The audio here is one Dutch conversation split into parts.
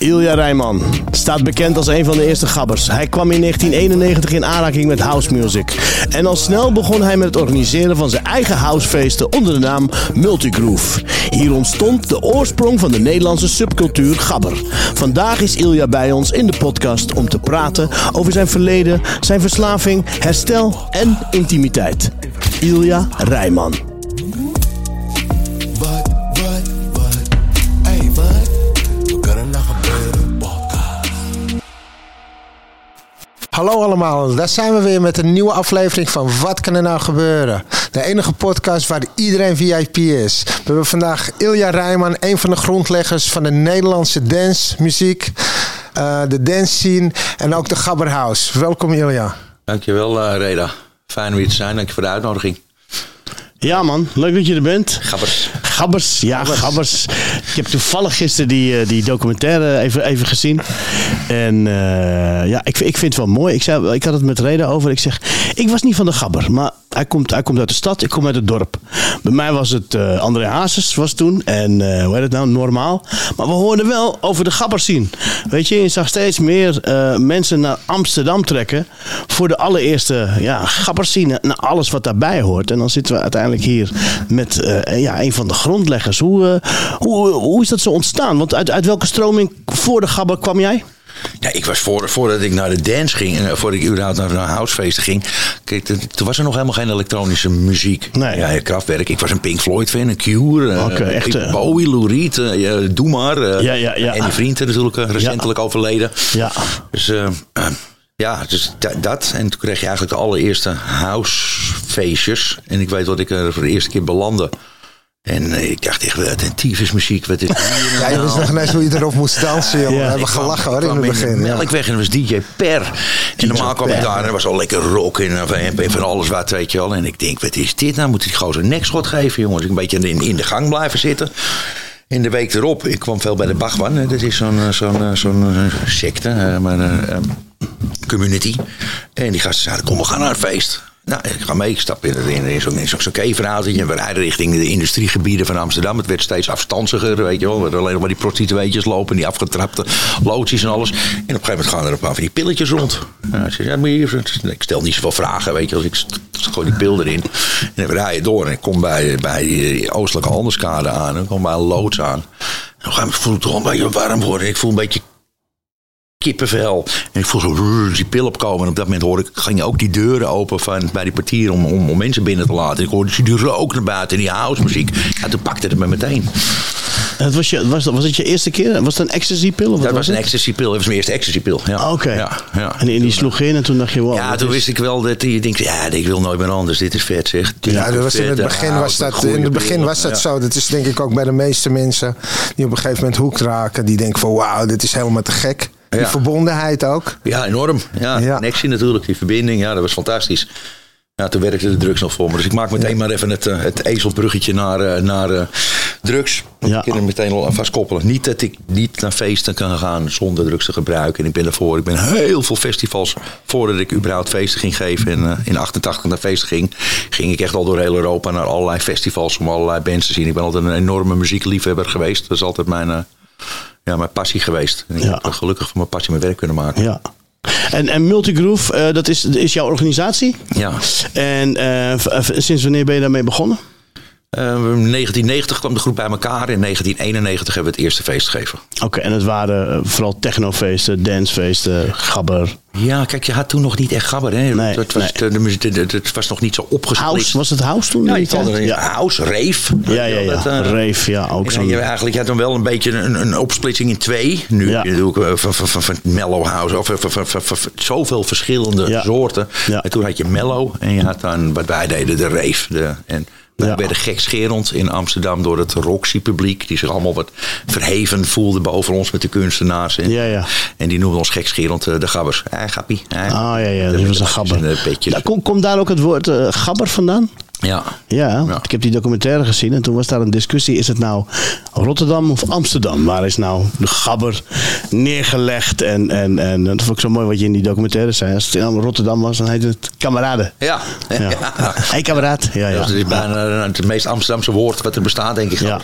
Ilja Rijman staat bekend als een van de eerste gabbers. Hij kwam in 1991 in aanraking met house music. En al snel begon hij met het organiseren van zijn eigen housefeesten onder de naam Multigroove. Hier ontstond de oorsprong van de Nederlandse subcultuur gabber. Vandaag is Ilja bij ons in de podcast om te praten over zijn verleden, zijn verslaving, herstel en intimiteit. Ilja Rijman. Hallo allemaal, daar zijn we weer met een nieuwe aflevering van Wat kan er nou gebeuren? De enige podcast waar iedereen VIP is. We hebben vandaag Ilja Rijman, een van de grondleggers van de Nederlandse dancemuziek, eh de dance scene en ook de Gabberhouse. Welkom Ilja. Dankjewel, eh Reda. Fijn om hier te zijn. Dank je voor de uitnodiging. Ja man, leuk dat je er bent. Gabbers. Gabbers, ja, Gabbers. Ik heb toevallig gisteren die, eh, die documentaire even, even gezien. En eh, ja, ik, ik vind het wel mooi. Ik, zei, ik had het met Reda over. Ik zeg, ik was niet van de Gabber, maar hij komt, hij komt uit de stad, ik kom uit het dorp. Bij mij was het eh, André Hazes was toen. En eh, hoe heet het nou, normaal. Maar we hoorden wel over de Gabbers zien. Weet je, je zag steeds meer mensen naar Amsterdam trekken. Voor de allereerste ja, Gabbers zien. Naar alles wat daarbij hoort. En dan zitten we uiteindelijk hier met ja, een van de grondleggers. Hoe, eh, hoe, hoe is dat zo ontstaan? Want uit, uit welke stroming voor de Gabber kwam jij? Ja, ik was voor, voordat ik naar de dance ging, en voordat ik überhaupt naar, naar housefeesten ging, kijk, toen was er nog helemaal geen elektronische muziek. Nee. Ja, Kraftwerk. Ik was een Pink Floyd fan, een Cure, eh, echt, eh. Bowie, Lou Reed, eh, ja, Doe maar. eh, Ja, ja, ja. En die vrienden natuurlijk eh, recentelijk overleden. Ja. Dus eh, eh, ja, dus da- dat. En toen kreeg je eigenlijk de allereerste housefeestjes. En ik weet dat ik er voor de eerste keer belandde. En eh, ik dacht echt, wat een tyfusmuziek. Wat is hier Ja, je wist nog ineens hoe je erop moest dansen, jongen. Ja. we hebben gelachen hoor in het begin. ja. Melkweg en er was DJ Per. En normaal kwam ik daar en er was al lekker rock en, en, en van alles wat, weet je wel. En ik denk, wat is dit nou? Moet ik gewoon een nekschot geven, jongens? Ik een beetje in, in de gang blijven zitten. In de week erop, ik kwam veel bij de Bachman. hè. Dat is zo'n eh, zo'n eh, zo'n eh, secte, eh, maar eh, eh, community. En die gasten zeiden, kom, we gaan naar een feest. Nou, ik ga mee. Ik stap in, in, in zo'n zo. En we rijden richting de industriegebieden van Amsterdam. Het werd steeds afstandiger, weet je wel. Er alleen nog maar die prostitueetjes lopen. Die afgetrapte loodjes en alles. En op een gegeven moment gaan er een paar van die pilletjes rond. Nou, zeg, ja. Ik stel niet zoveel vragen, weet je wel. Ik gooi die pil erin. En we rijden door. En ik kom bij, bij die oostelijke handelskade aan. En kom bij een loods aan. En op een gegeven moment voel ik toch een beetje warm worden. Ik voel een beetje kippenvel. En ik voel zo die pil opkomen. En op dat moment hoorde ik, ging je ook die deuren open van, bij die portier om, om, om mensen binnen te laten. Ik hoorde die rook naar buiten en die house muziek. Ja, toen pakte het me meteen. Het was, je, was, was het je eerste keer? Was het een ecstasy-pil? of wat Dat was een het? ecstasy pil. Dat was mijn eerste ecstasy pil. Ja. Ah, Oké. Ja, ja. En die, die sloeg in en toen dacht je, wow. Ja, toen is- wist ik wel dat je denkt, ja, ik wil nooit meer anders. Dit is vet zeg. Ja, dat was in het begin was dat, in het begin was dat Ja. zo. Dat is denk ik ook bij de meeste mensen die op een gegeven moment hoekt raken. Die denken van wauw, dit is helemaal te gek. Die verbondenheid ook. Ja, enorm. Ja, natuurlijk, die verbinding. Ja, dat was fantastisch. Ja, toen werkte de drugs nog voor me. Dus ik maak meteen maar even het, eh, het ezelbruggetje naar, eh, naar eh, drugs. Ja. Ik kan er meteen al aan vastkoppelen. Niet dat ik niet naar feesten kan gaan zonder drugs te gebruiken. En ik ben daarvoor. Ik ben heel veel festivals, voordat ik überhaupt feesten ging geven. En in 88 naar feesten ging, ging ik echt al door heel Europa naar allerlei festivals om allerlei bands te zien. Ik ben altijd een enorme muziekliefhebber geweest. Dat is altijd mijn, ja, mijn passie geweest. En ik Ja. heb gelukkig van mijn passie mijn werk kunnen maken. Ja. En, en Multigroove, eh, dat is, is jouw organisatie. Ja. En eh, v- sinds wanneer ben je daarmee begonnen? Eh, 1990 kwam de groep bij elkaar. In 1991 hebben we het eerste feest gegeven. Oké, en het waren eh, vooral technofeesten, dancefeesten, gabber. Ja, kijk, je had toen nog niet echt gabber. Hè? Nee, het, was, nee. de, de muziek- de- de- het was nog niet zo opgesplitst. House, was het house toen? Ja, in je had er ja. house, rave. Ja, ja, ja. Dat, eh, Rave, ja, ook en zo'n... je, eigenlijk je had dan wel een beetje een, een opsplitsing in twee. Nu Ja. doe ik eh, van, van, van, van mellow house. Of van, van, van, van- van zoveel verschillende Ja. soorten. En toen had je mellow. En je had dan wat wij deden, de rave. De, en wij Ja. werden gekscherend in Amsterdam door het Roxy-publiek. Die zich allemaal wat verheven voelde boven ons met de kunstenaars. En, Ja, ja. en die noemden ons gekscherend eh, de gabbers. Ja, gappie. Ja, Ah, ja, ja, dat was een gabber. Eh, komt daar ook het woord eh, gabber vandaan? Ja. Ja, Ja. ik heb die documentaire gezien en toen was daar een discussie. Is het nou Rotterdam of Amsterdam? Waar is nou de gabber neergelegd? En, en, en dat vond ik zo mooi wat je in die documentaire zei. Als het in Rotterdam was, dan heette het kameraden. Ja. Ja. Hey kameraad. Ja, ja. Dat is bijna het meest Amsterdamse woord wat er bestaat, denk ik. Ja,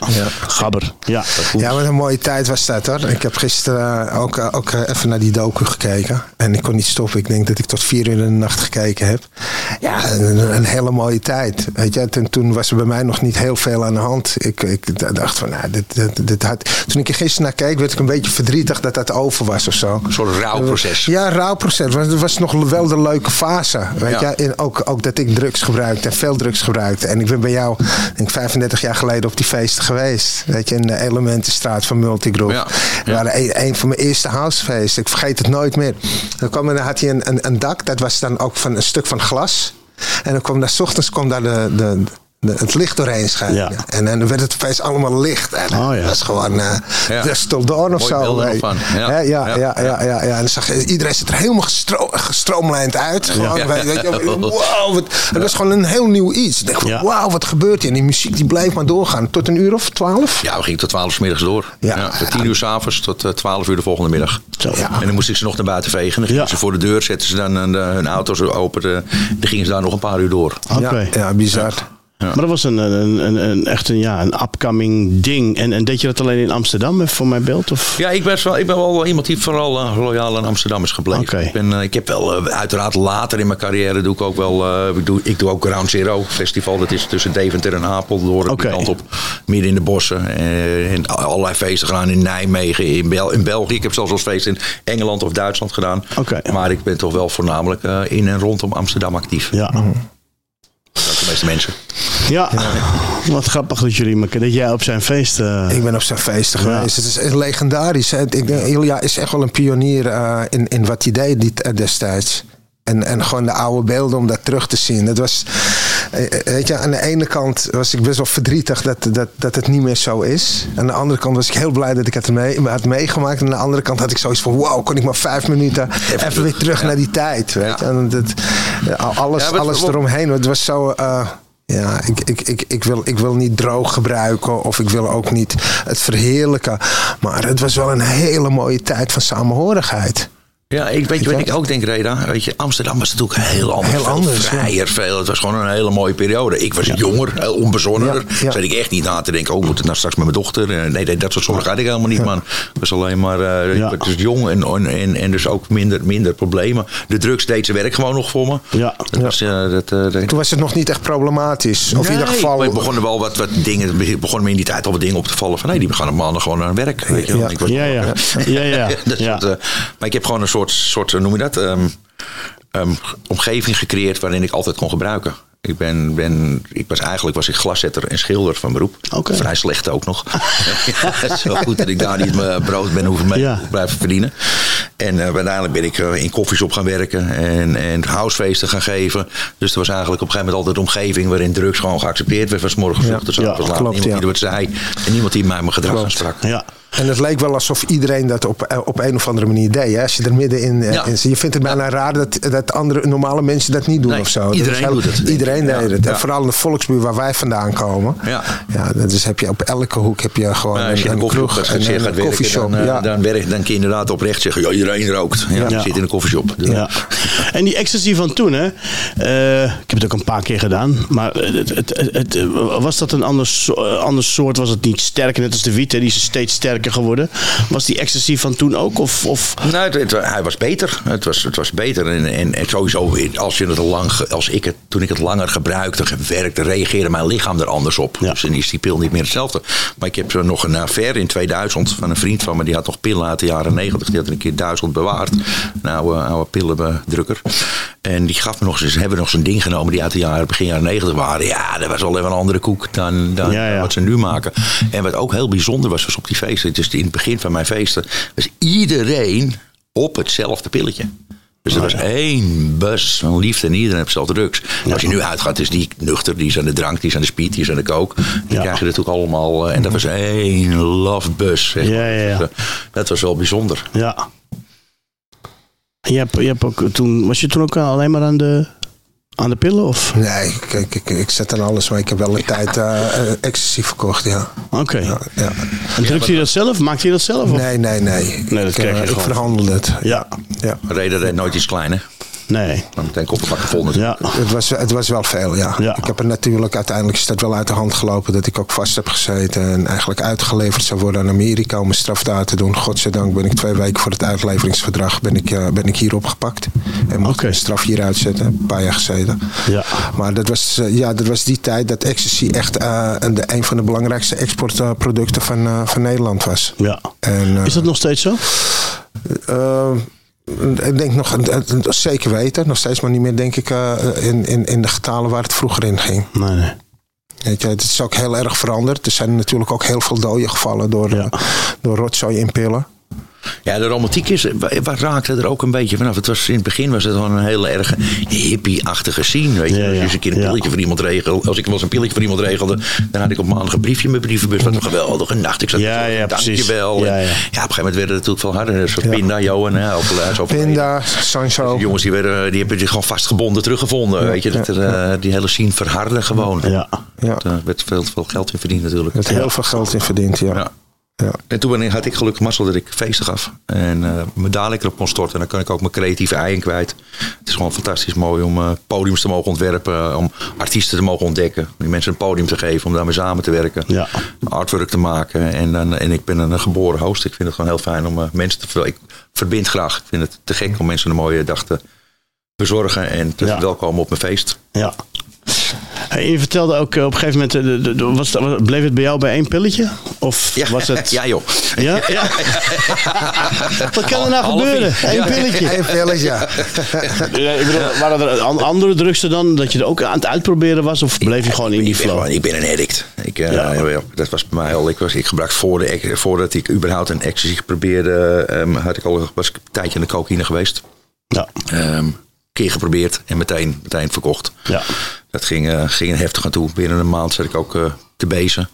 gabber. Ja. Ja, wat een mooie tijd was dat hoor. Ik heb gisteren ook, eh, ook eh, even naar die docu gekeken. En ik kon niet stoppen. Ik denk dat ik tot vier uur in de nacht gekeken heb. Ja, een, een hele mooie tijd. Weet je, en toen was er bij mij nog niet heel veel aan de hand. Ik, ik dacht van, nou, dit, dit, dit had... Toen ik er gisteren naar keek, werd ik een beetje verdrietig dat dat over was of zo. Een soort rouwproces. Ja, rouwproces. Maar het was nog wel de leuke fase. Weet Ja. je? En ook, ook dat ik drugs gebruikte en veel drugs gebruikte. En ik ben bij jou, denk ik, 35 jaar geleden op die feesten geweest. Weet je, in de Elementenstraat van Multigroup. Ja. Waren een, een van mijn eerste housefeesten. Ik vergeet het nooit meer. Dan, kwam, er- dan had hij een, een, een dak, dat was dan ook van een stuk van glas. En dan kwam daar, s ochtends kwam daar de, de, de- het licht doorheen schijnen. Ja. En, dan werd het feest allemaal licht. En Oh, ja. dat was gewoon eh Ja. de Stildorn of zo. van. Ja. Ja, ja, Ja. ja, En dan zag je, iedereen zit er helemaal gestro gestroomlijnd uit. Gewoon, weet je, wow, wat, het was gewoon een heel nieuw iets. Ik Ja. wauw, wat gebeurt hier? En die muziek die bleef maar doorgaan. Tot een uur of twaalf? Ja, we gingen tot 12 uur middags door. Ja. Van 10 uur s'avonds tot eh, 12 uur de volgende middag. Zo. Ja. En dan moest ik ze nog naar buiten vegen. Dan gingen ze voor de deur, zetten ze dan eh, hun auto's open. dan gingen ze daar nog een paar uur door. Oké. Ja, bizar. Maar dat was een, een, een, een, echt een, ja, een upcoming ding. En, en deed je dat alleen in Amsterdam, voor mijn beeld? Of? Ja, ik ben, wel, ik ben wel iemand die vooral eh, loyaal aan Amsterdam is gebleven. Ik, ben, eh, ik heb wel, eh, uiteraard later in mijn carrière doe ik ook wel, eh, ik, doe, ik doe ook Ground Zero Festival. Dat is tussen Deventer en Apeldoorn, Oké. die kant op, midden in de bossen. Eh, en allerlei feesten gedaan in Nijmegen, in, Bel in België. Ik heb zelfs als feest in Engeland of Duitsland gedaan. Maar ik ben toch wel voornamelijk eh, in en rondom Amsterdam actief. Ja. Dat de meeste mensen. Ja. wat grappig dat jullie elkaar, dat jij op zijn feest. eh, Ik ben op zijn feesten Ja. geweest. Het is echt legendarisch. hè. Ik denk, Ilja is echt wel een pionier eh, in, in wat hij deed die- destijds. En, en gewoon de oude beelden om dat terug te zien. Dat was, weet je, aan de ene kant was ik best wel verdrietig dat, dat, dat het niet meer zo is. Aan de andere kant was ik heel blij dat ik het mee, had meegemaakt. En aan de andere kant had ik zoiets van: wow, kon ik maar vijf minuten even, weer terug naar die tijd. Weet je? En dat, ja, alles, Ja, alles eromheen. Het was zo. eh, ja, ik, ik, ik, ik, wil, ik wil niet droog gebruiken of ik wil ook niet het verheerlijken. Maar het was wel een hele mooie tijd van samenhorigheid. Ja, ik weet Weet ik ook denk, Reda? Weet je, Amsterdam was natuurlijk heel anders. Heel veel anders, ja. Vrijer, veel. Het was gewoon een hele mooie periode. Ik was jonger, heel onbezonnener. Ja. Zat ik echt niet na te denken, oh, moet het nou straks met mijn dochter? Eh, Nee, nee dat soort zorgen had ik helemaal niet, man. Ik was alleen maar, eh, Ja. ik was dus jong en, en, en, dus ook minder, minder problemen. De drugs deed zijn werk gewoon nog voor me. Ja. Dat was, eh, dat, eh, Toen was het nog niet echt problematisch. Of in ieder geval. het begonnen wel wat, wat dingen, begonnen me in die tijd al wat dingen op te vallen van, nee, die gaan mannen gewoon aan het werk. Weet je. Ja. Ik was- Ja, ja. Ja, ja. eh, maar ik heb gewoon een soort, soort eh, noem je dat, ehm, ehm, omgeving gecreëerd waarin ik altijd kon gebruiken. Ik, ben, ben, ik was eigenlijk was ik glaszetter en schilder van beroep. Vrij slecht ook nog. Ja, Zo goed dat ik daar niet mijn brood ben hoeven mee Ja. blijven verdienen. En eh, uiteindelijk ben ik eh, in koffieshop gaan werken en, en housefeesten gaan geven. Dus er was eigenlijk op een gegeven moment altijd een omgeving waarin drugs gewoon geaccepteerd werd. Van 's morgens vroeg tot avonds laat. Niemand die er wat zei en niemand die mij mijn gedrag aansprak. Ja. En het leek wel alsof iedereen dat op, eh, op een of andere manier deed. Hè? Als je er middenin eh, Ja. in zit. Je vindt het bijna raar dat, dat andere normale mensen dat niet doen Nee, of zo. Iedereen heel- doet het, Iedereen deed Ja, het. En vooral in de volksbuur waar wij vandaan komen. Ja. Ja, dus heb je op elke hoek heb je gewoon Maar als je in een, kroeg en een koffieshop. dan, eh, ja. dan, werk, dan kun je inderdaad oprecht zeggen, ja, iedereen rookt. Ja, zit in een koffieshop. Dus- Ja. En die ecstasy van toen, hè? Eh, ik heb het ook een paar keer gedaan. Maar het, het, het, het- was dat een ander, ander soort? Was het niet sterker, net als de wiet? Hè? Die is steeds sterker sterker geworden. Was die ecstasy van toen ook? Of, of... Nou, het, het- hij was beter. Het was, het was beter. En, en, en sowieso, als, je het lang, als ik het, toen ik het langer gebruikte, werkte, reageerde mijn lichaam er anders op. Ja. Dus dan is die pil niet meer hetzelfde. Maar ik heb zo nog een affaire in 2000 van een vriend van me. Die had nog pillen uit de jaren 90. Die had er een keer duizend bewaard. Een oude, oude pillenbedrukker. En die gaf me nog eens, hebben nog zo'n ding genomen die uit de jaren, begin jaren 90 waren. Ja, dat was al even een andere koek dan, dan Ja, ja. wat ze nu maken. En wat ook heel bijzonder was, was op die feesten. Dus in het begin van mijn feesten was iedereen op hetzelfde pilletje. Dus er was één bus van liefde en iedereen heeft zelf drugs. En Als je nu uitgaat, is die nuchter, die is aan de drank, die is aan de speed, die is aan de coke. Dan Ja. krijg je natuurlijk allemaal. eh, En dat was één love bus. zeg Ja, maar. ja, ja. Dus, eh, Dat was wel bijzonder. Ja. En Je hebt, je hebt ook toen, was je toen ook alleen maar aan de, aan de pillen? Of? Nee, kijk, ik, ik zet aan alles, maar ik heb wel een tijd eh, eh, ecstasy verkocht, ja. Oké. ja, ja. En drukte je dat zelf? Maakte je dat zelf? Of? Nee, nee, nee. Nee, dat ik, kreeg je eh, ik gewoon. verhandelde het. Ja. Ja. Reden nooit iets klein, hè? Nee. Dan meteen kofferbakken vol natuurlijk. Ja. Het was, het was wel veel, ja. Ja. Ik heb er natuurlijk uiteindelijk is dat wel uit de hand gelopen dat ik ook vast heb gezeten en eigenlijk uitgeleverd zou worden aan Amerika om een straf daar te doen. Godzijdank ben ik twee weken voor het uitleveringsverdrag ben ik, eh, ben ik hier opgepakt. En mocht ik Oké. een straf hier uitzetten. Een paar jaar gezeten. Ja. Maar dat was, eh, ja, dat was die tijd dat ecstasy echt eh, een, de, een van de belangrijkste exportproducten van, eh, van Nederland was. ja. En, eh, Is dat nog steeds zo? Ik denk nog, eh, zeker weten, nog steeds maar niet meer denk ik eh, in, in, in de getalen waar het vroeger in ging. Nee, nee. Weet je, het is ook heel erg veranderd. Er zijn natuurlijk ook heel veel doden gevallen door, Ja. eh, door rotzooi in pillen. Ja, de romantiek is, waar, raakte er ook een beetje vanaf. Het was, in het begin was het gewoon een hele erg hippie-achtige scene. Weet je. Ja, ja. Als je eens een keer een Ja. pilletje voor iemand regelde. Als ik wel eens een pilletje voor iemand regelde. Dan had ik op maandag een briefje in mijn brievenbus. Wat een geweldige nacht. Ik zat Ja, ja, precies. dankjewel. Ja, En ja. ja, op een gegeven moment werd het natuurlijk veel harder. Zoals. Pinda, Johan. Hè, ook, eh, zo van- Pinda, Sancho. Die jongens die, werden, die hebben zich gewoon vastgebonden teruggevonden. weet je, dat er, eh, die hele scene verhardde gewoon. Ja. Ja. Er werd veel, veel geld in verdiend natuurlijk. Er werd heel veel geld in verdiend, ja. Ja. En toen ik- had ik gelukkig mazzel dat ik feesten gaf. En eh me dadelijk erop kon storten. En dan kan ik ook mijn creatieve ei in kwijt. Het is gewoon fantastisch mooi om eh, podiums te mogen ontwerpen. Om artiesten te mogen ontdekken. Om die mensen een podium te geven. Om daarmee samen te werken. Ja. Artwork te maken. En, dan, en ik ben een geboren host. Ik vind het gewoon heel fijn om eh, mensen te... Ik verbind graag. Ik vind het te gek om mensen een mooie dag te verzorgen. En te Ja. verwelkomen op mijn feest. Ja. Hey, je vertelde ook eh, op een gegeven moment, eh, de- de- de- was, het- bleef het bij jou bij één pilletje? Of was het... Ja joh. Ja? ja. Wat kan er nou Half- gebeuren? Eén Ja. pilletje. Eén pilletje, ja. Ja, ik bedoel, waren er an- andere drugs dan? Dat je er ook aan het uitproberen was? Of bleef je gewoon in die ik ben, flow? ik ben een addict. Ik, eh, Ja. ja, dat was bij mij al. Ik, was, ik gebruik voor de, voordat ik überhaupt een ecstasy probeerde, ehm, had ik al, was ik een tijdje in de cocaïne geweest. Ja. Ehm keer geprobeerd en meteen, meteen verkocht. Ja. Dat ging, eh, ging heftig aan toe. Binnen een maand zat ik ook eh, te bezen.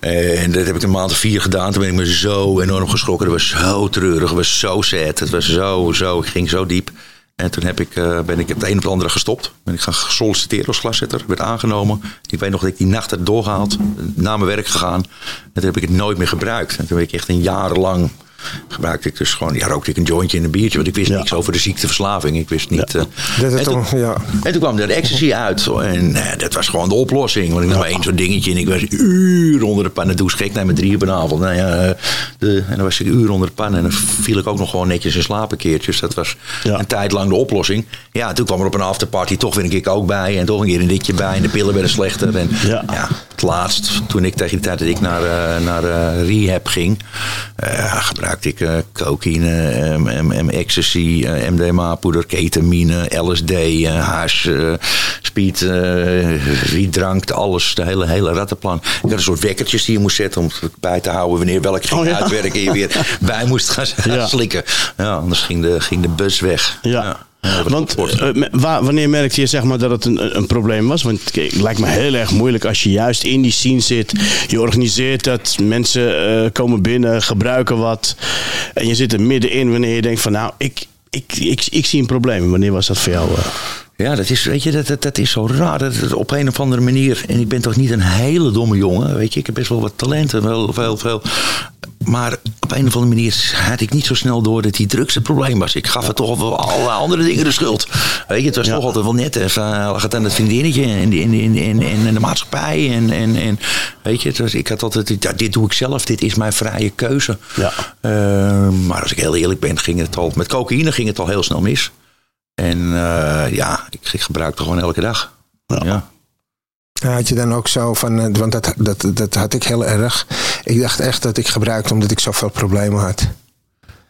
En dat heb ik een maand of vier gedaan. Toen ben ik me zo enorm geschrokken. Dat was zo treurig. Het was zo sad. Het was zo, zo. Ik ging zo diep. En toen heb ik, eh, ben ik het een of het andere gestopt. Ben ik gaan solliciteren als glaszetter. Werd aangenomen. Ik weet nog dat ik die nacht heb doorgehaald. Naar mijn werk gegaan. En toen heb ik het nooit meer gebruikt. En toen ben ik echt een jaar lang gebruikte ik dus gewoon, ja, rookte ik een jointje en een biertje. Want ik wist Ja. niks over de ziekteverslaving. Ik wist niet. eh, en toen- ja. en toen kwam er de ecstasy uit. En eh, dat was gewoon de oplossing. Want ik nam één zo'n dingetje en ik was uren onder de pan. En toen schrik ik naar mijn drie uur vanavond. Nou ja, eh, de, en dan was ik uren onder de pan. En dan viel ik ook nog gewoon netjes in slaap een keertje. Dus dat was een tijd lang de oplossing. Ja, toen kwam er op een afterparty toch weer een kick ook bij. En toch een keer een ditje bij. En de pillen werden slechter. En Ja. het laatst, toen ik tegen die tijd dat ik naar, naar eh, rehab ging, eh, gebruikte ik cocaïne, ecstasy, eh, MDMA-poeder, ketamine, LSD, eh, hash, eh, speed, wietdrank, alles, de hele, hele rattenplan. Ik had een soort wekkertjes die je moest zetten om het bij te houden wanneer welk ging Oh, ja. uitwerken en je weer bij moest gaan Ja. slikken. Ja, anders ging de, ging de bus weg. Ja. Want eh, wanneer merkte je zeg maar, dat het een, een probleem was? Want kijk, het lijkt me heel erg moeilijk als je juist in die scene zit. Je organiseert dat, mensen eh, komen binnen, gebruiken wat. En je zit er middenin wanneer je denkt van nou, ik, ik, ik, ik zie een probleem. Wanneer was dat voor jou? eh? Ja, dat is, weet je, dat, dat, dat is zo raar. Dat, dat op een of andere manier. En ik ben toch niet een hele domme jongen. Weet je, ik heb best wel wat talenten. Wel veel, veel. Maar op een of andere manier had ik niet zo snel door dat die drugs het probleem was. Ik gaf het toch wel alle andere dingen de schuld. Weet je, het was toch altijd wel net even. Uh, lag het aan het vriendinnetje en in, in, in, in, in de maatschappij. En, en, en weet je, het was, ik had altijd. Ja, dit doe ik zelf, dit is mijn vrije keuze. Ja. Uh, maar als ik heel eerlijk ben, ging het al. Met cocaïne ging het al heel snel mis. En uh, ja, ik, ik gebruikte gewoon elke dag. Ja. ja. Had je dan ook zo van, eh, want dat, dat, dat had ik heel erg. Ik dacht echt dat ik gebruikte omdat ik zoveel problemen had.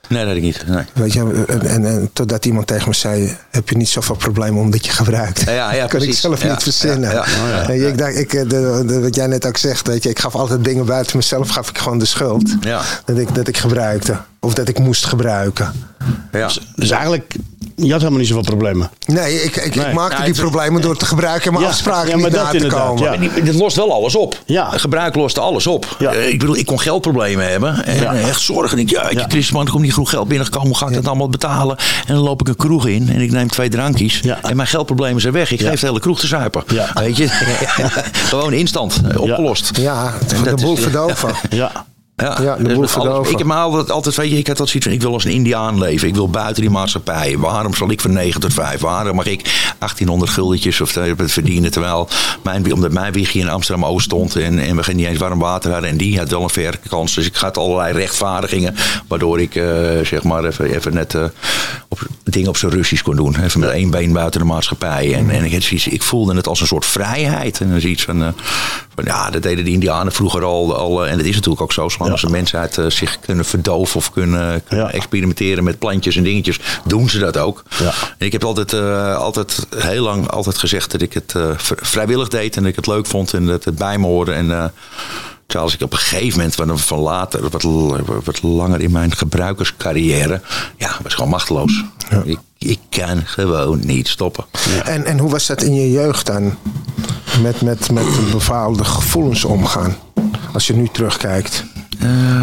Nee, dat ik niet. Nee. Weet je, en, en, en totdat iemand tegen me zei: Heb je niet zoveel problemen omdat je gebruikt? Ja, ja, kan ik precies. zelf Ja, niet verzinnen. ja, ja. Oh, Ik dacht, ik, eh, de, de- wat jij net ook zegt, weet je, ik gaf altijd dingen buiten mezelf, gaf ik gewoon de schuld. Ja. Dat, ik, dat ik gebruikte. Of dat ik moest gebruiken. Ja. Dus eigenlijk, je had helemaal niet zoveel problemen. Nee, ik, ik, Nee. ik maakte Ja, die het- problemen door te gebruiken en mijn Ja, afspraken ja, maar niet dat na te inderdaad, komen. ja. Dat lost wel alles op. Ja. Gebruik lost alles op. Ja. Eh, ik bedoel, ik kon geldproblemen hebben. En Ja. echt zorgen. Ik, ja, ik Ja. Christus, er komt niet genoeg geld binnengekomen. Hoe ga ik dat allemaal betalen? En dan loop ik een kroeg in en ik neem twee drankjes. Ja. En mijn geldproblemen zijn weg. Ik Ja. geef de hele kroeg te zuipen. Ja. Weet je? Gewoon instant. eh, Opgelost. Ja, de boel is- verdoven. Ja. Ja, Ja, de dus alles-. Ik heb me altijd, altijd, weet je, ik had altijd zoiets van, ik wil als een Indiaan leven. Ik wil buiten die maatschappij. Waarom zal ik van 9 tot 5? Waarom mag ik 1800 guldetjes of eh, verdienen? Terwijl mijn, omdat mijn wiegje in Amsterdam-Oost stond en, en we geen niet eens warm water hadden. En die had wel een verre kans. Dus ik had allerlei rechtvaardigingen. Waardoor ik, eh, zeg maar, even, even net eh, op, dingen op zijn Russisch kon doen. Even met één been buiten de maatschappij. En, en ik, had zoiets, ik voelde het als een soort vrijheid. En dan zoiets van, eh, van, ja, dat deden de Indianen vroeger al. al en dat is natuurlijk ook zo. Zolang als de mensheid eh, zich kunnen verdoven of kunnen, kunnen Ja. experimenteren met plantjes en dingetjes, doen ze dat ook. Ja. En ik heb altijd, eh, altijd heel lang altijd gezegd dat ik het eh, vr- vrijwillig deed en dat ik het leuk vond en dat het bij me hoorde. En eh, terwijl als ik op een gegeven moment, van later, wat, wat langer in mijn gebruikerscarrière, ja, was gewoon machteloos. Ik, ik kan gewoon niet stoppen. En, en hoe was dat in je jeugd dan? Met, met, met bepaalde gevoelens omgaan. Als je nu terugkijkt.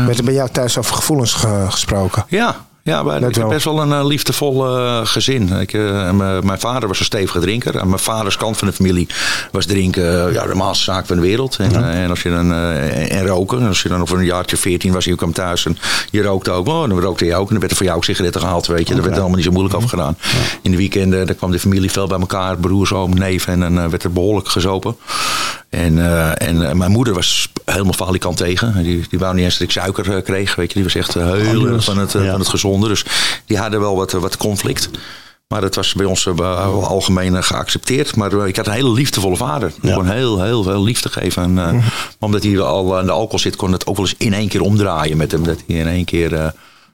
Werd er bij jou thuis over gevoelens ge- gesproken? Ja, ja maar Dat ik heb best wel een eh, liefdevol eh, gezin. Ik, eh, mijn- vader was een stevige drinker. Aan mijn vaders kant van de familie was drinken ja, de normaalste zaak van de wereld. En, en, als je dan, eh, en roken. En als je dan over een jaartje 14 was, je kwam thuis en je rookte ook. Oh, dan rookte je ook. En dan werd er voor jou ook sigaretten gehaald. Weet je. Daar werd allemaal niet zo moeilijk over gedaan. In de weekenden daar kwam de familie veel bij elkaar. Broers, oom, neef. En dan werd er behoorlijk gezopen. En, en mijn moeder was helemaal falikant tegen. Die, die wou niet eens dat ik suiker kreeg. Weet je. Die was echt heel erg van het, van het Dus die hadden wel wat, eh, wat conflict. Maar dat was bij ons eh, wel algemeen eh, geaccepteerd. Maar eh, ik had een hele liefdevolle vader. Ja. Gewoon heel, heel veel liefde geven. En, eh, maar omdat hij al aan de alcohol zit, kon het ook wel eens in één keer omdraaien met hem. Dat hij in één keer eh,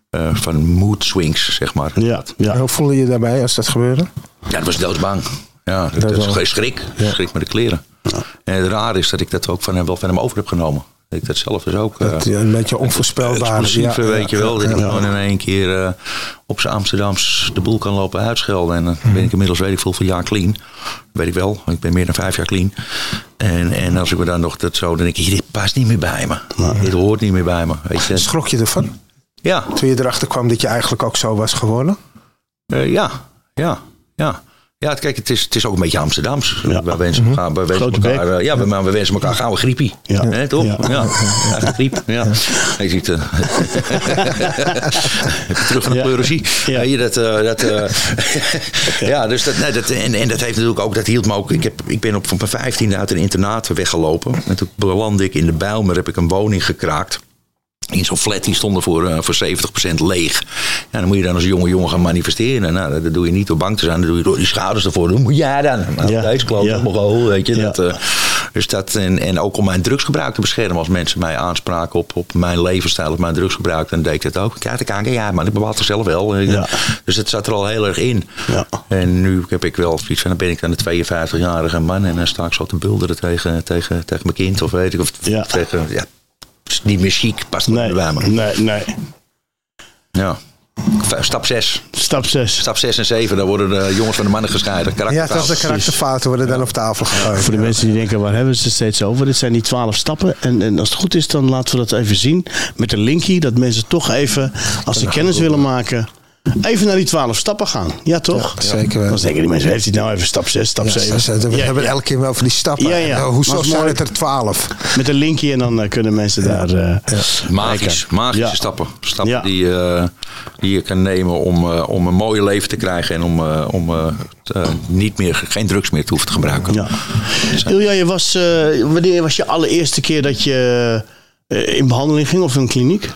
eh, van mood swings, zeg maar. Ja. Ja. En Hoe voelde je daarbij als dat gebeurde? Ja, dat was doodsbang. Ja, dat, Dat is schrik. Schrik met de kleren. En het raar is dat ik dat ook van hem, wel van hem over heb genomen. Ik dat zelf dus ook... Dat, ja, een beetje onvoorspelbaar. Ja, weet je wel. Dat ik gewoon in één keer eh, op zijn Amsterdams de boel kan lopen uitschelden. En dan ben ik inmiddels, weet ik veel, jaar clean. Weet ik wel. Ik ben meer dan vijf jaar clean. En, en als ik me dan nog dat zo, dan denk ik, dit past niet meer bij me. Dit hoort niet meer bij me. Weet je. Schrok je ervan? Ja, Toen je erachter kwam dat je eigenlijk ook zo was geworden? eh, ja, ja, ja. Ja, kijk, het is, het is ook een beetje Amsterdams. Ja. Wij wensen elkaar, wij wensen Grote elkaar, bek. eh, ja, we, maar we wensen elkaar gauw een griepie. Ja. Toch? Ja. Ja, griep. Ja. Je ziet, eh, je terug van de Ja. pleuresie? Ja. Je, dat, eh, dat, eh, ja, dus dat, nee, dat, en, en dat heeft natuurlijk ook, dat hield me ook. Ik, heb, ik ben op van mijn vijftiende uit een internaat weggelopen. En toen belandde ik in de Bijlmer, heb ik een woning gekraakt. In zo'n flat, die stonden voor, eh, voor 70% leeg. Ja, dan moet je dan als jonge jongen gaan manifesteren. Nou, dat, doe je niet door bang te zijn. Dat doe je door die schouders ervoor. Hoe moet jij dan? Nou, Ja. Kloot Ja. weet je. Ja. Dat, eh, dus dat, en, en ook om mijn drugsgebruik te beschermen. Als mensen mij aanspraken op, op mijn levensstijl of mijn drugsgebruik, dan deed ik dat ook. Te kijken, ja, maar ik bepaal het zelf wel. Ja. Dus het zat er al heel erg in. Ja. En nu heb ik wel zoiets van, dan ben ik dan een 52-jarige man en dan sta ik zo te bulderen tegen, tegen, tegen mijn kind of weet ik. Of Ja. tegen, ja, niet meer chic, past niet Nee, meer bij me. nee, nee. Ja. Stap 6. Stap 6. Stap 6 en 7, dan worden de jongens van de mannen gescheiden. Ja, toch de karakterfouten worden dan op tafel gegooid. Voor de mensen die denken, waar hebben ze het steeds over? Dit zijn die twaalf stappen. En, en als het goed is, dan laten we dat even zien. Met een linkje, dat mensen toch even, als ze kennis willen maken, Even naar die twaalf stappen gaan. Ja, toch? Ja, zeker wel. Dan denken die mensen, heeft hij nou even stap 6, stap Ja, 7? ze- ze- we Ja, hebben ja. elke keer wel van die stappen. Ja, ja. Nou, Maar hoezo zijn mooi. het er twaalf? Met een linkje en dan eh, kunnen mensen daar... eh, Magisch, kijken. magische Ja. stappen. Stappen Ja. die, eh, die je kan nemen om, eh, om een mooi leven te krijgen en om, eh, om eh, niet meer, geen drugs meer te hoeven te gebruiken. Ja. Ilja, je was, eh, wanneer was je allereerste keer dat je eh, in behandeling ging of in een kliniek?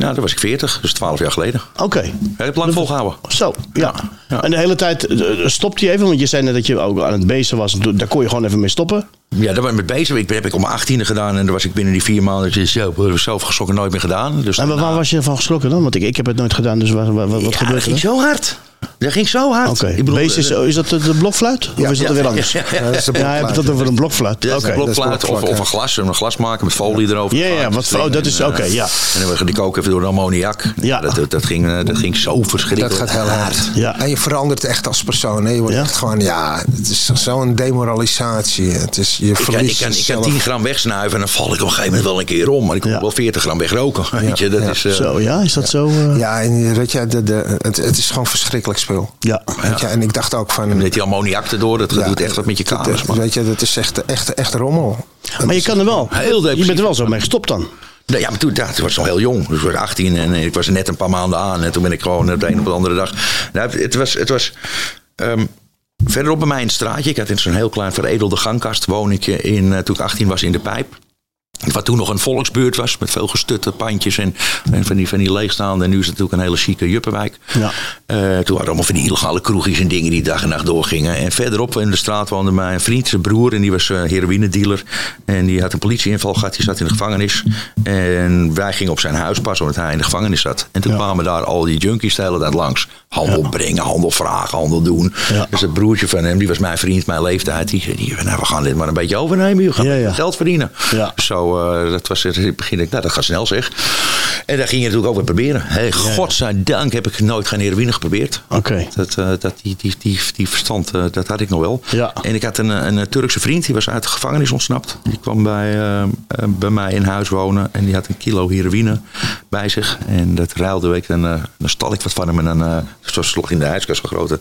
Nou, toen was ik 40, dus 12 jaar geleden. Oké. Ik heb lang volgehouden. Zo, ja. Ja. En de hele tijd eh, stopte je even, want je zei net dat je ook aan het bezen was. Daar kon je gewoon even mee stoppen. Ja, daar ben ik mee bezig. Ik ben- heb ik om mijn 18e gedaan en dan was ik binnen die vier maanden dus zo, zelf geschrokken nooit meer gedaan. Dus En waar, was je van geschrokken dan? Want ik, ik heb het nooit gedaan, dus wat ja, gebeurt dat er? ging zo hard. Dat ging zo hard. Oké, Ik bedoel, beest is, eh, is dat de, blokfluit? Of is dat ja, weer anders? ja, Ja, dat heeft het over een blokfluit. Ja, Oké. een blokfluit of, blokfluit, of een glas, een glas maken met folie erover. Ja, ja, wat- oh, dat is- eh, oké, ja. En dan die kook even door de ammoniak. Ja. Dat, dat, dat, ging, eh, dat ging zo verschrikkelijk Dat gaat heel hard. Ja. En je verandert echt als persoon. Hè? Je wordt Ja. echt gewoon, ja, het is zo'n demoralisatie. Het is, je Ik kan, ik, kan, ik kan jezelf. 10 gram wegsnuiven en dan val ik op een gegeven moment wel een keer om. Maar ik Ja. wel 40 gram wegroken. Weet je, dat ja. is... eh, Zo, ja, is dat zo? eh? Ja, en weet je, de, de, het, het is gewoon verschrikkelijk spul. Ja. Weet je, en ik dacht ook van... Met die ammoniak erdoor, dat ja, doet echt wat met je dat- kamers. dat- man. Weet je, dat is echt, echt, echt rommel. Maar je kan er wel. Heel je bent er wel zo mee gestopt dan. Nee, ja, maar toen, ja, toen was ik nog heel jong. Dus ik was 18 en ik was er net een paar maanden aan. En toen ben ik gewoon op de een op de andere dag. Nou, het was. Het was ehm, verderop bij mij het straatje. Ik had in zo'n heel klein veredelde gangkast. Woon ik in, eh, toen ik 18 was in de pijp. Wat toen nog een volksbuurt was. Met veel gestutte pandjes en, en van, die, van die leegstaande. En nu is het natuurlijk een hele chique juppenwijk. Ja. Eh, toen waren er allemaal van die illegale kroegjes en dingen die dag en nacht doorgingen. En verderop in de straat woonde mijn vriend, zijn broer. En die was eh heroïnedealer. En die had een politieinval gehad. Die zat in de gevangenis. En wij gingen op zijn huis pas omdat hij in de gevangenis zat. En toen Ja. kwamen daar al die junkies de hele tijd langs. Handel brengen, handel vragen, handel doen. Dus het broertje van hem, die was mijn vriend, mijn leeftijd. Die zei, nou, we gaan dit maar een beetje overnemen. Je gaat Ja, ja. geld verdienen. Ja. Zo, eh, dat was het in het begin. Ik, nou, dat gaat snel zeg. En daar ging je natuurlijk ook weer proberen. Hey, godzijdank heb ik nooit geen heroïne geprobeerd. Oké. Dat, eh, dat, die, die, die, die verstand, eh, dat had ik nog wel. Ja. En ik had een, een Turkse vriend, die was uit de gevangenis ontsnapt. Die kwam bij, bij mij in huis wonen. En die had een kilo heroïne bij zich. En dat ruilde ik. En dan stal ik wat van hem. En dan, zo sloeg in de ijskast gegroten.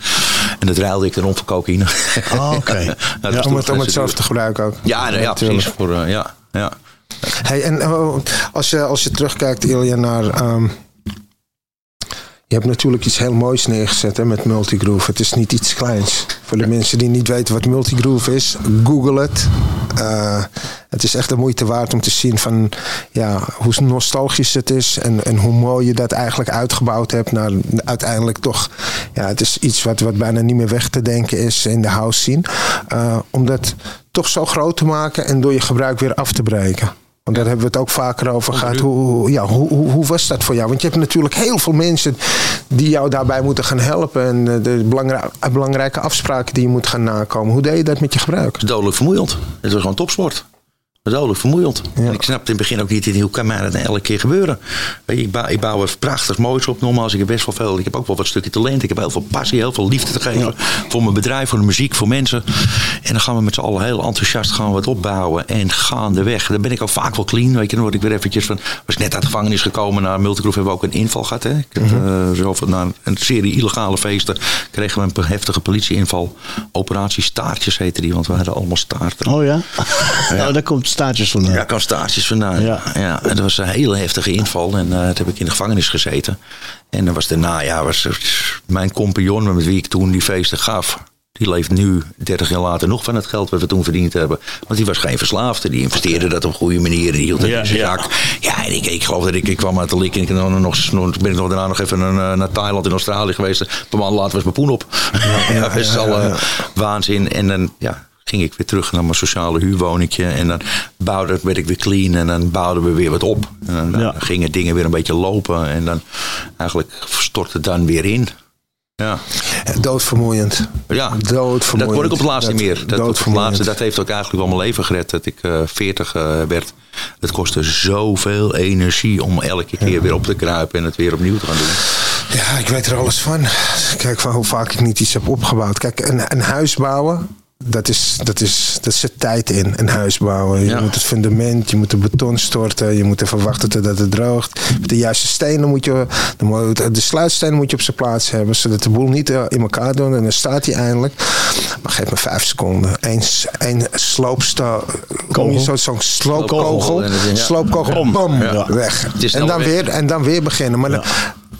En dat ruilde ik dan om voor cocaïne. Ah, oké. Nou, Ja, Om het, om het zelf te gebruiken ook. Ja, nou, ja, precies. Voor, ja, ja. Hey, en eh, als, je, als je terugkijkt, Ilja, naar. ehm, je hebt natuurlijk iets heel moois neergezet hè, met Multigroove. Het is niet iets kleins. Voor de mensen die niet weten wat Multigroove is, google het. Eh, het is echt de moeite waard om te zien van ja, hoe nostalgisch het is en, en hoe mooi je dat eigenlijk uitgebouwd hebt naar uiteindelijk toch. Ja, het is iets wat, wat bijna niet meer weg te denken is in de house scene. Eh, om dat toch zo groot te maken en door je gebruik weer af te breken. Want daar hebben we het ook vaker over gehad. Hoe, ja, hoe, hoe, hoe was dat voor jou? Want je hebt natuurlijk heel veel mensen die jou daarbij moeten gaan helpen. En eh, de belangri- belangrijke afspraken die je moet gaan nakomen. Hoe deed je dat met je gebruik? Het is dodelijk vermoeiend. Het was gewoon topsport. Dodelijk vermoeiend. En ik snapte in het begin ook niet, hoe kan mij dat nou elke keer gebeuren? Weet je, ik, bouw, ik bouw er prachtig moois op. Nogmaals, ik heb best wel veel, ik heb ook wel wat stukje talent. Ik heb heel veel passie, heel veel liefde te geven. Voor mijn bedrijf, voor de muziek, voor mensen. En dan gaan we met z'n allen heel enthousiast gaan het opbouwen. En gaandeweg, dan ben ik ook vaak wel clean. Weet je, dan word ik weer eventjes van, was net uit de gevangenis gekomen. Naar Multigroove hebben we ook een inval gehad. Hè? Ik heb, eh, zo van, na een serie illegale feesten kregen we een heftige politieinval. Operatie Staartjes heette die, want we hadden allemaal staarten. Oh ja? Nou, daar komt staartjes vandaan. Ja, kan staartjes vandaan. Ja. Ja. en dat was een hele heftige inval. En eh toen heb ik in de gevangenis gezeten. En dan was daarna, ja, was mijn compagnon met wie ik toen die feesten gaf. Die leeft nu, 30 jaar later, nog van het geld wat we toen verdiend hebben. Want die was geen verslaafde. Die investeerde dat op goede manier. Die hield het Ja, in zijn ja. zak. Ja, en ik, ik geloof dat ik, ik kwam uit de lik. En ik nog, nog, ben ik nog daarna nog even naar, naar Thailand en Australië geweest. Een paar maanden later was mijn poen op. Ja, dat is al eh, waanzin. En dan, ja, ging ik weer terug naar mijn sociale huurwoningje. En dan bouwde, werd ik weer clean en dan bouwden we weer wat op. En dan Ja. gingen dingen weer een beetje lopen. En dan eigenlijk stortte het dan weer in. Ja, Doodvermoeiend. ja. Doodvermoeiend. dat word ik op het laatste niet meer. Dat, op het doodvermoeiend. laatste, dat heeft ook eigenlijk wel mijn leven gered. Dat ik eh 40 eh, werd. Het kostte zoveel energie om elke keer weer op te kruipen en het weer opnieuw te gaan doen. Ja, ik weet er alles van. Kijk van hoe vaak ik niet iets heb opgebouwd. Kijk, een, een huis bouwen. Dat is, dat is, dat zit tijd in. Een huis bouwen. Je Ja. moet het fundament, je moet de beton storten. Je moet even wachten totdat het droogt. De juiste stenen moet je... De, sluitstenen moet je op zijn plaats hebben. Zodat de boel niet eh, in elkaar doet. En dan staat hij eindelijk. Maar geef me vijf seconden. Eén één sloopsta... Kom je zo- zo'n sloopkogel. Sloopkogel het- ja. Sloopkogel. Bom. Bam. Ja. Weg. En dan, weer, en dan weer beginnen. Maar dan-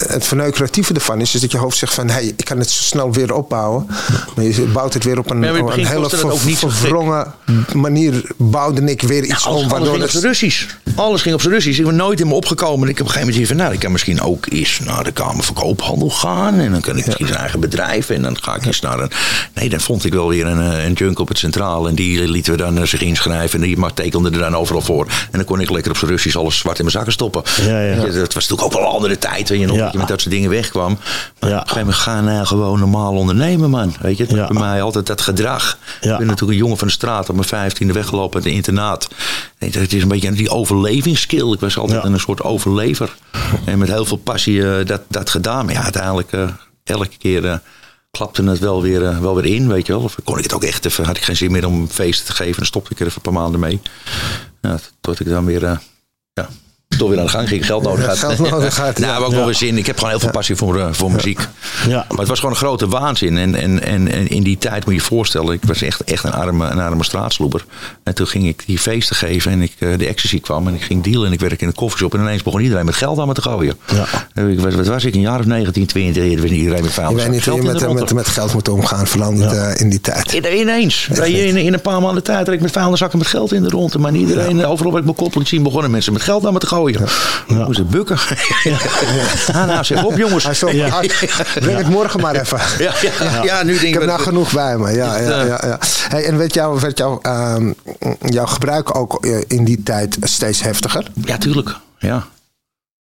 het verneukeratieve ervan is, is dat je hoofd zegt van... Hey, ik kan het zo snel weer opbouwen. Maar je bouwt het weer op een, op hele gek. verwrongen manier. Bouwde ik weer iets alles, om. alles Waardoor ging op het, zijn Russisch. Alles ging op zijn Russisch. Ik ben nooit in me opgekomen. En ik heb op een gegeven moment gezegd van, nou, ik kan misschien ook eens naar de Kamer van Koophandel gaan. En dan kan ik misschien zijn eigen bedrijf. En dan ga ik eens naar een... Nee, dan vond ik wel weer een, eh, een junk op het centraal. En die lieten we dan eh, zich inschrijven. En die maar tekende er dan overal voor. En dan kon ik lekker op zijn Russisch alles zwart in mijn zakken stoppen. Ja, ja. Dat was natuurlijk ook wel een andere tijd. Weet je nog, Ja. Dat je met dat soort dingen wegkwam. Maar Ja. op een gegeven moment ga nou gewoon normaal ondernemen, man. Weet je, Ja. bij mij altijd dat gedrag. Ik ben natuurlijk een jongen van de straat op mijn vijftiende weggelopen uit het internaat. Het is een beetje die overlevingsskill. Ik was altijd een soort overlever. En met heel veel passie eh, dat, dat gedaan. Maar ja, uiteindelijk eh, elke keer eh, klapte het wel weer, wel weer in, weet je wel. Of kon ik het ook echt even, had ik geen zin meer om feesten te geven. Dan stopte ik er even een paar maanden mee. Ja, tot ik dan weer... toch weer aan de gang ging, geld nodig had. geld nodig had, nou, ja. maar ook Ja. wel weer zin. Ik heb gewoon heel veel passie voor, eh, voor muziek. Ja. Maar het was gewoon een grote waanzin. En, en, en, en in die tijd moet je je voorstellen, ik was echt, echt een, arme, een arme straatsloeber. En toen ging ik die feesten geven en ik, eh, de ecstasy kwam en ik ging dealen en ik werkte in een koffieshop. En ineens begon iedereen met geld aan me te gooien. Ja. En Ik was, wat was ik, een jaar of 19, 20, er was iedereen met vuil. ik weet niet hoe je met, met, met geld moet omgaan. Niet eh, in die tijd. Ineens. Weet je, in, in een paar maanden tijd reed ik met vuilniszakken met geld in de ronde. Maar niet iedereen, overal waar ik mijn kop liet zien, begonnen mensen met geld aan me te gooien. Ik moest het bukken. Ja. nou, zeg op jongens. Stond, Ja. breng het morgen maar even. Ja, ja, ja. nu denk Ik heb dat- nou genoeg bij me. Ja, ja, ja, ja. Hey, en werd, jou, werd jou, ehm, jouw gebruik ook eh, in die tijd steeds heftiger? Ja, tuurlijk. Ja.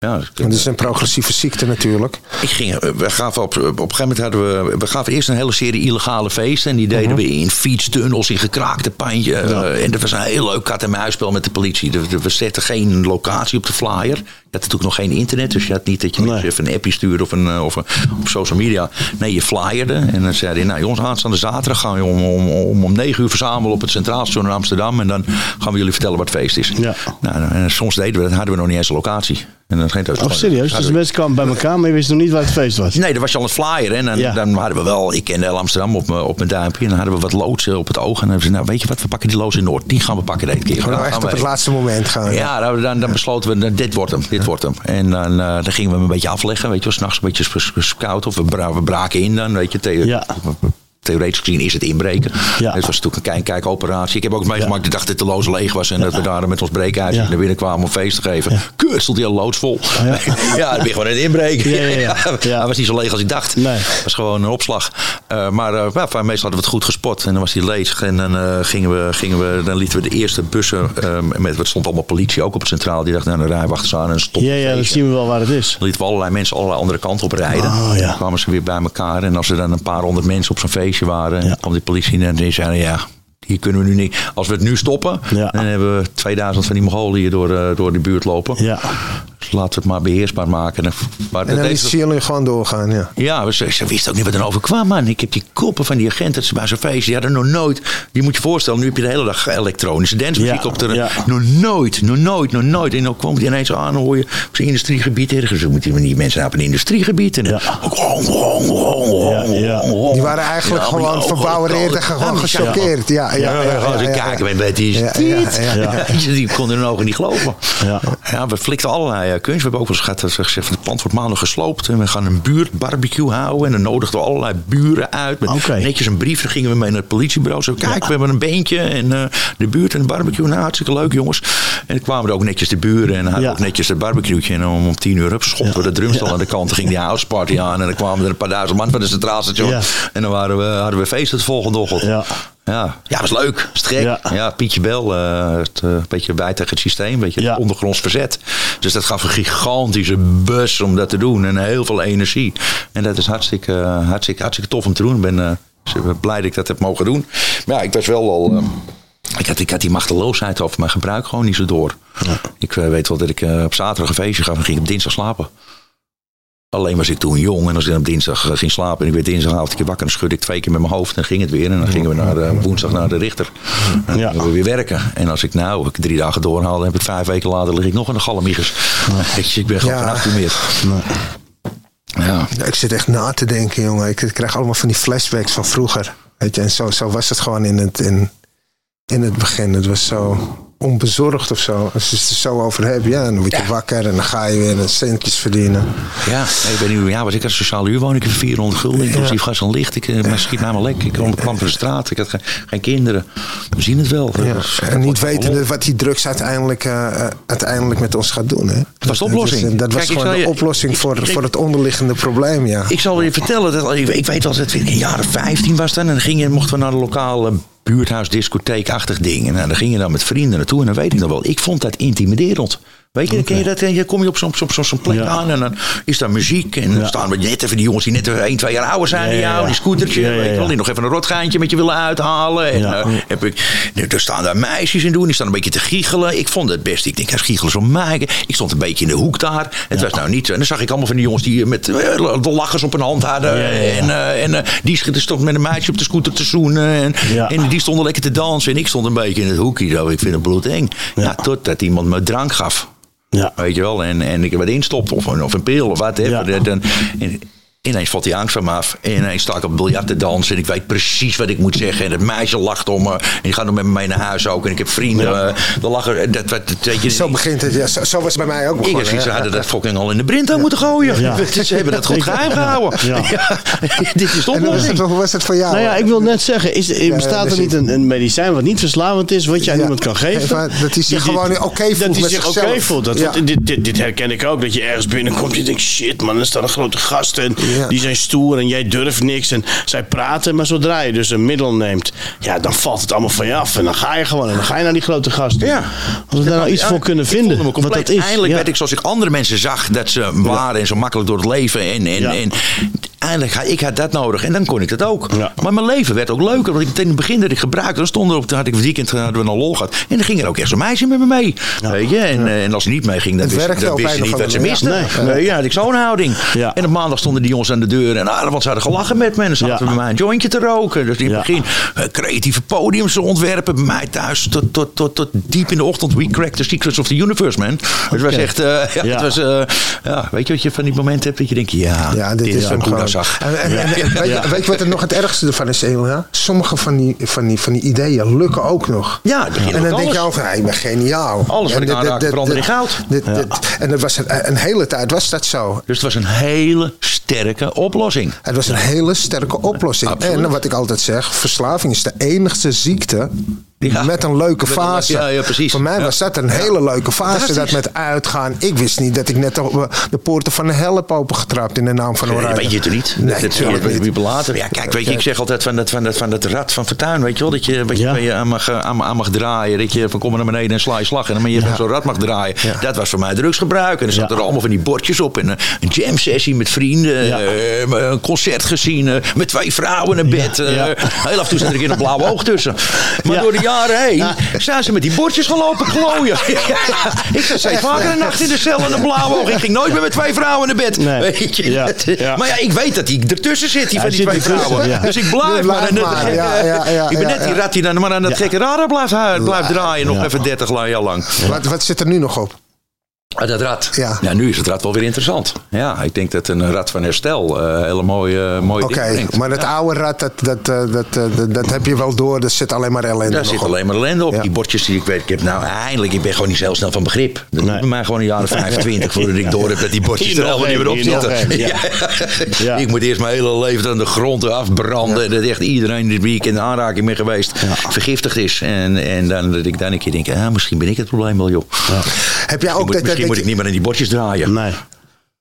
Ja, dus- is een progressieve ziekte natuurlijk. Ik ging, eh, we gaven op, op een gegeven moment hadden we, we gaven eerst een hele serie illegale feesten. En die deden Mhm. we in fietstunnels, in gekraakte pandje. eh, en dat was een heel leuk kat en muisspel met de politie. We zetten geen locatie op de flyer. Je had natuurlijk nog geen internet, dus je had niet dat je Nee. even een appje stuurde of, een, eh, of een, op social media. Nee, je flyerde. En dan zei hij, nou jongens, aanstaande zaterdag gaan we om, om, om, om 9 uur verzamelen op het Centraal Station in Amsterdam. En dan gaan we jullie vertellen wat het feest is. Ja. Nou, en soms deden we dat, hadden we nog niet eens een locatie. En dan ging het Oh, serieus? Dus de mensen kwamen bij elkaar, maar je wist nog niet waar het feest was. Nee, dat was je al een flyer. En dan, Ja. dan hadden we wel, ik kende heel Amsterdam op, mijn- op mijn duimpje. En dan hadden we wat loodsen op het oog. En dan hebben ze, nou weet je wat, we pakken die loods in Noord. Die gaan we pakken deze keer. Gewoon echt op het laatste moment gaan. Ja, dan, dan, dan besloten we, nou, dit wordt hem, dit wordt hem. En dan, eh, dan gingen we hem een beetje afleggen, weet je wel. S'nachts een beetje scouten. Of we, bra- we braken in dan, weet je. The- Ja. Theoretisch gezien is het inbreken. Ja. Het was natuurlijk een kijk-kijk-operatie. Ik heb ook meegemaakt de dag dat de loods leeg was. En dat we daar met ons Ja. naar binnen kwamen om feest te geven. Kut, stond die hele loods vol. Ja. Ja, dan ben je gewoon aan het inbreken. Ja, ja, ja. Ja. Was niet zo leeg als ik dacht. Nee. Het was gewoon een opslag. Eh, maar ja, meestal hadden we het goed gespot. En dan was hij leeg. En dan, eh, gingen we, gingen we, dan lieten we de eerste bussen. eh, met, er stond allemaal politie ook op het centraal. Die dacht, nou, de rijwachters aan en stop. Ja, ja, dan zien we wel waar het is. Dan lieten we allerlei mensen allerlei andere kanten op rijden. Oh, ja. Dan kwamen ze weer bij elkaar. En als er dan een paar honderd mensen op zo'n feestje waren, Ja. kwam die politie en die zeiden ja. Hier kunnen we nu niet. Als we het nu stoppen, Ja. dan hebben we 2000 van die Mongolen hier door, eh, door de buurt lopen. Ja. Dus laten we het maar beheersbaar maken. Maar En dan liet jullie gewoon doorgaan. Ja. ja, ze, ze wisten ook niet wat er over kwam, man. Ik heb die koppen van die agenten ze bij zo'n feestje. Die hadden nog nooit. Je moet je voorstellen, nu heb je de hele dag elektronische dancemuziek Ja, op de. ja. Nog nooit, nog nooit, nog nooit. En dan kwam die ineens aan, hoor je op zijn industriegebied ergens. Dan moeten die mensen nou op een industriegebied. En dan- Ja. Ja, ja. Die waren eigenlijk Ja, gewoon die verbouwereerd en gewoon gechoqueerd. Ja, ja, ja. Ja. kijken, ja, ja. Die konden hun ogen niet geloven. Ja. Ja, we flikten allerlei kunst. We hebben ook wel eens gehad dat ze gezegd van het pand wordt maandag gesloopt. En we gaan een buurt barbecue houden. En dan nodigden we allerlei buren uit. Met netjes een brief. Dan gingen we mee naar het politiebureau. Zo, kijk, we hebben een beentje. En eh, de buurt en een barbecue. Nou, hartstikke leuk jongens. En dan kwamen er ook netjes de buren. En hadden Ja. ook netjes het barbecue. En om, om tien uur up, schopten we de drumstel aan de kant. Dan ging die house party aan. En dan kwamen er een paar duizend man van de centraal station. En dan waren we, hadden we feest het volgende ochtend. Ja. Ja, was leuk. Gek. Ja. Ja. Pietje Bel, eh, het, eh, een beetje bij tegen het systeem, een beetje Ja. ondergronds verzet. Dus dat gaf een gigantische bus om dat te doen en heel veel energie. En dat is hartstikke, eh, hartstikke, hartstikke tof om te doen. Ik ben blij dat ik dat heb mogen doen. Maar ja, ik was wel al. ik had, ik had die machteloosheid over mijn gebruik gewoon niet zo door. Ik weet wel dat ik op zaterdag een feestje gaf en ging op dinsdag slapen. Alleen was ik toen jong en als ik op dinsdag eh, ging slapen en ik werd dinsdagavond een keer wakker, dan schudde ik twee keer met mijn hoofd en dan ging het weer. En dan gingen we naar, eh, woensdag naar de richter. En dan gingen we weer werken. En als ik nou ik drie dagen doorhaal, dan heb ik vijf weken later lig ik nog in de galmiegers. Ik ben gewoon Ja. geen 18 meer. Ja. Ja, Ik zit echt na te denken, jongen. Ik krijg allemaal van die flashbacks van vroeger. Weet je, en zo, zo was het gewoon in het, in, in het begin. Het was zo onbezorgd of zo. Als je het er zo over hebt, ja, dan word je Ja. wakker en dan ga je weer centjes verdienen. Ja, ik ben nu, ja, was ik een sociale huurwoning, ik heb 400 gulden, inclusief gas en licht. Ik, eh, maar schiet mij maar lek. Ik kwam, van de straat, ik had geen, geen kinderen. We zien het wel. Ja. En niet wetende wat die drugs uiteindelijk, eh, uiteindelijk met ons gaat doen. Hè? Dat was de oplossing. Dat, is- dat was Kijk, gewoon de oplossing ik- voor, ik- voor het onderliggende probleem, ja. Ik zal je vertellen, dat, ik, ik weet wel dat het in de jaren 15 was dan. En dan ging je, mochten we naar de lokale buurthuisdiscotheekachtig ding. En dan ging je dan met vrienden naartoe. En dan weet ik nog wel, ik vond dat intimiderend. Weet je, dan ken je dat, je kom je op zo'n op zo'n- zo'n plek Ja. aan en dan is daar muziek. En dan staan we net even die jongens die net even 1, 2 jaar ouder zijn Ja, dan jou. Die scootertje, weet je wel. Die nog even een rotgeintje met je willen uithalen. En eh, heb ik, er staan daar meisjes in doen. Die staan een beetje te giechelen. Ik vond het best. Ik denk, hij giechelen zo mij. Ik stond een beetje in de hoek daar. Het was nou niet zo. En dan zag ik allemaal van die jongens die met eh, de lachers op hun hand hadden. En, eh, en eh, die stond met een meisje op de scooter te zoenen. En, en die stonden lekker te dansen. En ik stond een beetje in het hoekje. Zo. Ik vind het bloedeng. Ja. totdat iemand me drank gaf. Ja. Weet je wel, en, en ik er wat instopt of, een- of een pil of wat. Ja. Ja. En, en, ineens valt die angst van me af. En ineens sta ik op biljart te dansen. En ik weet precies wat ik moet zeggen. En het meisje lacht om me. En die gaat nog met me mee naar huis ook. En ik heb vrienden. Ja. eh, de lachen. en Dat, wat, dat, weet je, Zo begint het, ja. Zo, zo was het bij mij ook ik begonnen. ze hadden dat fucking al in de Brinto moeten gooien. Ja. Ze hebben dat goed geheim gehouden. Ja. Ja. Dit is de En hoe was, het, oplossing. hoe was het voor jou? Nou ja, ik wil net zeggen, is, bestaat dus er niet ik- een, een medicijn wat niet verslavend is, wat je aan Ja, iemand kan geven? even dat hij zich Die- gewoon oké voelt Dat hij zich oké voelt. Dat, dit, dit, dit herken ik ook, dat je ergens binnenkomt en je denkt, shit man, er staan een grote gast en Ja. die zijn stoer en jij durft niks. En zij praten, maar zodra je dus een middel neemt, ja, dan valt het allemaal van je af. En dan ga je gewoon en dan ga je naar die grote gasten. Ja. Als we daar nou iets Ja, voor kunnen vinden, wat dat is. Eindelijk ja. werd ik zoals ik andere mensen zag dat ze waren en zo makkelijk door het leven. En, en, Ja. en eindelijk had ik had dat nodig en dan kon ik dat ook. Ja. Maar mijn leven werd ook leuker. Want ik, in het begin dat ik gebruikte, dan stond er op, had ik het weekend hadden we een lol gehad. En dan ging er ook echt zo'n meisje met me mee. Weet je? En, eh, en als ze niet mee ging, dan Het wist, dan of niet wat ze miste. manier. Nee, ja, had ik zo'n houding. Ja. En op maandag stonden die jongens aan de deur. En ah, want ze hadden gelachen met me. En dan zaten Ja. we bij mij een jointje te roken. Dus in het Ja. begin eh, creatieve podiums te ontwerpen. Bij mij thuis tot, tot, tot, tot diep in de ochtend. We cracked the secrets of the universe, man. Het was Oké. echt... eh, ja, Ja. Het was, eh, ja, weet je wat je van die momenten hebt? Dat je denkt, ja, Ja, dit, is wat Boeddha gewoon. zag. En, en, en- en weet, je, weet je wat er nog het ergste ervan is? Sommige van die, van, die, van die ideeën lukken ook nog. Ja, en dan denk je alles. al van, hey, ik ben geniaal. Alles wat ik aanraak verandert in goud. dit- dit- En dat was een, een hele tijd was dat zo. Dus het was een hele sterke oplossing. Het was een hele sterke oplossing. Absoluut. En wat ik altijd zeg, verslaving is de enigste ziekte Ja. met een leuke Met fase. ja, ja, precies. Voor mij Ja. was dat een hele leuke fase. Dat met uitgaan. Ik wist niet dat ik net de, de poorten van de hel heb opengetrapt in de naam van Oranje. dat weet je het niet. Nee, dat, je niet. wie later. Ja, kijk, weet je, ik zeg altijd van dat, van dat, van dat rad van Fortuin, weet je wel. Dat je, wat je, Ja. waar je aan, mag, aan, aan mag draaien. Dat je van kom naar beneden en sla je slag. En dan je zo'n rad mag draaien. Dat was voor mij drugsgebruik. En er zaten Ja. er allemaal van die bordjes op. En een, een jam sessie met vrienden. Ja. eh, een concert gezien. eh, met twee vrouwen in bed. eh, Ja. Heel af en toe zat er een keer een blauwe oog tussen. Maar Ja. door de jaren heen zijn ze met die bordjes gelopen klooien. ik zat steeds vaker een nacht in de cel en een blauwe oog. Ik ging nooit meer met twee vrouwen naar bed. Nee. Weet je? Ja. Ja. Maar ja, ik weet dat hij ertussen zit, die van die twee vrouwen. ja. Dus ik blijf maar. blijf aan de maar. gekke- Ja, ja, ja, ik ben ja, net die ja. rat die dan maar aan dat gekke radar blijft, blijft draaien. Nog Ja. even 30 jaar lang. Wat, wat zit er nu nog op? Ah, dat rad. Ja. nu is het rad wel weer interessant. Ja, ik denk dat een rad van herstel eh hele mooie, mooie Oké, maar dat Ja. oude rad, dat, dat, eh, dat, eh, dat, dat heb je wel door. Er zit alleen maar ellende Daar nog zit op. alleen maar ellende op. Ja. Die bordjes die ik weet. Ik heb nou eindelijk, ik ben gewoon niet zo heel snel van begrip. Dat Nee. mij gewoon een jaar of 25 voordat ik door heb dat die bordjes er nog allemaal niet meer op zitten. ja. Ja. Ik moet eerst mijn hele leven aan de grond afbranden. Dat echt iedereen die wie ik in aanraking ben geweest vergiftigd is. En, en dan dat ik dan een keer denk, ah, misschien ben ik het probleem wel joh. Heb jij ook dat, misschien dat, moet ik niet meer aan die bordjes draaien. Nee.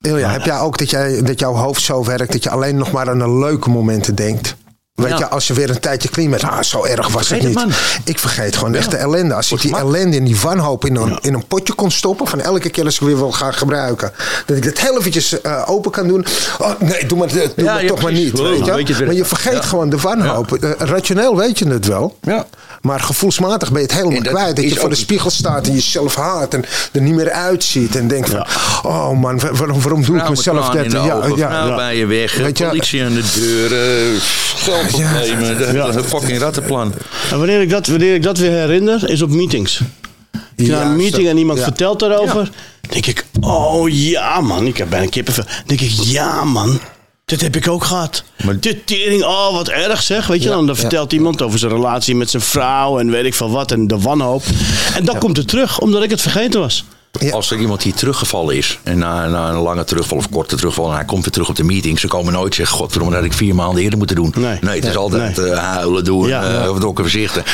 Ilja, heb jij ook dat, jij, dat jouw hoofd zo werkt dat je alleen nog maar aan de leuke momenten denkt? Weet Ja. je, als je weer een tijdje clean bent, ah, zo erg was Vergeet het niet. man. Ik vergeet gewoon echt de ellende. Als ik die ellende en die wanhoop in een, in een potje kon stoppen, van elke keer als ik weer wil gaan gebruiken, dat ik het heel eventjes eh, open kan doen. Oh, nee, doe maar, doe Ja, maar ja, toch maar niet. Wow, weet je? weet maar je vergeet Ja. gewoon de wanhoop. Eh, rationeel weet je het wel. Ja. Maar gevoelsmatig ben je het helemaal dat kwijt. Dat je voor de spiegel staat en jezelf haat en er niet meer uitziet. En denkt van, oh man, wa- waarom, waarom doe ik mezelf dat? ogen, vrouw bij je weg, Weet je- politie aan de deur, eh, geldproblemen, de, Ja. de fucking rattenplan. En wanneer ik, dat, wanneer ik dat weer herinner, is op meetings. Als je naar een meeting en iemand ja. vertelt daarover, denk ik, oh ja man, ik heb bijna kippenvel. denk ik, ja man, dit heb ik ook gehad. Maar- Dit tering, oh wat erg zeg, weet je Ja, dan. Dan ja. vertelt iemand over zijn relatie met zijn vrouw en weet ik van wat en de wanhoop. En dan komt het terug, omdat ik het vergeten was. Ja. Als er iemand die teruggevallen is, en na, na een lange terugval of korte terugval, en hij komt weer terug op de meeting, ze komen nooit zeggen, god, waarom had ik vier maanden eerder moeten doen? Nee. het is altijd Nee. eh, huilen doen, Ja, eh ja.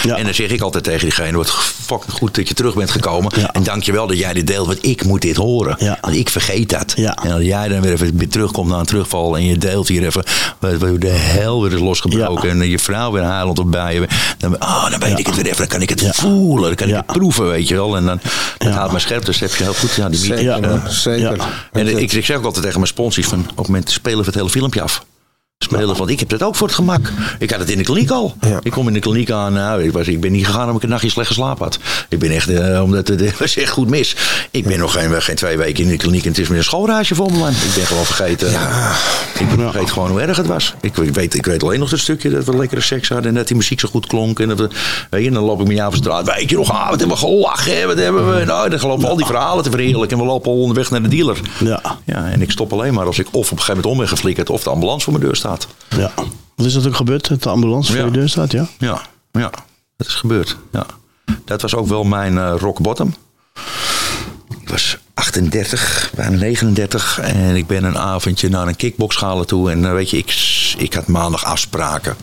Ja. En dan zeg ik altijd tegen diegene, wat fucking goed dat je terug bent gekomen. En dankjewel dat jij dit deelt, want ik moet dit horen. Want ik vergeet dat. En als jij dan weer even weer terugkomt na een terugval en je deelt hier even wat de hel weer is losgebroken en je vrouw weer huilend op bij je, dan, oh, dan weet ik het weer even, dan kan ik het voelen, dan kan ik het proeven, weet je wel. En dan dat haalt me scherp, dus heb je heel goed, ja, die Zeker, Ja. man, zeker. En ik, ik zeg ook altijd tegen mijn sponsors van op het moment spelen we het hele filmpje af. Spelen, want ik heb dat ook voor het gemak. Ik had het in de kliniek al. Ja. Ik kom in de kliniek aan. Nou, ik, was, ik ben niet gegaan omdat ik een nachtje slecht geslapen had. Ik ben echt, eh, omdat het het was echt goed mis. Ik ben nog geen, geen twee weken in de kliniek en het is meer een schoolreisje voor me, man. Ik ben gewoon vergeten. Ik ben vergeten gewoon hoe erg het was. Ik, weet, ik weet alleen nog het stukje dat we lekkere seks hadden en dat die muziek zo goed klonk. En, dat we, weet je, dan loop ik met jou over de straat. Weet je nog, ah, wat hebben we gelachen, wat hebben we. Nou, dan lopen al die verhalen te verheerlijken en we lopen al onderweg naar de dealer. Ja, Ja, en ik stop alleen maar als ik of op een gegeven moment om ben geflikkerd of de ambulance voor mijn deur staat. Ja. Wat is dat ook gebeurd? Dat de ambulance voor je deur staat, ja? Ja, ja, dat is gebeurd. Ja. Dat was ook wel mijn eh, rock bottom. Ik was 38, bijna 39 en ik ben een avondje naar een kickboxschalen toe. En eh, weet je, ik, ik had maandag afspraken.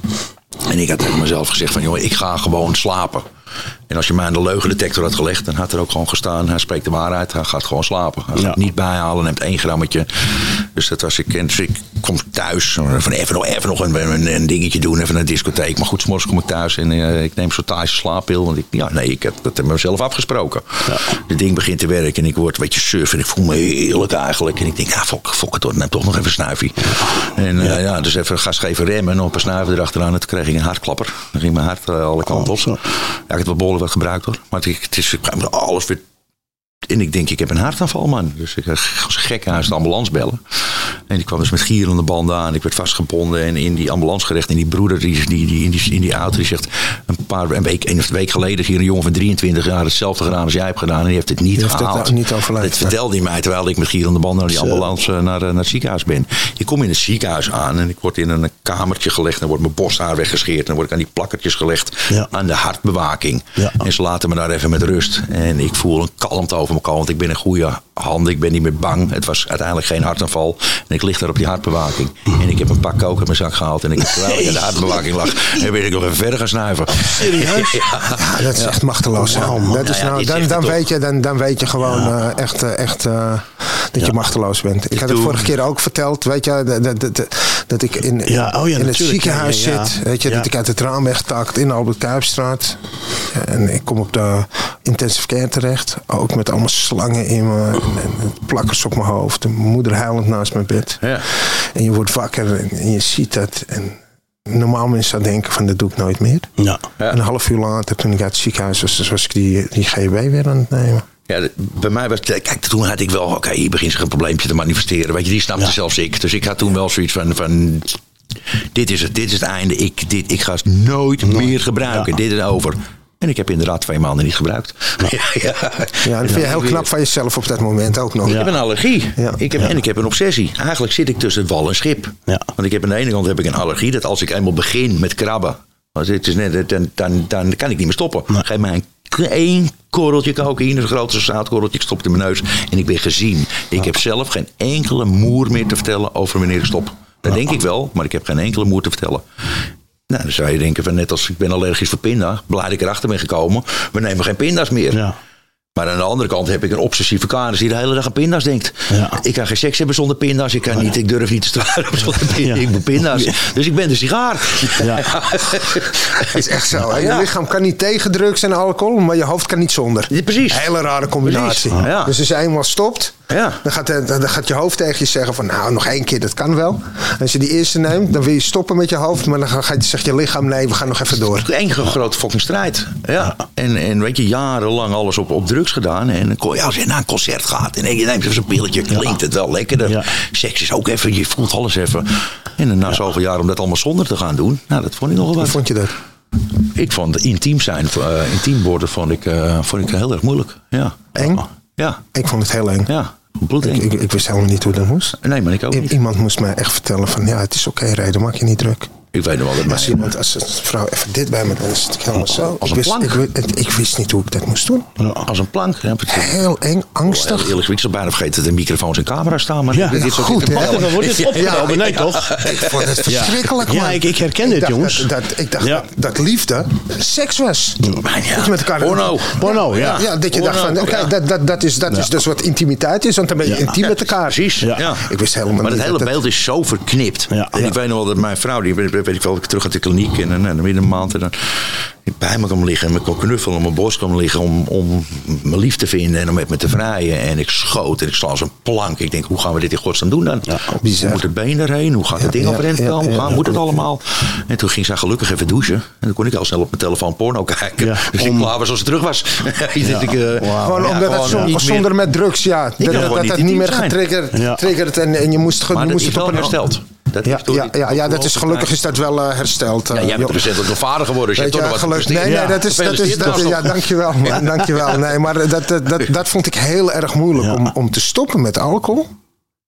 En ik had tegen mezelf gezegd van, joh, ik ga gewoon slapen. En als je mij aan de leugendetector had gelegd, dan had er ook gewoon gestaan, hij spreekt de waarheid, hij gaat gewoon slapen. Hij gaat Ja. niet bijhalen, neemt één grammetje. Dus dat was ik. En dus ik kom thuis, van even nog, even nog een, een, een dingetje doen, even naar de discotheek. Maar goed, 's morgens kom ik thuis en eh, ik neem zo'n Thaise slaappil. Want ik, ja, nee, ik heb dat met mezelf afgesproken. Het ding begint te werken en ik word een beetje surf en ik voel me heerlijk eigenlijk. En ik denk, ja, fok, fok het hoor, neem toch nog even snuifje. En eh, ja. dus even gas geven remmen en nog een paar snuiven erachteraan. En toen kreeg ik een hartklapper. Dan ging mijn hart eh, alle kanten op. Ja, ik heb wel behoorlijk wat gebruikt hoor. Maar het, het is alles weer en ik denk, ik heb een hartaanval, man. Dus ik ga als gek uit de ambulance bellen. En die kwam dus met gierende banden aan. Ik werd vastgebonden en in die ambulance gerecht. En die broeder die, die, die, in, die, in die auto die zegt... een paar een week, een of twee weken geleden is hier een jongen van 23 jaar... hetzelfde gedaan als jij hebt gedaan. En die heeft het niet Die heeft het gehaald. niet overleefd, Dat vertelde hij mij terwijl ik met gierende banden... naar die ambulance eh, naar, eh, naar het ziekenhuis ben. Ik kom in het ziekenhuis aan en ik word in een kamertje gelegd. Dan wordt mijn borsthaar weggescheerd. En dan word ik aan die plakkertjes gelegd Ja. aan de hartbewaking. Ja. En ze laten me daar even met rust. En ik voel een kalmte over me komen. Want ik ben in goede handen. Ik ben niet meer bang. Het was uiteindelijk geen hartaanval. En ik lig daar op die hartbewaking. En ik heb een pak kook uit mijn zak gehaald. En ik, terwijl ik in de hartbewaking lag, en ben ik nog even verder gaan snuiven. Serieus? Ja. Ja, dat is echt machteloos. man. dat is nou, dan, dan, weet je, dan, dan weet je gewoon eh, echt, eh, echt eh, dat je machteloos bent. Ik had het vorige keer ook verteld, weet je, dat, dat, dat, dat ik in, Ja, oh ja, in het ziekenhuis Ja, ja, ja. zit. Weet je, Ja. dat ik uit het raam weggetakt in de Albert Kuipstraat. En ik kom op de intensive care terecht. Ook met allemaal slangen in me. En, en plakkers op mijn hoofd. En mijn moeder huilend naast mijn bed. Ja. En je wordt wakker en, je ziet dat. En normaal mensen zouden denken van dat doe ik nooit meer. Ja. Ja. En een half uur later, toen ik uit het ziekenhuis was, dus was ik die, die GW weer aan het nemen. Ja, bij mij was Kijk, toen had ik wel... Oké, hier begint zich een probleempje te manifesteren. Weet je, die snapte Ja. zelfs ik. Dus ik had toen wel zoiets van... van dit is het, dit is het einde. Ik, dit, ik ga het nooit meer gebruiken. Ja. Dit is over. En ik heb inderdaad twee maanden niet gebruikt. Ja, ja. Ja, dat vind je heel knap van jezelf op dat moment ook nog. Ik heb een allergie. Ja. Ik heb, En ik heb een obsessie. Eigenlijk zit ik tussen wal en schip. Ja. Want ik heb aan de ene kant heb ik een allergie. Dat als ik eenmaal begin met krabben. Want het is net, dan, dan, dan kan ik niet meer stoppen. Geef mij een één korreltje cocaïne. Een grote zoutkorreltje. Ik stop het in mijn neus. En ik ben gezien. Ik heb zelf geen enkele moer meer te vertellen over wanneer ik stop. Dat denk ik wel. Maar ik heb geen enkele moer te vertellen. Nou, dan zou je denken van net als ik ben allergisch voor pinda. Blij dat ik erachter ben gekomen. We nemen geen pinda's meer. Ja. Maar aan de andere kant heb ik een obsessieve kanis die de hele dag aan pinda's denkt. Ja. Ik kan geen seks hebben zonder pinda's. Ik, kan niet, ik durf niet te stralen zonder pinda's. Ja. Ik moet pinda's. Dus ik ben de sigaar. Ja. Het is echt zo. hè. Je lichaam kan niet tegen drugs en alcohol, maar je hoofd kan niet zonder. Ja, precies. Hele rare combinatie. Ja. Dus als je eenmaal stopt, Ja. dan, gaat, de- dan gaat je hoofd tegen je zeggen van nou, nog één keer, dat kan wel. En als je die eerste neemt, dan wil je stoppen met je hoofd, maar dan ga- gaat zegt je lichaam nee, we gaan nog even door. Eén grote fucking strijd. Ja. En, en weet je, jarenlang alles op, op drugs gedaan. En dan kon je als je naar een concert gaat en je neemt zo'n pilletje, klinkt het wel lekkerder. Ja. Seks is ook even, je voelt alles even. En dan na zoveel jaar om dat allemaal zonder te gaan doen, nou, dat vond ik nogal Hoe wat. vond je dat? Ik vond intiem zijn, eh, intiem worden, vond ik, eh, vond ik heel erg moeilijk. Ja. Eng? Ja, Ik vond het heel eng. ja. Ik, ik, ik wist helemaal niet hoe dat moest. Nee, maar ik ook niet. Iemand moest mij echt vertellen van ja, het is oké reden, maak je niet druk. Ik weet nog wel dat Als mij... iemand, als een vrouw even dit bij me doet, dan zit ik helemaal zo. Als ik, een wist, plank. ik, ik wist niet hoe ik dat moest doen. Als een plank. Ja, Heel eng, angstig. Heel eerlijk, ik zou bijna vergeten dat er microfoons en camera's staan. Maar Ja, dit is ook goed, hè? Dan wordt dit opgenomen, nee toch? Ik vond het verschrikkelijk, Ja, man. ik- ik herken dit, jongens. Dat, dat- ik dacht Ja. dat, dat liefde seks was. Ja. Met elkaar... Porno. Porno, ja. Ja, dat je dacht van, oké, ja. dat, dat, dat, is, dat is dus wat intimiteit is. Want dan ben je intiem met elkaar. Precies, ja. Ik wist helemaal maar niet het hele beeld is zo verknipt. En ik weet nog wel dat mijn vrouw, die weet, ik wel, ik terug uit de kliniek en, en, en binnen een maand en dan ik bij me kwam liggen en me kon knuffelen en op mijn borst kwam liggen om, om me lief te vinden en om met me te vrijen. En ik schoot en ik sla als een plank. Ik denk, hoe gaan we dit in godsnaam doen dan? hoe moet het been erheen? Hoe gaat het ding ja, overeind ja, komen? Hoe ja, gaan- ja. moet het allemaal? En toen ging zij gelukkig even douchen. En dan kon ik al snel op mijn telefoon porno kijken. Ja, dus ik om- klaar was als ze terug was. Ik ik, eh, Gewoon ja, omdat het eh, zonder met drugs, ja. Dat dat, niet meer getriggerd en, en je moest, Maar je moest het op wel een hersteld. Dat Ja, ja, ja, ja, dat is gelukkig is dat wel eh, hersteld. eh, Ja, jij bent joh. recent ook vader geworden. Dus je hebt je, toch nog wat gelukkig. Nee, nee, dat is, dat is, dat, ja, nog. dankjewel. man, dankjewel. Nee, maar dat, dat, dat, dat vond ik heel erg moeilijk om, om te stoppen met alcohol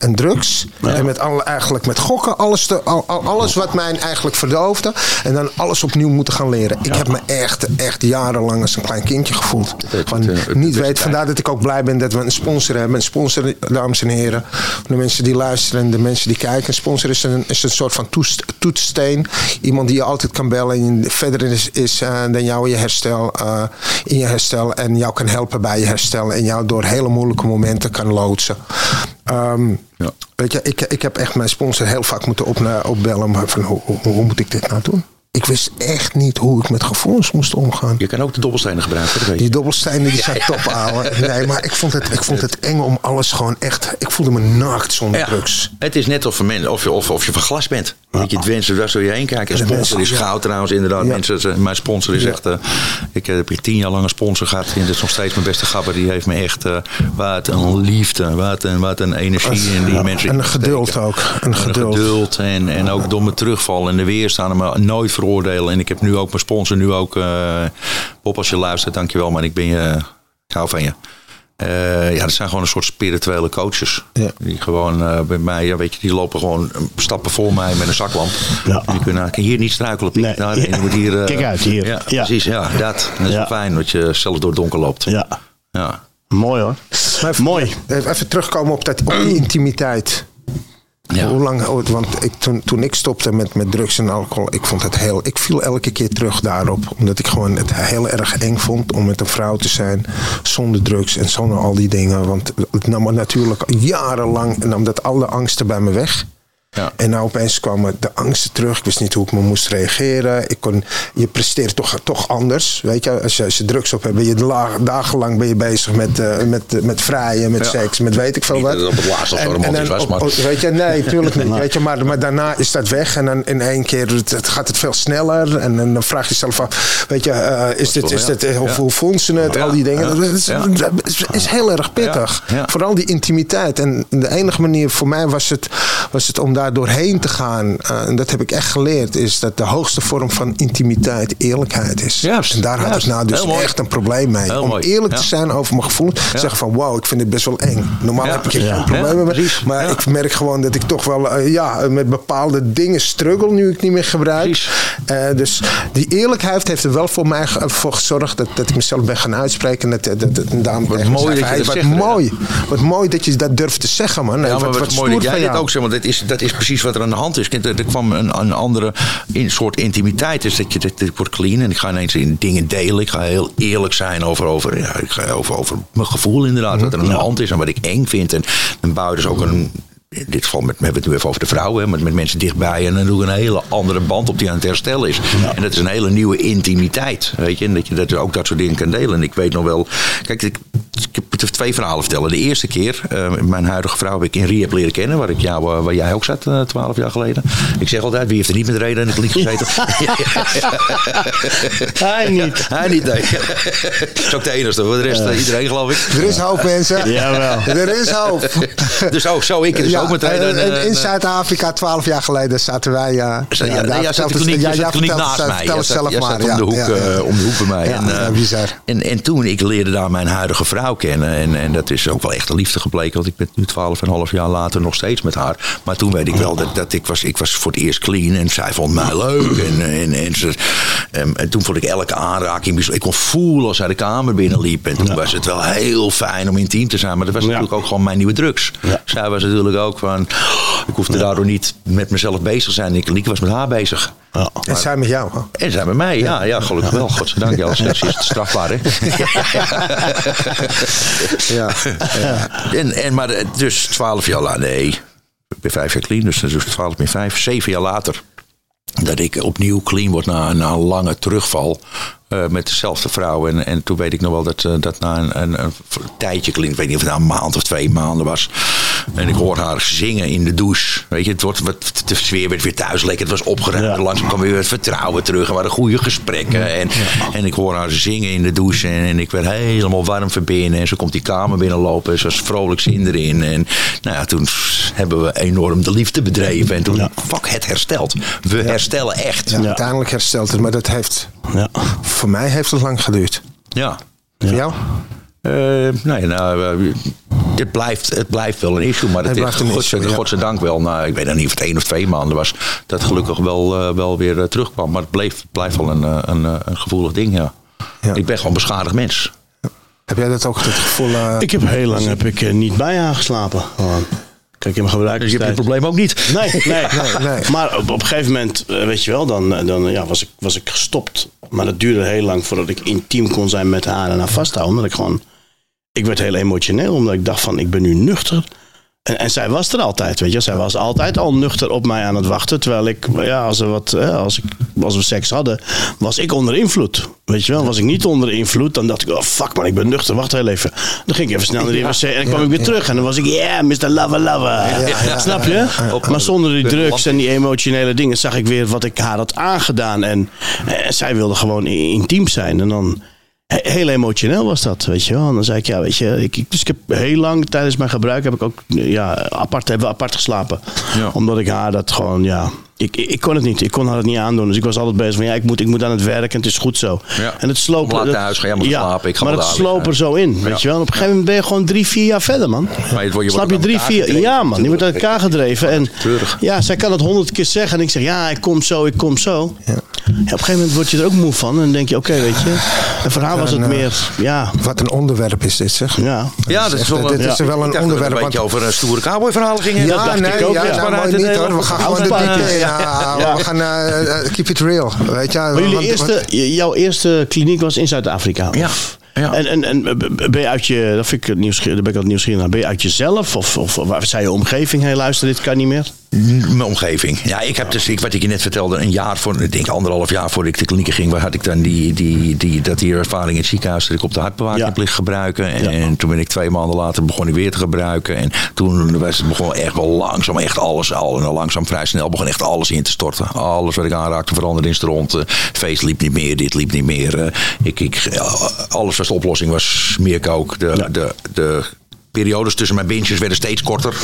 en drugs. En met alle, eigenlijk met gokken, alles, te, al, al- alles wat mij eigenlijk verdoofde. En dan alles opnieuw moeten gaan leren. Ik heb me echt, echt jarenlang als een klein kindje gevoeld. Van niet weet, vandaar dat ik ook blij ben dat we een sponsor hebben. Een sponsor, dames en heren. De mensen die luisteren en de mensen die kijken. Een sponsor is een, is een soort van toest- toetssteen. Iemand die je altijd kan bellen. En verder is, is eh, dan jou in je herstel. eh, in je herstel. En jou kan helpen bij je herstel. En jou door hele moeilijke momenten kan loodsen. Ehm, Ja. Weet je, ik, ik heb echt mijn sponsor heel vaak moeten op, opbellen. Maar van hoe, hoe, hoe moet ik dit nou doen? Ik wist echt niet hoe ik met gevoelens moest omgaan. Je kan ook de dobbelstenen gebruiken, dat weet je. Die dobbelstenen die zijn top, ouwe. Nee, maar ik vond, het, ik vond het eng om alles gewoon echt... Ik voelde me naakt zonder Ja. drugs. Het is net of, of, je, of, of je van glas bent. Weet je, het wensen, daar zul je heen kijken. Ja, de sponsor is ja. goud trouwens, inderdaad. Ja. Mensen, mijn sponsor is Ja. echt... eh, ik heb hier tien jaar lang een sponsor gehad. En dat is nog steeds mijn beste gabber. Die heeft me echt... eh wat een liefde, wat een, wat een energie in die Ja, mensen. en een geduld ook. Een En geduld. En, en ook door mijn terugval en de weerstaan. Me nooit veroordelen. En ik heb nu ook mijn sponsor. Nu ook... eh Bob, als je luistert, dankjewel. Maar ik ben je... Ik hou van je. Eh, ja, dat zijn gewoon een soort spirituele coaches. Ja. Die gewoon eh, bij mij, ja, weet je, die lopen gewoon eh, stappen voor mij met een zaklamp. Ja. En die kunnen "Nou, hier niet struikelen. Nee. Daar, en je moet hier, eh, Kijk uit, hier. Ja, Ja. precies. Ja, dat. Dat is Ja. fijn dat je zelf door het donker loopt. Ja, Ja. mooi hoor. Mooi. Even terugkomen op, dat, op die intimiteit. Hoe lang, want ik, toen, toen ik stopte met, met drugs en alcohol, ik vond het heel. Ik viel elke keer terug daarop. Omdat ik gewoon het heel erg eng vond om met een vrouw te zijn. Zonder drugs en zonder al die dingen. Want het nam natuurlijk jarenlang nam dat alle angsten bij me weg. Ja. En nou opeens kwamen de angsten terug. Ik wist niet hoe ik me moest reageren. Ik kon, je presteert toch, toch anders. Weet je, als je, als je drugs op hebt, ben je la- dagenlang ben je bezig met, eh, met, met vrijen, met Ja. seks, met weet ik veel Niet wat. dat op het laatst al zo romantisch was, op- maar- op- weet je, nee, tuurlijk niet. Weet je, maar, maar daarna is dat weg en dan in één keer het, het gaat het veel sneller. En, en dan vraag je jezelf af, weet je, eh, is dit, is dit, eh, hoe, Ja. hoe vonden ze het? Ja, Al die dingen. ja, Dat, is, ja. dat is, is heel erg pittig. Ja, ja. Vooral die intimiteit. En de enige manier voor mij was het, was het om daar doorheen te gaan. eh, en dat heb ik echt geleerd. Is dat de hoogste vorm van intimiteit eerlijkheid is. En daar had ik nou dus Heel mooi. echt een probleem mee. Heel om mooi, eerlijk ja. te zijn over mijn gevoelens. Zeggen van wow, ik vind dit best wel eng. Normaal Ja. heb ik Ja. geen problemen Ja, mee. Maar Ja. ik merk gewoon dat ik toch wel eh, ja, met bepaalde dingen struggle nu ik niet meer gebruik. Eh, dus die eerlijkheid heeft er wel voor mij voor gezorgd dat, dat ik mezelf ben gaan uitspreken. Dat, dat, dat dame tegen me mooi dat je dat wat zegt, mooi. Wat mooi dat je dat durft te zeggen, man. Nee, Ja, wat, wat, wat mooi dat jij dit ook zegt, want dat is, dat is precies wat er aan de hand is. Er, er kwam een, een andere in, soort intimiteit. Dus dat je dat wordt clean en ik ga ineens in dingen delen. Ik ga heel eerlijk zijn over, over, ja, ik ga over, over mijn gevoel inderdaad. Wat er aan de hand is en wat ik eng vind. En dan bouw je dus ook een... In dit geval met, we hebben het nu even over de vrouwen, met, met mensen dichtbij. En dan doe ik een hele andere band op die aan het herstellen is. En dat is een hele nieuwe intimiteit. Weet je, en dat je dat, ook dat soort dingen kan delen. En ik weet nog wel. Kijk, ik, ik heb twee verhalen vertellen. De eerste keer, eh, mijn huidige vrouw heb ik in Rehab leren kennen, waar, ik jou, eh, waar jij ook zat, eh, twaalf jaar geleden. Ik zeg altijd, wie heeft er niet met reden in de kliniek gezeten? Hij niet. Hij niet, nee. Dat is ook de enige. Voor de rest, iedereen geloof ik. Er is hoop, mensen. Jawel. Er is hoop. Dus ook zo, ik dus ook meteen. en- eh, en in eh, Zuid-Afrika, twaalf jaar geleden, zaten wij... Ja, Ja, ja, daar ja, zat de vertelt kliniek, het- ja, zat kliniek naast mij. Vertel Jij het zat- zelf maar. om ja, de hoek, eh, om de hoek bij mij. Ja, En, eh, bizar. En, en toen, ik leerde daar mijn huidige vrouw kennen. En, en dat is ook wel echt een liefde gebleken. Want ik ben nu twaalf en een half jaar later nog steeds met haar. Maar toen weet ik wel dat, dat ik, was, ik was voor het eerst clean. En zij vond mij leuk. En, en, en, ze, en, en toen vond ik elke aanraking bijzonder. Ik kon voelen als zij de kamer binnenliep. En toen was het wel heel fijn om intiem te zijn. Maar dat was natuurlijk ook gewoon mijn nieuwe drugs. Ja. Zij was natuurlijk ook van... Ik hoefde daardoor niet met mezelf bezig te zijn. Ik, ik was met haar bezig. Ja. En zij met jou. hè? En zij bij mij, ja, ja gelukkig wel. Godzijdank, ja, als is het strafbaar, hè? Ja. en, en, maar dus twaalf jaar later, nee, ik ben vijf jaar clean, dus dus twaalf meer vijf, zeven jaar later. Dat ik opnieuw clean word na, na een lange terugval eh, met dezelfde vrouw. En, en toen weet ik nog wel dat, eh, dat na een, een, een tijdje clean, ik weet niet of het nou een maand of twee maanden was. En ik hoor haar zingen in de douche. Weet je, het wordt wat, de sfeer werd weer thuis lekker. Het was opgeruimd. Ja. Langzaam kwam weer het vertrouwen terug. Er waren goede gesprekken. En, en ik hoor haar zingen in de douche. En, en ik werd helemaal warm van binnen. En ze komt die kamer binnenlopen. En ze was vrolijk zin erin. En nou ja, toen hebben we enorm de liefde bedreven. En toen, Ja. fuck, het herstelt. We herstellen echt. Ja, Ja. Uiteindelijk herstelt het, maar dat heeft... Ja. Voor mij heeft het lang geduurd. Voor jou? Eh, nee, nou, het, blijft, het blijft wel een issue, maar het, Het is blijft issue, ja. godzijdank wel, nou, ik weet nog niet of het één of twee maanden was, dat gelukkig wel, eh, wel weer eh, terugkwam. Maar het bleef, blijft wel een, eh, een, een gevoelig ding, ja. Ja. Ik ben gewoon een beschadigd mens. Heb jij dat ook het gevoel... eh, Ik heb heel lang heb ik, niet bij haar geslapen. Gewoon. Kijk, in mijn Dus je hebt het probleem ook niet. Nee, nee. Nee, nee. Maar op, op een gegeven moment, weet je wel, dan, dan ja, was, ik, was ik gestopt. Maar dat duurde heel lang voordat ik intiem kon zijn met haar en haar vasthouden. Omdat ik gewoon, ik werd heel emotioneel. Omdat ik dacht van, ik ben nu nuchter. En, en zij was er altijd, weet je. Zij was altijd al nuchter op mij aan het wachten. Terwijl ik, ja, als, er wat, als, ik, als we seks hadden, was ik onder invloed. Weet je wel, was ik niet onder invloed, dan dacht ik, oh fuck man, ik ben nuchter, wacht heel even. Dan ging ik even snel naar de wc en dan kwam ik weer terug. En dan was ik, yeah, Mr. Lover Lover. ja, Snap je? Maar zonder die drugs en die emotionele dingen zag ik weer wat ik haar had aangedaan. En, eh, zij wilde gewoon intiem zijn. En dan, heel emotioneel was dat, weet je wel. En dan zei ik, ja, weet je, ik, ik- dus ik heb heel lang tijdens mijn gebruik heb ik ook, ja, apart, hebben we apart geslapen. Ja. Omdat ik haar dat gewoon, ja, ik, ik, ik kon het niet. Ik kon haar het niet aandoen. Dus ik was altijd bezig van, ja, ik moet, ik moet aan het werk en het is goed zo. Ja. En het sloop... Laat naar huis, ga jij maar slapen, ik ga maar het sloop er zo in, weet Ja. je wel. En op een gegeven moment ben je gewoon drie, vier jaar verder, man. Maar je je Snap wordt je, drie, vier... gedreven, Ja, man. Je wordt uit elkaar gedreven. En ja, zij kan het honderd keer zeggen. En ik zeg, ja, ik kom zo, ik kom zo. Ja. op een gegeven moment word je er ook moe van. En dan denk je, oké, weet je. En voor haar was het eh, meer, ja, Wat een onderwerp is dit, zeg. ja. Ja, dat is wel dit ja. is wel een dat onderwerp, Een beetje want- over een stoere. Ja, nee, ik ook. ja, Ja, maar niet hoor. hele- We gaan gewoon de in. Ja. We gaan eh, eh, keep it real. Weet je? Maar jullie Want- eerste, jouw eerste kliniek was in Zuid-Afrika? Ja. En, en, en ben je uit je, dat vind ik het nieuwsgierig, daar ben ik altijd nieuwsgierig naar. Ben je uit jezelf? Of, of waar zei je omgeving, hé luister, dit kan niet meer? Mijn omgeving. Ja, ik heb dus, ik, wat ik je net vertelde, een jaar voor, ik denk anderhalf jaar voordat ik de kliniek ging, waar had ik dan die, die, die, dat die ervaring in het ziekenhuis dat ik op de hartbewaking Ja. gebruiken. En, Ja. en toen ben ik twee maanden later begon ik weer te gebruiken. En toen was het begon echt wel langzaam, echt alles, al en langzaam vrij snel begon echt alles in te storten. Alles wat ik aanraakte veranderde in stront. Eh, feest liep niet meer, dit liep niet meer. Eh, Ik, ik, alles was de oplossing, was meer kook. De, de, de periodes tussen mijn binges werden steeds korter.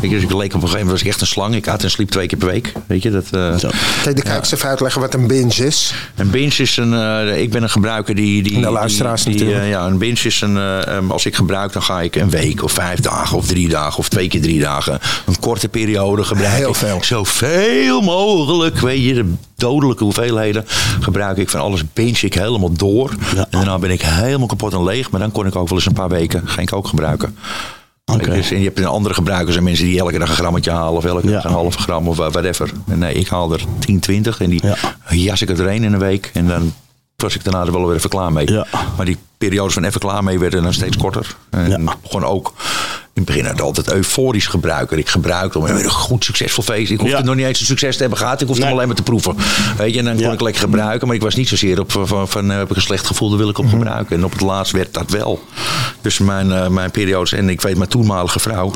Je, dus ik leek op een gegeven moment was ik echt een slang. Ik had en sliep twee keer per week. Weet je, dat... Zo. Kijk, de kijkers even uitleggen wat een binge is. een binge is een. eh, ik ben een gebruiker die. die De luisteraars die, die, natuurlijk. eh, ja, een binge is een. eh, ehm, als ik gebruik, dan ga ik een week of vijf dagen of drie dagen of twee keer drie dagen. Een korte periode gebruiken. Heel veel. Zoveel mogelijk. Weet je, de dodelijke hoeveelheden gebruik ik van alles, binge ik helemaal door. Ja. En daarna ben ik helemaal kapot en leeg. Maar dan kon ik ook wel eens een paar weken geen kook gebruiken. Dus, en je hebt een andere gebruikers en mensen die elke dag een grammetje halen of elke Ja. dag een halve gram of whatever. En nee, ik haal er 10, 20 en die Ja. jas ik er doorheen in een week. En dan was ik daarna er wel weer even klaar mee. Ja. Maar die periodes van even klaar mee werden dan steeds korter. En Ja. gewoon ook, in het begin altijd euforisch gebruiken. Ik gebruikte om een goed succesvol feest. Ik hoefde Ja. nog niet eens een succes te hebben gehad. Ik hoefde Nee. hem alleen maar te proeven. Weet je, en dan kon ik lekker gebruiken. Maar ik was niet zozeer op van, van eh, heb ik een slecht gevoel, daar wil ik op Mhm. gebruiken. En op het laatst werd dat wel. Dus mijn, eh, mijn periodes, en ik weet mijn toenmalige vrouw.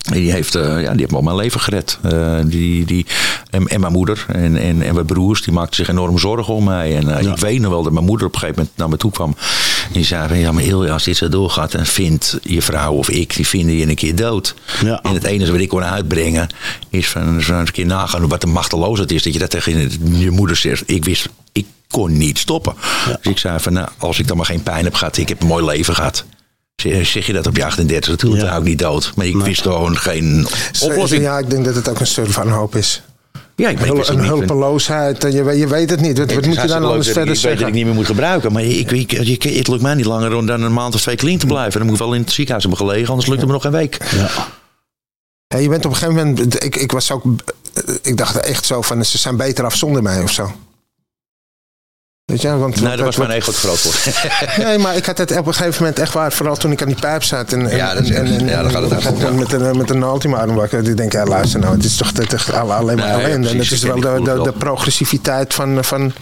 Die heeft, eh, ja, die heeft me mijn leven gered. Eh, die, die, en, en mijn moeder en, en, en mijn broers, die maakten zich enorm zorgen om mij. En eh, Ja. ik weet nog wel dat mijn moeder op een gegeven moment naar me toe kwam. Die zei, ja maar Ilja, als dit zo doorgaat, dan vindt je vrouw of ik, die vinden je een keer dood. Ja. En het enige wat ik kon uitbrengen, is van een keer nagaan wat een machteloos het is. Dat je dat tegen je moeder zegt. Ik wist, ik kon niet stoppen. Dus ik zei van, nou, als ik dan maar geen pijn heb gehad, ik heb een mooi leven gehad. Zeg zeg je dat op je 38? Natuurlijk Ja. ik niet dood. Maar ik wist gewoon geen oplossing. Ja, ik denk dat het ook een soort van hoop is. Ja, ik, Hul- een hulpeloosheid. en Je, weet- je weet het niet. Wat, moet je dan hartstikke anders verder dat ik, ik weet dat zeggen? ik niet meer moet gebruiken. Maar ik, ik, ik- het lukt mij niet langer om dan een maand of twee clean te blijven. Dan moet ik wel in het ziekenhuis hebben gelegen. Anders lukt het me nog een week. Ja. Ja, je bent op een gegeven moment... Ik, ik was ook... Ik dacht echt zo van... Ze zijn beter af zonder mij of zo. Weet je, want, Nee, want- dat was mijn ego te groot voor. Nee, maar ik had het op een gegeven moment echt waar. Vooral toen ik aan die pijp zat. En, en, Ja, dat is en, echt- en, ja, dan gaat het moment met een, met een arm wakker. Ik denk, ja, luister nou, het is toch het alleen maar ellende. en het is dat wel de, de, de progressiviteit van, van...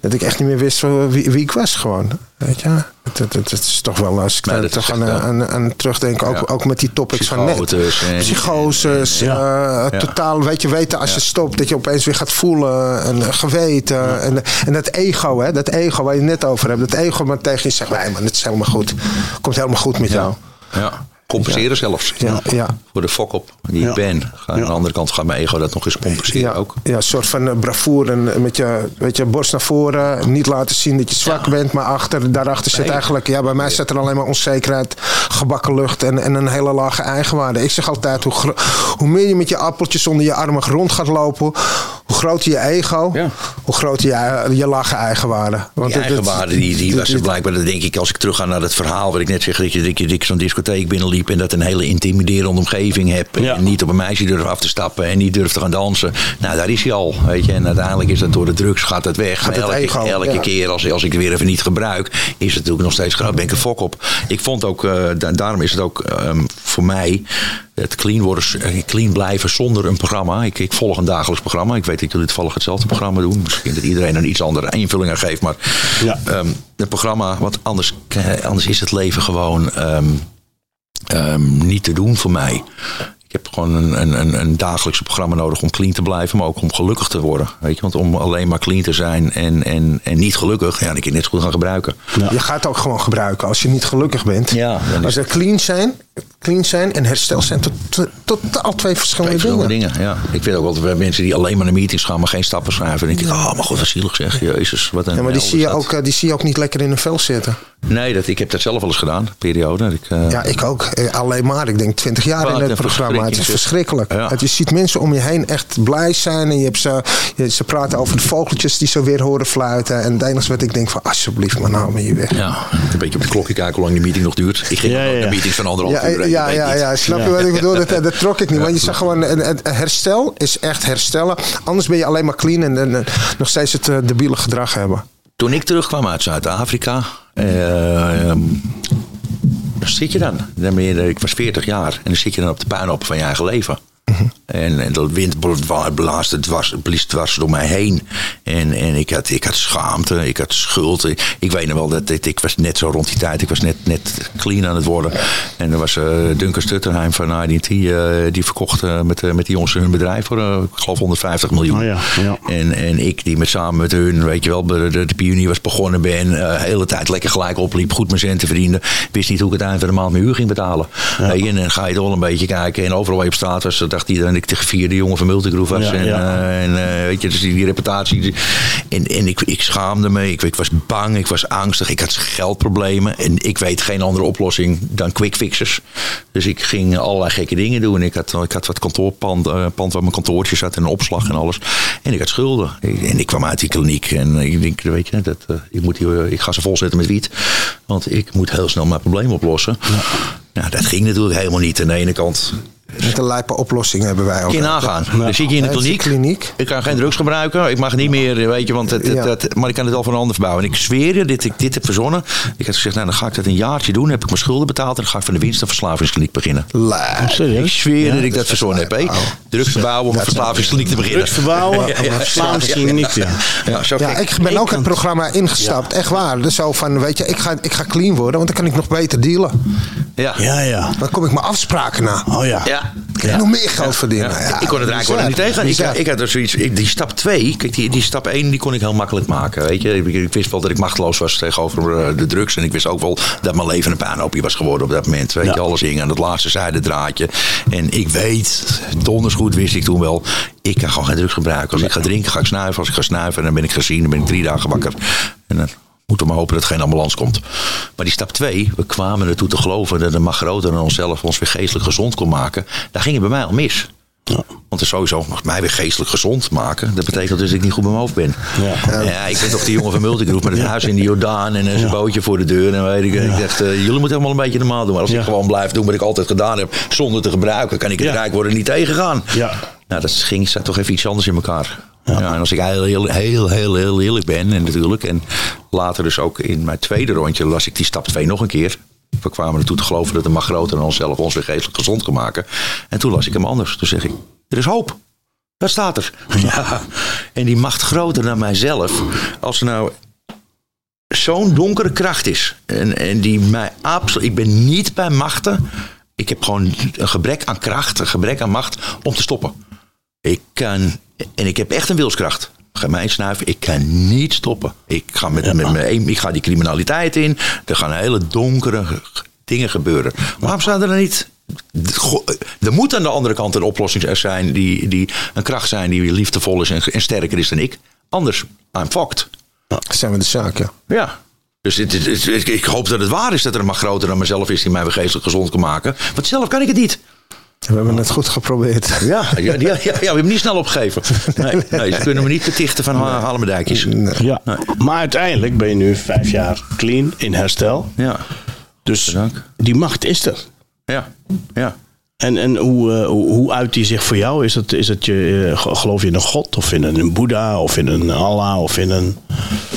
Dat ik echt niet meer wist wie, wie ik was gewoon. Weet je? Het, het is toch wel, als ik Nee, dat toch aan, echt, ja. aan, aan terugdenk, ook, Ja. ook met die topics van net. Psychoses, Ja. eh, Ja. totaal, weet je, weten als je stopt, dat je opeens weer gaat voelen en eh, geweten. En, en dat ego, hè, dat ego waar je het net over hebt, dat ego maar tegen je zegt, nee man, het is helemaal goed. Komt helemaal goed met jou. Ja. Compenseren zelfs. Ja, ja. Voor de fok op die Ja. ik ben. Aan de andere kant gaat mijn ego dat nog eens compenseren Ja, ook. ja, een soort van eh, bravoure. En met je, weet je, borst naar voren. Niet laten zien dat je zwak bent. Maar achter, daarachter zit eigenlijk... Ja, bij mij zit er alleen maar onzekerheid, gebakken lucht en, en een hele lage eigenwaarde. Ik zeg altijd, hoe, hoe meer je met je appeltjes onder je armen rond gaat lopen... hoe groter je ego, hoe groter je, je lage eigenwaarde. Want Die eigenwaarde, die, die was er blijkbaar, dat denk ik, als ik terug ga naar het verhaal wat ik net zeg, dat je, dat je, dat je zo'n discotheek en dat een hele intimiderende omgeving hebt. Ja. En niet op een meisje durft af te stappen en niet durft te gaan dansen. Nou, daar is hij al, weet je. En uiteindelijk is dat door de drugs gaat het weg. Gaat het elke, ego, elke ja. keer als, als ik het weer even niet gebruik, is het natuurlijk nog steeds groot. Ben ik een fok op. Ik vond ook, eh, da- daarom is het ook ehm, voor mij het clean worden, eh, clean blijven zonder een programma. Ik, ik volg een dagelijks programma. Ik weet dat jullie toevallig hetzelfde programma doen. Misschien dat iedereen een iets andere invulling aan geeft. Maar Ja. ehm, het programma, want anders, eh, anders is het leven gewoon ehm, ehm, niet te doen voor mij. Ik heb gewoon een, een, een, een dagelijks programma nodig om clean te blijven, maar ook om gelukkig te worden. Weet je? Want om alleen maar clean te zijn en, en, en niet gelukkig, ja, dan kun je net zo goed gaan gebruiken. Je gaat ook gewoon gebruiken als je niet gelukkig bent. Ja, als er clean zijn, clean zijn en herstel zijn tot, tot, totaal twee verschillende Twee dingen. verschillende dingen. Ja. Ik weet ook altijd mensen die alleen maar naar meetings gaan, maar geen stappen schrijven. Denk ik, oh, maar god, wat zielig zeg. Jezus, wat een Ja, maar die zie, je dat. ook, eh, die zie je ook niet lekker in een vel zitten. Nee, dat, ik heb dat zelf wel eens gedaan, periode. Ik, eh, Ja, ik ook. Eh, Alleen maar. Ik denk 20 jaar in het programma. Het is verschrikkelijk. Ja. Het, je ziet mensen om je heen echt blij zijn. En je hebt ze, je- ze praten over de vogeltjes die zo weer horen fluiten. En het enige wat ik denk van alsjeblieft, maar nou me hier weg. ja, een beetje op de klokje kijken hoe lang die meeting nog duurt. Ik ging Ja, naar meetings van anderhalf Ja, ja, ja, ja, snap je wat ik bedoel? Dat, dat trok ik niet. Want je zag gewoon, het, herstel is echt herstellen. Anders ben je alleen maar clean en, en, en nog steeds het eh, debiele gedrag hebben. Toen ik terugkwam uit Zuid-Afrika, ehm, daar zit je dan. dan ben je, ik was 40 jaar en dan zit je dan op de puinhoop van je eigen leven. En, en de wind bla- blaasde dwars, blies dwars door mij heen. En, en ik, had, ik had schaamte, ik had schuld. Ik, ik weet nog wel dat ik, ik was net zo rond die tijd, ik was net, net clean aan het worden. En er was eh Duncan Stutterheim van IDT, eh, die verkocht eh, met, met die jongens hun bedrijf voor, ik geloof 150 miljoen. Oh ja, ja. En, en ik die met samen met hun, weet je wel, de, de, pionier was begonnen ben. de hele tijd lekker gelijk opliep, goed mijn centen verdiende. Wist niet hoe ik het eind van de maand mijn huur ging betalen. En dan ga je toch wel een beetje kijken. En overal waar je op straat was, dacht dacht iedereen dat ik de vierde jongen van Multigroove was. Ja, en ja. eh, en eh, weet je, dus die, die reputatie. En, en ik, ik schaamde me. Ik, ik was bang, ik was angstig. Ik had geldproblemen. En ik weet geen andere oplossing dan quick fixes. Dus ik ging allerlei gekke dingen doen. Ik had, ik had wat kantoorpand eh, pand waar mijn kantoortje zat en een opslag en alles. En ik had schulden. En ik kwam uit die kliniek. En ik denk, weet je, dat, ik, moet hier, ik ga ze volzetten met wiet. Want ik moet heel snel mijn probleem oplossen. Nou, dat ging natuurlijk helemaal niet. Aan de ene kant Met een lijpe oplossing hebben wij ook. Kun je nagaan. Dan zit je in de kliniek. kliniek. Ik kan geen drugs gebruiken. Ik mag niet meer, weet je, want het, het- Ja. het- maar ik kan het wel voor een ander verbouwen. En ik zweer je, dit ik dit heb verzonnen. Ik had gezegd, nou dan ga ik dat een jaartje doen. Dan heb ik mijn schulden betaald. En dan ga ik van de winst een verslavingskliniek beginnen. Lijp. Ik Serieus? zweer dat ik dat verzonnen heb. hé. Drugs verbouwen om een verslavingskliniek te beginnen. Drugs verbouwen, verslavingskliniek, ja. Ja, ik ben ook in het programma ingestapt. Echt waar. Dus zo van, weet je, ik ga, ik ga clean worden, want dan kan ik nog beter dealen. Ja. Ja, ja. Dan kom ik mijn afspraken na. Oh ja. Ja. Ik nog meer geld verdienen. Ja, Ja, ik kon het eigenlijk wel niet tegen. Ik, ik had er zoiets, ik- die stap 2, kijk, die, die stap 1 die kon ik heel makkelijk maken. Weet je? Ik, ik wist wel dat ik machteloos was tegenover eh, de drugs. En ik wist ook wel dat mijn leven een puinhoopje was geworden op dat moment. Weet je, alles hing aan het laatste zijdendraadje. En ik weet, donders goed wist ik toen wel, ik kan gewoon geen drugs gebruiken. Als ik ga drinken, ga ik snuiven. Als ik ga snuiven, dan ben ik gezien, dan ben ik drie dagen wakker. En dan moeten maar hopen dat er geen ambulance komt. Maar die stap 2, we kwamen ertoe te geloven dat een mag groter dan onszelf ons weer geestelijk gezond kon maken. Daar ging het bij mij al mis. Want er sowieso mag mij weer geestelijk gezond maken. Dat betekent dus dat ik niet goed bij mijn hoofd ben. Ja. Ja, ik ben toch die jongen van Multigroep met het huis in de Jordaan en een zijn bootje voor de deur. En weet ik, ik dacht, eh, jullie moeten allemaal een beetje normaal doen. Maar als Ja. ik gewoon blijf doen wat ik altijd gedaan heb, zonder te gebruiken, kan ik het Ja. rijk worden niet tegengaan. Ja. Nou, dat ging zat toch even iets anders in elkaar. Ja. en als ik heel, heel, heel, heel, heel eerlijk ben, en natuurlijk. En later dus ook in mijn tweede rondje las ik die stap 2 nog een keer. We kwamen ertoe te geloven dat de mag groter dan onszelf ons weer geestelijk gezond kan maken. En toen las ik hem anders. Toen zeg ik, er is hoop. Dat staat er. Ja. En die macht groter dan mijzelf. Als er nou zo'n donkere kracht is. En, en die mij absoluut. Ik ben niet bij machten. Ik heb gewoon een gebrek aan kracht, een gebrek aan macht om te stoppen. Ik kan. En ik heb echt een wilskracht. Ga mij snuiven, ik kan niet stoppen. Ik ga, met, met, met, ik ga die criminaliteit in. Er gaan hele donkere dingen gebeuren. Waarom zou er dan niet. Goh, Er moet aan de andere kant een oplossing zijn. Die, die een kracht zijn die liefdevol is en, en sterker is dan ik. Anders, I'm fucked. Zijn we de zaak, ja. Ja. Dus het, het- het- ik hoop dat het waar is dat er een macht groter dan mezelf is die mij weer geestelijk gezond kan maken. Want zelf kan ik het niet. We hebben het goed geprobeerd. Ja, ja, ja, ja, ja we hebben niet snel opgegeven. Nee, nee, ze kunnen me niet betichten van ha- halen me dijkjes. Ja. Maar uiteindelijk ben je nu vijf jaar clean in herstel. Ja, Dus Dank. die macht is er. ja, ja. En, en hoe, eh, hoe, hoe uit die zich voor jou? Is het, is het je, eh, ge- geloof je in een god of in een, boeddha of in een Allah of in een...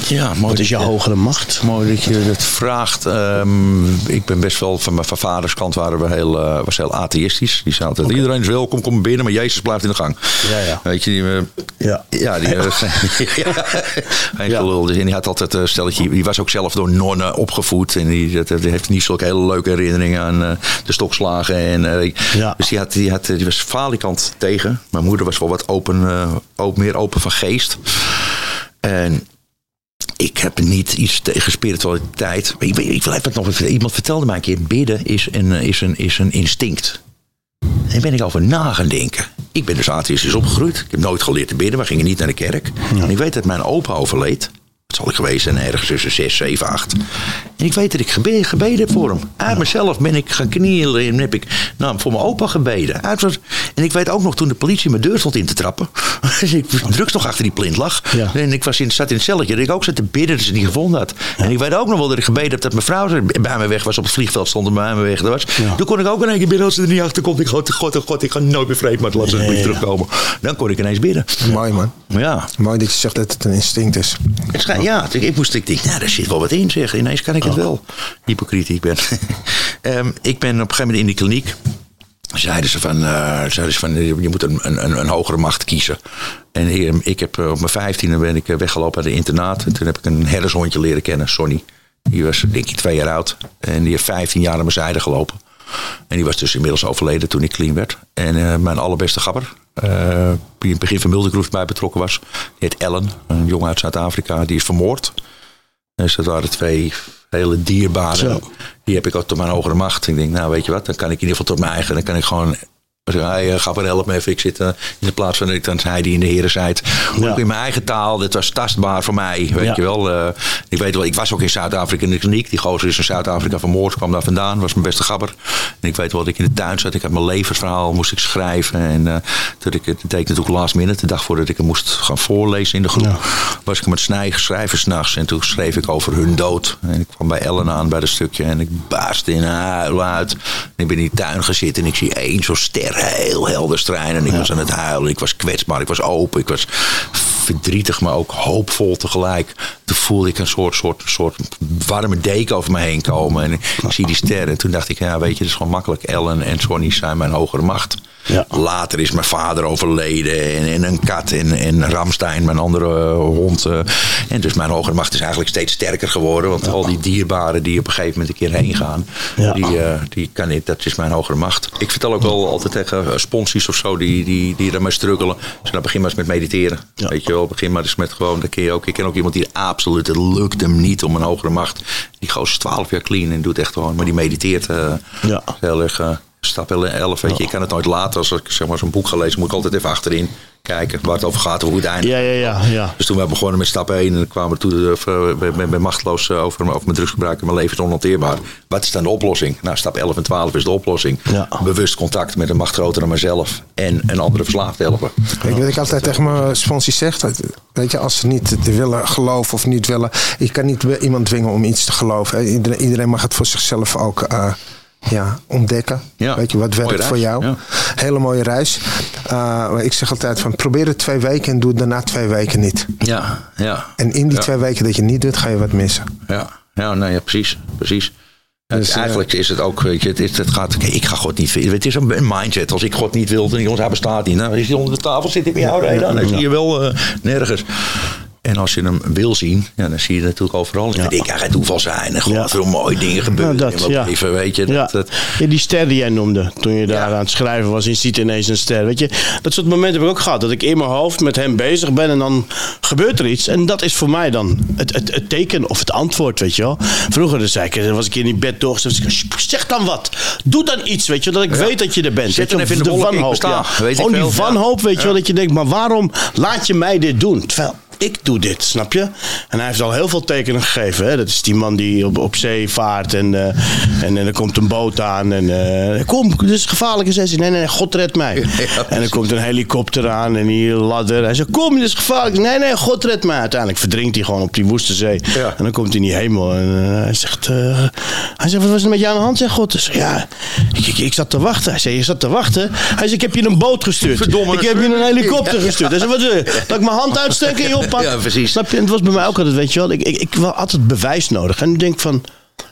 Ja, mooi. Wat is je dat hogere macht? Mooi dat je dat vraagt. Ehm, ik ben best wel, van mijn van vaders kant waren we heel, eh, was heel atheïstisch. Die zei altijd, iedereen is welkom, kom binnen, maar Jezus blijft in de gang. Ja, ja. Weet je, die, Ja. Ja, die, eh, ja, geen Ja. gelul. Dus, en die had altijd een stelletje. Die was ook zelf door nonnen opgevoed. En die, dat, die heeft niet zulke hele leuke herinneringen aan de stokslagen. En, Ja. Dus die, had, die, had, die was falikant tegen. Mijn moeder was wel wat open, eh, ook meer open van geest. En ik heb niet iets tegen spiritualiteit. Ik, ik wil even nog wat. Iemand vertelde mij een keer: bidden is een, eh, is een, is een instinct. En daar ben ik over na gaan denken. Ik ben dus atheïstisch opgegroeid. Ik heb nooit geleerd te bidden. We gingen niet naar de kerk. En ik weet dat mijn opa overleed. Dat zal ik geweest zijn ergens tussen 6, 7, 8. En ik weet dat ik gebe- gebeden heb voor hem. Uit mezelf ben ik gaan knielen en heb ik nou, voor mijn opa gebeden. Uit En ik weet ook nog toen de politie mijn deur stond in te trappen. Dus ik drugs nog achter die plint lag. Ja. En ik was in, zat in het celletje. Dat ik ook zat te bidden dat ze het niet gevonden had. En ik weet ook nog wel dat ik gebeden heb dat mijn vrouw bij me weg was. Op het vliegveld stond en bij me weg was. Ja. Toen kon ik ook in één keer bidden als ze er niet achter komt. Ik god, god, oh god, ik ga nooit meer vreemd, maar laat ze terugkomen. Dan kon ik ineens bidden. Mooi, man. Maar ja, Mooi dat je zegt dat het een instinct is. ja, ik moest ik denk, nou, daar zit wel wat in, zeg. Ineens kan ik het wel. Hypocriet ik ben. Ehm, ik ben op een gegeven moment in die kliniek. Zeiden ze van, eh, zeiden ze van je moet een, een, een hogere macht kiezen. En hier, ik heb eh, op mijn vijftiende ben ik eh, weggelopen naar de internaat. En toen heb ik een herdershondje leren kennen, Sonny. Die was denk ik twee jaar oud. En die heeft 15 jaar aan mijn zijde gelopen. En die was dus inmiddels overleden toen ik clean werd. En mijn allerbeste gabber, eh, die in het begin van Multigroove bij betrokken was. Die heet Ellen, een jongen uit Zuid-Afrika. Die is vermoord. Dus dat waren twee hele dierbare. Zo. Die heb ik ook tot mijn hogere macht. Ik denk, nou weet je wat, dan kan ik in ieder geval tot mijn eigen. Dan kan ik gewoon Ik zei, hey, help me even. Ik zit eh, in de plaats van dat ik dan zei die in de heren het. Ja. Ook in mijn eigen taal. Dat was tastbaar voor mij. Weet Ja. je wel. Eh, ik weet wel, ik was ook in Zuid-Afrika in de kliniek. Die gozer is in Zuid-Afrika vermoord. Kwam daar vandaan. Was mijn beste gabber. En ik weet wel dat ik in de tuin zat. Ik had mijn levensverhaal moest ik schrijven. En eh toen ik het deed ik natuurlijk last minute. De dag voordat ik hem moest gaan voorlezen in de groep. Was ik met snij schrijven s'nachts. En toen schreef ik over hun dood. En ik kwam bij Ellen aan bij dat stukje. En ik baasde in huil uit. En ik ben in die tuin gaan zitten. En ik zie één zo'n ster heel helder strijden. En ik was aan het huilen. Ik was kwetsbaar. Ik was open. Ik was verdrietig, maar ook hoopvol tegelijk. Toen voelde ik een soort, soort, soort warme deken over me heen komen. En ik zie die sterren. En toen dacht ik, ja, weet je, het is gewoon makkelijk. Ellen en Sonny zijn mijn hogere macht. Ja. Later is mijn vader overleden. En, en een kat. En, en Ramstein, mijn andere eh, hond. eh. En dus mijn hogere macht is eigenlijk steeds sterker geworden. Want al die dierbaren die op een gegeven moment een keer heen gaan. Ja. Die, eh, die kan ik, dat is mijn hogere macht. Ik vertel ook wel altijd tegen sponsies of zo die, die, die ermee struggelen. Dus dan begin maar eens met mediteren. Ja. Weet je wel, begin maar eens met gewoon, dat je ook. Ik ken ook iemand die absoluut, het lukt hem niet om een hogere macht. Die is 12 jaar clean en doet echt gewoon, maar die mediteert eh, Ja. heel erg. eh, stap 11, weet je, ik kan het nooit laten. Als ik zeg maar zo'n boek ga lezen, moet ik altijd even achterin kijken waar het over gaat, hoe het eindigt. Ja, ja, ja. ja. Dus toen we begonnen met stap 1 en dan kwamen we toen uh, ben, ben, ben machteloos eh, over, over mijn drugsgebruik en mijn leven is onhanteerbaar. Wat is dan de oplossing? Nou, stap 11 en 12 is de oplossing. Ja. Bewust contact met een macht groter dan mezelf en een andere verslaafd helpen. Weet je wat ik altijd tegen mijn sponsies zeg? Dat, Weet je, als ze niet willen geloven of niet willen. Je kan niet iemand dwingen om iets te geloven. Iedereen, iedereen mag het voor zichzelf ook eh, ja, ontdekken. Ja, Weet je, wat mooie werkt reis, voor jou? ja. Hele mooie reis. Uh, maar ik zeg altijd van probeer het twee weken en doe het daarna twee weken niet. Ja, ja. En in die Ja. twee weken dat je niet doet, ga je wat missen. Ja, ja, nou ja, precies. precies. Dus, eh, eigenlijk is het ook, weet je, het, is- het gaat, ik ga God niet vinden. Het is een mindset. Als ik God niet wil, dan jongens, hij bestaat niet. Nou, is hij onder de tafel, zit hij bij jou dan zie je wel eh, nergens. En als je hem wil zien, ja, dan zie je het natuurlijk overal. En ik, hij gaat toeval zijn. En gewoon Ja. veel mooie dingen gebeuren Nou, dat, ja. leven, weet je. Ja. Dat, dat, Ja, die ster die jij noemde toen je daar Ja. aan het schrijven was. Je ziet ineens een ster. Weet je, dat soort momenten heb ik ook gehad. Dat ik in mijn hoofd met hem bezig ben en dan gebeurt er iets. En dat is voor mij dan het, het, het teken of het antwoord, weet je wel. Vroeger dus zei ik, dan was ik in die bed ik, Zeg dan wat. Doe dan iets, weet je wel. Dat ik weet dat je er bent. Zet hem even in de ik besta. ja. Weet ik Gewoon die ja. wanhoop, weet je wel. Dat je denkt, maar waarom laat je mij dit doen? Terwijl ik doe dit, snap je? En hij heeft al heel veel tekenen gegeven. Hè? Dat is die man die op, op zee vaart en, eh, en, en er komt een boot aan. En eh, kom, dit is gevaarlijk. En zei hij, nee, nee, nee, God redt mij. Ja, en er komt een helikopter aan en die ladder. Hij zegt, kom, dit is gevaarlijk. Nee, nee, God redt mij. Uiteindelijk verdrinkt hij gewoon op die woeste zee. Ja. En dan komt hij in die hemel en eh, hij zegt... hij zegt, wat was er met jou aan de hand, zegt God? Ik zeg, ja, ik, ik, ik zat te wachten. Hij zei, je zat te wachten? Hij zegt, ik heb je een boot gestuurd. Verdomme, ik heb je een helikopter gestuurd. Hij zei, wat wil je? Dat ik mijn hand uitsteek en je Ja, precies. Snap je? En het was bij mij ook altijd, weet je wel, ik, ik, ik wil altijd bewijs nodig. En ik denk van,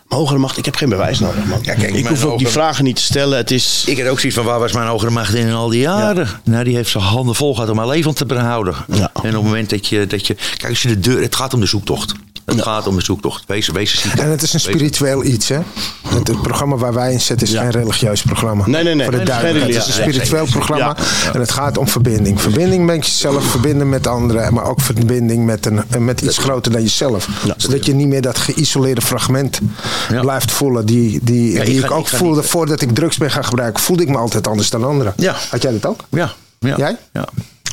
hogere macht, ik heb geen bewijs nodig, man. Ja, kijk, ik hoef ook die vragen niet te stellen. Het is... Ik had ook zoiets van, waar was mijn hogere macht in al die jaren? Nou, die heeft zijn handen vol gehad om mijn leven te behouden. Ja. En op het moment dat je, dat je... Kijk, als je de deur... Het gaat om de zoektocht. Het gaat om de zoektocht. Wees, wees ziek. En het is een spiritueel iets, hè? Het, het programma waar wij in zitten is geen religieus programma. Nee, nee, nee. Voor de Nee, het is een spiritueel programma. En het gaat om verbinding. Verbinding met jezelf, verbinden met anderen. Maar ook verbinding met, een, met iets groter dan jezelf. Zodat je niet meer dat geïsoleerde fragment blijft voelen. Die, die, die ik ook voelde voordat ik drugs ben gaan gebruiken. Voelde ik me altijd anders dan anderen. Ja. Had jij dat ook? Ja. ja. Jij? Ja.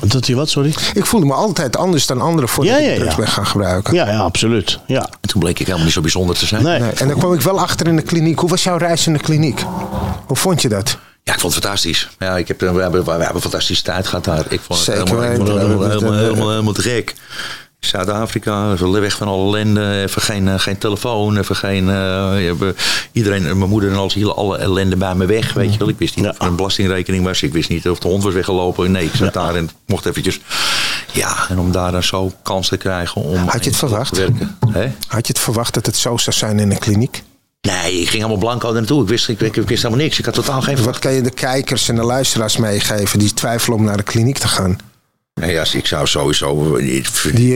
Dat hij wat, sorry? Ik voelde me altijd anders dan anderen voordat Ja, ik drugs ja. ben gaan gebruiken. Ja, ja, absoluut. Ja. En toen bleek ik helemaal niet zo bijzonder te zijn. Nee. Nee, en dan kwam ik wel achter in de kliniek. Hoe was jouw reis in de kliniek? Hoe vond je dat? Ja, ik vond het fantastisch. Ja, ik heb, we, hebben, we hebben een fantastische tijd gehad daar. Ik vond het Zeker helemaal, ik vond het weten. helemaal, helemaal, helemaal, helemaal te gek. Zuid-Afrika, even weg van alle ellende, even geen, eh, geen telefoon, even geen... eh, eh, iedereen, mijn moeder en alles hielden alle ellende bij me weg, weet je wel. Ik wist niet Ja. of er een belastingrekening was, ik wist niet of de hond was weggelopen. Nee, ik zat daar en mocht eventjes... Ja, en om daar dan zo kans te krijgen om... Had je het verwacht? te werken. Hè? Had je het verwacht dat het zo zou zijn in een kliniek? Nee, ik ging helemaal blanco er naartoe. Ik wist, ik, ik, ik wist helemaal niks. Ik had totaal geen Wat kan je de kijkers en de luisteraars meegeven die twijfelen om naar de kliniek te gaan? Ja, ik zou sowieso. Die-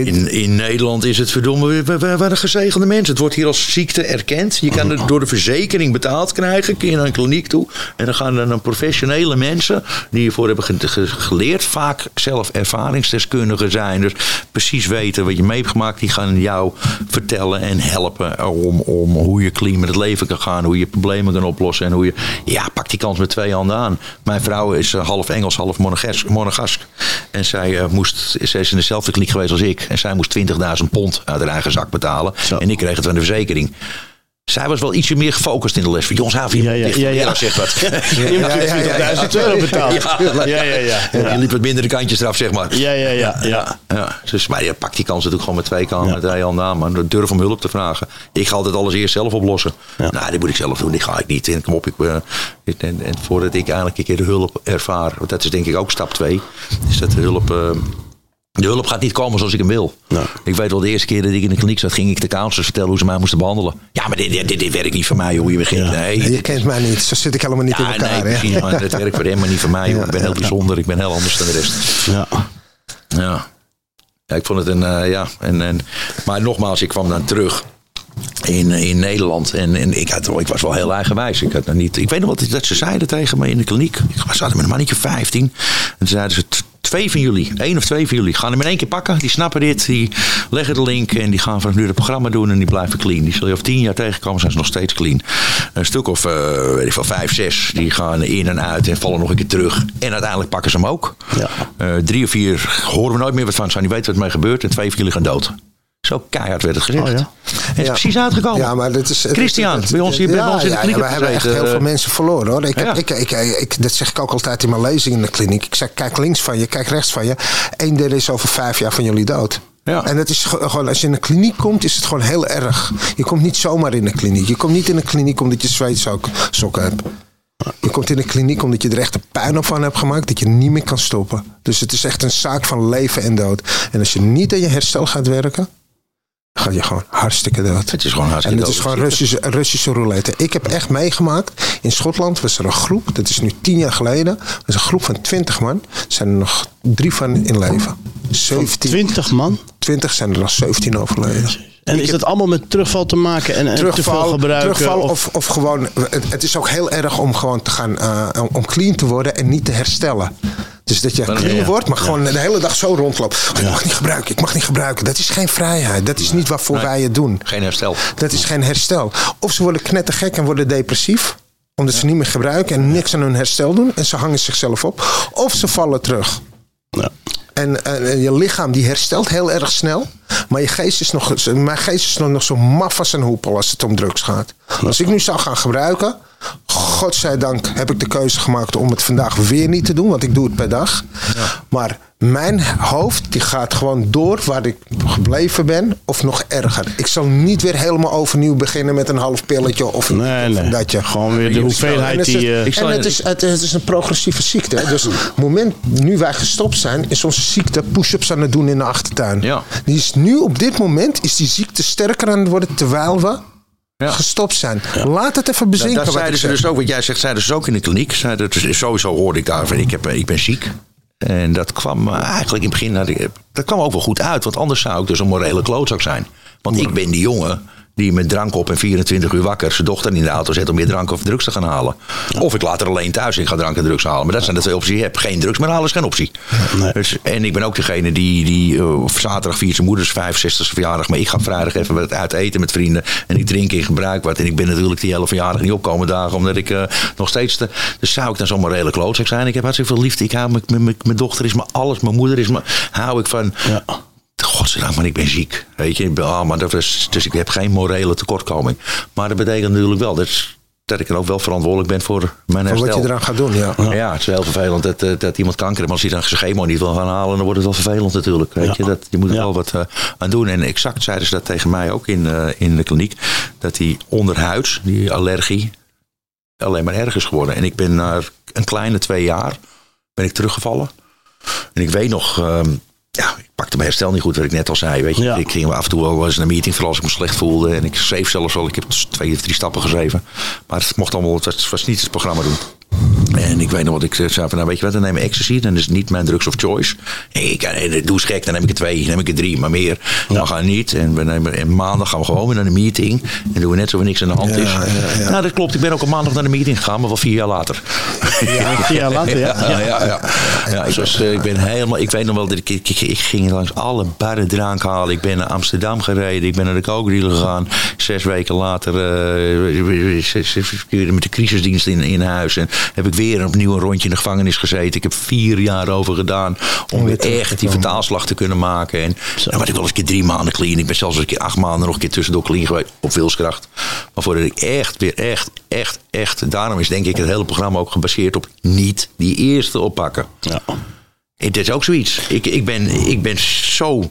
In, in Nederland is het verdomme. We, we, gezegende mensen. Het wordt hier als ziekte erkend. Je kan het door de verzekering betaald krijgen. Kun je naar een kliniek toe. En dan gaan er dan professionele mensen. die hiervoor hebben ge- ge- geleerd. vaak zelf ervaringsdeskundigen zijn. Dus precies weten wat je mee hebt gemaakt. Die gaan jou vertellen en helpen om, om hoe je clean met het leven kan gaan. Hoe je problemen kan oplossen. En hoe je, ja, pak die kans met twee handen aan. Mijn vrouw is eh, half Engels, half Monegask. En zij, eh, moest, zij is in dezelfde kliniek geweest als ik. En zij moest 20.000 pond uit haar eigen zak betalen. Zo. En ik kreeg het van de verzekering. Zij was wel ietsje meer gefocust in de les. Van, jongens, je Ja, ja, ja, ja. Zeg wat. Je moet 20.000 euro betalen. Ja. Ja, ja, je liep wat minder de kantjes eraf, zeg maar. ja, ja. ja, ja. Ja, dus, maar je pakt die kans natuurlijk gewoon met twee kanten, met twee handen aan. Maar durf om hulp te vragen. Ik ga altijd alles eerst zelf oplossen. Nou, dit moet ik zelf doen, die ga ik niet. En kom op, ik, eh, en, en voordat ik eigenlijk een keer de hulp ervaar, want dat is denk ik ook stap twee, is dat de hulp... de hulp gaat niet komen zoals ik hem wil. Ik weet wel, de eerste keer dat ik in de kliniek zat, ging ik de counselors vertellen hoe ze mij moesten behandelen. Ja, maar dit, dit, dit, werkt niet voor mij, hoe je begint. Nee, Je kent mij niet, zo zit ik helemaal niet in elkaar. nee, precies. Maar dat werkt voor hem, maar niet voor mij. joh. Ik ben heel bijzonder, ik ben heel anders dan de rest. Ja. Ja. ja, ik vond het een. eh, ja, en, en, maar nogmaals, ik kwam dan terug in, in Nederland. En, en ik, had, ik was wel heel eigenwijs. Ik, had nog niet, ik weet nog wat dat ze zeiden tegen me in de kliniek. Ik zat met een mannetje 15. En toen zeiden ze. "T- Twee van jullie, één of twee van jullie, gaan hem in één keer pakken. Die snappen dit, die leggen de link en die gaan vanaf nu het programma doen en die blijven clean. Die zul je over tien jaar tegenkomen, zijn ze nog steeds clean. Een stuk of, eh, weet ik veel, vijf, zes, die gaan in en uit en vallen nog een keer terug. En uiteindelijk pakken ze hem ook. Ja. Eh, drie of vier horen we nooit meer wat van. Zijn die weten wat ermee gebeurt. En twee van jullie gaan dood. Zo keihard werd het gezegd. Oh, ja? Het is Ja. precies uitgekomen. Ja, maar dit is, Christian, bij ons hier bij ja, ons in de kliniek ja, we hebben echt heel veel mensen verloren hoor. Ik heb, ik, ik, ik, dat zeg ik ook altijd in mijn lezing in de kliniek. Ik zeg, kijk links van je, kijk rechts van je. Eén derde is over vijf jaar van jullie dood. Ja. En dat is ge- gewoon, als je in de kliniek komt, is het gewoon heel erg. Je komt niet zomaar in de kliniek. Je komt niet in de kliniek omdat je zweetsokken hebt. Je komt in de kliniek omdat je er echt een puinhoop van hebt gemaakt dat je niet meer kan stoppen. Dus het is echt een zaak van leven en dood. En als je niet aan je herstel gaat werken, ga je gewoon hartstikke dood. Het is gewoon hartstikke En het dood. is gewoon Russische, Russische roulette. Ik heb echt meegemaakt. In Schotland was er een groep. Dat is nu tien jaar geleden. Was een groep van twintig man. Er zijn er nog drie van in leven. 17, 20 man. 20 zijn er nog 17 overleden. En is dat allemaal met terugval te maken en, en te veel Terugval, gebruiken? terugval of- of, gewoon. Het, het is ook heel erg om gewoon te gaan. eh, om- clean te worden en niet te herstellen. Dus dat je clean ja. wordt, maar gewoon de hele dag zo rondloopt. Oh, ik mag niet gebruiken, ik mag niet gebruiken. Dat is geen vrijheid. Dat is niet waarvoor wij het doen. Geen herstel. Dat is geen herstel. Of ze worden knettergek en worden depressief. Omdat ze niet meer gebruiken en niks aan hun herstel doen. En ze hangen zichzelf op. Of ze vallen terug. Ja. En, en je lichaam die herstelt heel erg snel. Maar je geest is nog, mijn geest is nog, nog zo maf als een hoepel als het om drugs gaat. Als ik nu zou gaan gebruiken. Godzijdank heb ik de keuze gemaakt om het vandaag weer niet te doen. Want ik doe het per dag. Maar mijn hoofd die gaat gewoon door waar ik gebleven ben. Of nog erger. Ik zal niet weer helemaal overnieuw beginnen met een half pilletje. Of een, Nee, of nee. datje. Gewoon weer de En hoeveelheid het is, die... eh, en het is, het, het is een progressieve ziekte. Dus op het moment nu wij gestopt zijn, is onze ziekte push-ups aan het doen in de achtertuin. Ja. Die is nu op dit moment is die ziekte sterker aan het worden terwijl we Ja. gestopt zijn. Laat het even Dat, bezinken. dat wat zeiden ze dus ook, wat jij zegt, zeiden ze ook in de kliniek. Zeiden, dus sowieso hoorde ik daarvan, ik, heb, ik ben ziek. En dat kwam eh, eigenlijk in het begin, nou, dat kwam ook wel goed uit. Want anders zou ik dus een morele klootzak zijn. Want ik ben die jongen die met drank op en 24 uur wakker zijn dochter in de auto zet om meer drank of drugs te gaan halen. Of ik laat haar alleen thuis ik ga drank en drugs halen. Maar dat zijn de twee opties die je hebt. Geen drugs meer halen is geen optie. Nee. Dus, en ik ben ook degene die, die eh, zaterdag viert zijn moeders 65 verjaardag. Maar ik ga vrijdag even wat uit eten met vrienden. En ik drink en gebruik wat. En ik ben natuurlijk die hele verjaardag niet opkomen dagen. Omdat ik eh, nog steeds... De, dus zou ik dan zomaar redelijk klootzak zijn. Ik heb hartstikke veel liefde. Ik hou mijn dochter is me alles. Mijn moeder is me... Hou ik van... ja. Godzijdank, maar ik ben ziek. Weet je, ah, maar dat is, dus ik heb geen morele tekortkoming. Maar dat betekent natuurlijk wel dat, dat ik er ook wel verantwoordelijk ben voor mijn Voor herstel. wat je eraan gaat doen, ja. Ja, het is heel vervelend dat, eh, dat iemand kanker heeft. Maar als hij dan zijn chemo niet wil gaan halen, dan wordt het wel vervelend natuurlijk. Weet Ja. je, dat, je moet er Ja. wel wat eh, aan doen. En exact zeiden ze dat tegen mij ook in, eh, in de kliniek. Dat die onderhuids, die allergie, alleen maar erg is geworden. En ik ben na een kleine twee jaar ben ik teruggevallen. En ik weet nog, ehm, ja, ik pakte mijn herstel niet goed, wat ik net al zei. Weet je, Ja. ik ging af en toe wel eens naar een meeting, vooral als ik me slecht voelde. En ik schreef zelfs al, ik heb twee of drie stappen geschreven. Maar het mocht allemaal, het was, het was niet het programma doen. En ik weet nog wat ik zei van, nou weet je wat, dan neem ik ecstasy. Dan is het niet mijn drugs of choice. Ik, eh, doe eens gek, dan neem ik er twee, dan neem ik er drie, maar meer. Dan gaan we niet. En, we nemen, en maandag gaan we gewoon weer naar de meeting. En doen we net zo er niks aan de hand is. ja. Nou, dat klopt. Ik ben ook op maandag naar de meeting gegaan, maar wel vier jaar later. Ja, vier jaar later, ja. Ja, ja, ja. ja ik, was, eh, ik ben helemaal. Ik weet nog wel dat ik, ik, ging langs alle barren drank halen. Ik ben naar Amsterdam gereden. Ik ben naar de kookdealer gegaan. Zes weken later eh, keer met de crisisdienst in, in huis. En heb ik weer opnieuw een rondje in de gevangenis gezeten. Ik heb vier jaar over gedaan om weer echt die vertaalslag te kunnen maken. En dan werd ik wel eens een keer drie maanden clean. Ik ben zelfs een keer acht maanden nog een keer tussendoor clean geweest op wilskracht. Maar voordat ik echt weer echt, echt, echt. Daarom is denk ik het hele programma ook gebaseerd op niet die eerste oppakken. Ja. Het is ook zoiets. Ik, ik, ben, ik ben zo.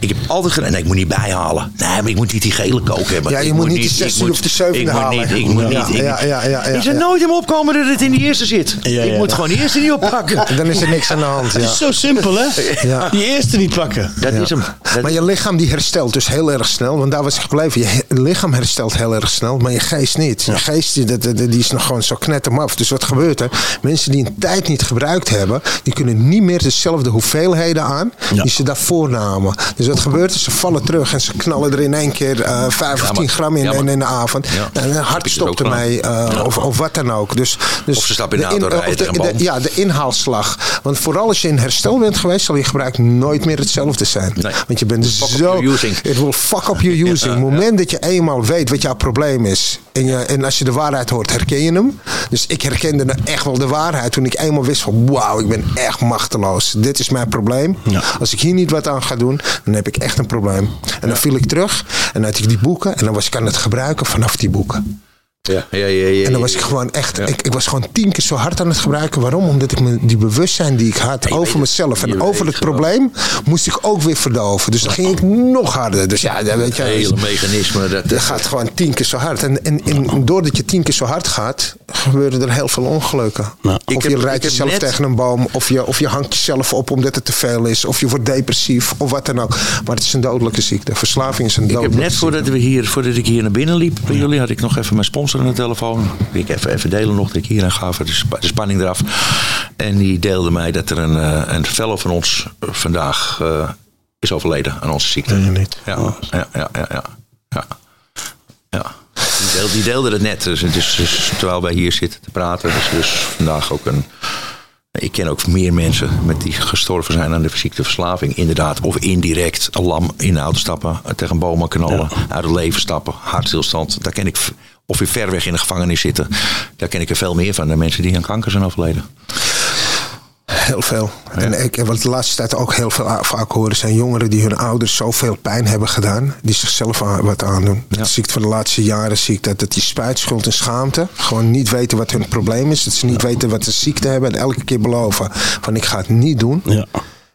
Ik heb altijd gedaan. Nee, ik moet niet bijhalen. Nee, maar ik moet niet die gele kook hebben. Ja, je Ik moet niet die ik 16 moet- of de 7 ik moet halen. Niet, ik moet Ja, niet. ik- ja, ja, ja, ja, is er ja. nooit in me opkomen dat het in de eerste zit? Ja, ik ja, moet gewoon de eerste niet oppakken. Dan is er niks aan de hand. Het Ja. is zo simpel, hè? Ja. Die eerste niet pakken. Dat is hem. Dat- Maar je lichaam die herstelt dus heel erg snel. Want daar was ik gebleven. Je lichaam herstelt heel erg snel, maar je geest niet. Je geest die, dat- dat- die is nog gewoon zo knettermaf. Dus wat gebeurt er? Mensen die een tijd niet gebruikt hebben... die kunnen niet meer dezelfde hoeveelheden aan... Ja. die ze daarvoor namen. Dus wat gebeurt er? Ze vallen terug en ze knallen er in één keer eh 5 of Ja, 10 maar- gram in, in, in de avond. En een hart stopt dus ermee. eh, of, of wat dan ook. Dus, dus Of ze stappen in de auto rijden de- de-. Ja, de inhaalslag. Want vooral als je in herstel bent geweest... zal je gebruik nooit meer hetzelfde zijn. Nee. Want je bent Fuck up zo... Het wil fuck up your using. Het moment dat je eenmaal weet wat jouw probleem is. En, je, en als je de waarheid hoort, herken je hem. Dus ik herkende nou echt wel de waarheid. Toen ik eenmaal wist van wauw, ik ben echt machteloos. Dit is mijn probleem. Ja. Als ik hier niet wat aan ga doen, dan heb ik echt een probleem. En dan viel ik terug. En dan had ik die boeken. En dan was ik aan het gebruiken vanaf die boeken. Ja, ja, ja, ja, En dan was ik gewoon echt, ik, ik was gewoon tien keer zo hard aan het gebruiken. Waarom? Omdat ik me, die bewustzijn die ik had over het. mezelf en over het gewoon. probleem, moest ik ook weer verdoven. Dus dan ging ik nog harder. Dus ja, weet je, hele mechanisme. Dat, je gaat gewoon tien keer zo hard. En, en, en doordat je tien keer zo hard gaat, gebeuren er heel veel ongelukken. Nou, of je rijdt jezelf net- tegen een boom, of je, of je hangt jezelf op omdat het te veel is, of je wordt depressief, of wat dan ook. Maar het is een dodelijke ziekte. Verslaving is een Ik heb dodelijke net ziekte. voordat, we hier, voordat ik hier naar binnen liep bij jullie, had ik nog even mijn sponsor aan de telefoon. Die ik even, even delen nog, dat ik hier aan gaf, de, de spanning eraf. En die deelde mij dat er een, eh, een fellow van ons vandaag eh, is overleden aan onze ziekte. Nee, niet. Ja, ja, ja, ja. ja, ja. ja. Die, deelde, die deelde het net. Dus, dus terwijl wij hier zitten te praten, is dus vandaag ook een. Ik ken ook meer mensen met die gestorven zijn aan de fysieke verslaving. Inderdaad, of indirect een lam in de auto stappen, tegen boom knallen, uit het leven stappen, hartstilstand. Daar ken ik, of weer ver weg in de gevangenis zitten. Daar ken ik er veel meer van dan mensen die aan kanker zijn overleden. Heel veel. En ik, wat de laatste tijd ook heel veel vaak horen zijn jongeren die hun ouders zoveel pijn hebben gedaan, die zichzelf aan, wat aandoen. Ja. Dat zie ik van de laatste jaren, zie ik dat, dat die spijt, schuld en schaamte gewoon niet weten wat hun probleem is. Dat ze niet weten wat ze ziekte hebben en elke keer beloven van ik ga het niet doen. Ja.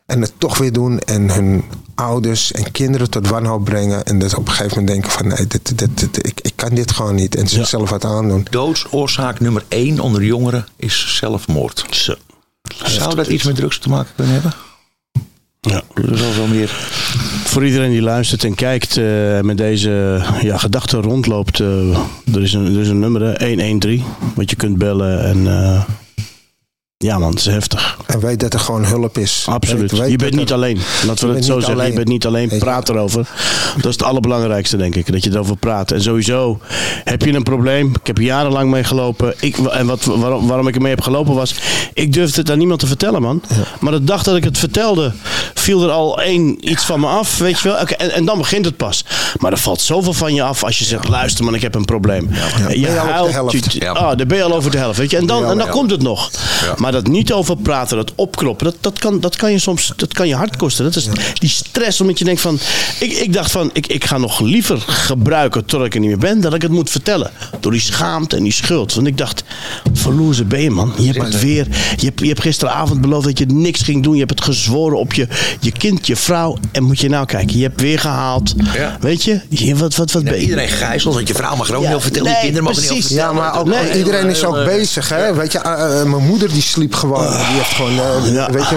En het toch weer doen en hun ouders en kinderen tot wanhoop brengen. En dat op een gegeven moment denken van nee, dit, dit, dit- ik, ik kan dit gewoon niet. En zichzelf wat aandoen. Doodsoorzaak nummer één onder jongeren is zelfmoord. Zo. Zou dat iets met drugs te maken kunnen hebben? Ja. Er zal wel meer. Voor iedereen die luistert en kijkt eh, met deze ja, gedachte rondloopt. eh, er, is een, er is een nummer, hè, 113, wat je kunt bellen. En eh, ja man, het is heftig. En weet dat er gewoon hulp is. Absoluut. Weet- weet je bent niet er- alleen. Laten we Je het zo zeggen. Je bent niet alleen. Praat erover. Dat is het allerbelangrijkste, denk ik. Dat je erover praat. En sowieso heb je een probleem. Ik heb jarenlang mee gelopen. Ik, en wat, waarom, waarom ik ermee heb gelopen was. Ik durfde het aan niemand te vertellen, man. Maar de dag dat ik het vertelde, viel er al één iets van me af. Weet je wel? Oké, en, en dan begint het pas. Maar er valt zoveel van je af als je zegt: luister, man, ik heb een probleem. Je je huilt. helft? je- Ja. ah, dan ben je al over de helft. Weet je? En dan, en dan komt het nog. Ja. Maar dat niet over praten, dat opkroppen, dat, dat, kan, dat kan je soms dat kan je hard kosten. Dat is die stress, omdat je denkt van. Ik, ik dacht van, ik, ik ga nog liever gebruiken totdat ik er niet meer ben, dan ik het moet vertellen. Door die schaamte en die schuld. Want ik dacht, verlozen ben je, man. Je hebt het weer. Je hebt, je hebt gisteravond beloofd dat je niks ging doen. Je hebt het gezworen op je, je kind, je vrouw. En moet je nou kijken, je hebt weer gehaald. Ja. Weet je? je wat, wat, wat ben je? Iedereen gijzelt, want je vrouw mag er ook Ja, over vertellen. nee, je kinderen mogen er niet over precies. vertellen. Ja, maar ook, Nee. iedereen is ook Heel, bezig. Hè? Weet je, eh, eh, mijn moeder die sliep gewoon. Die heeft gewoon, eh, Ja. weet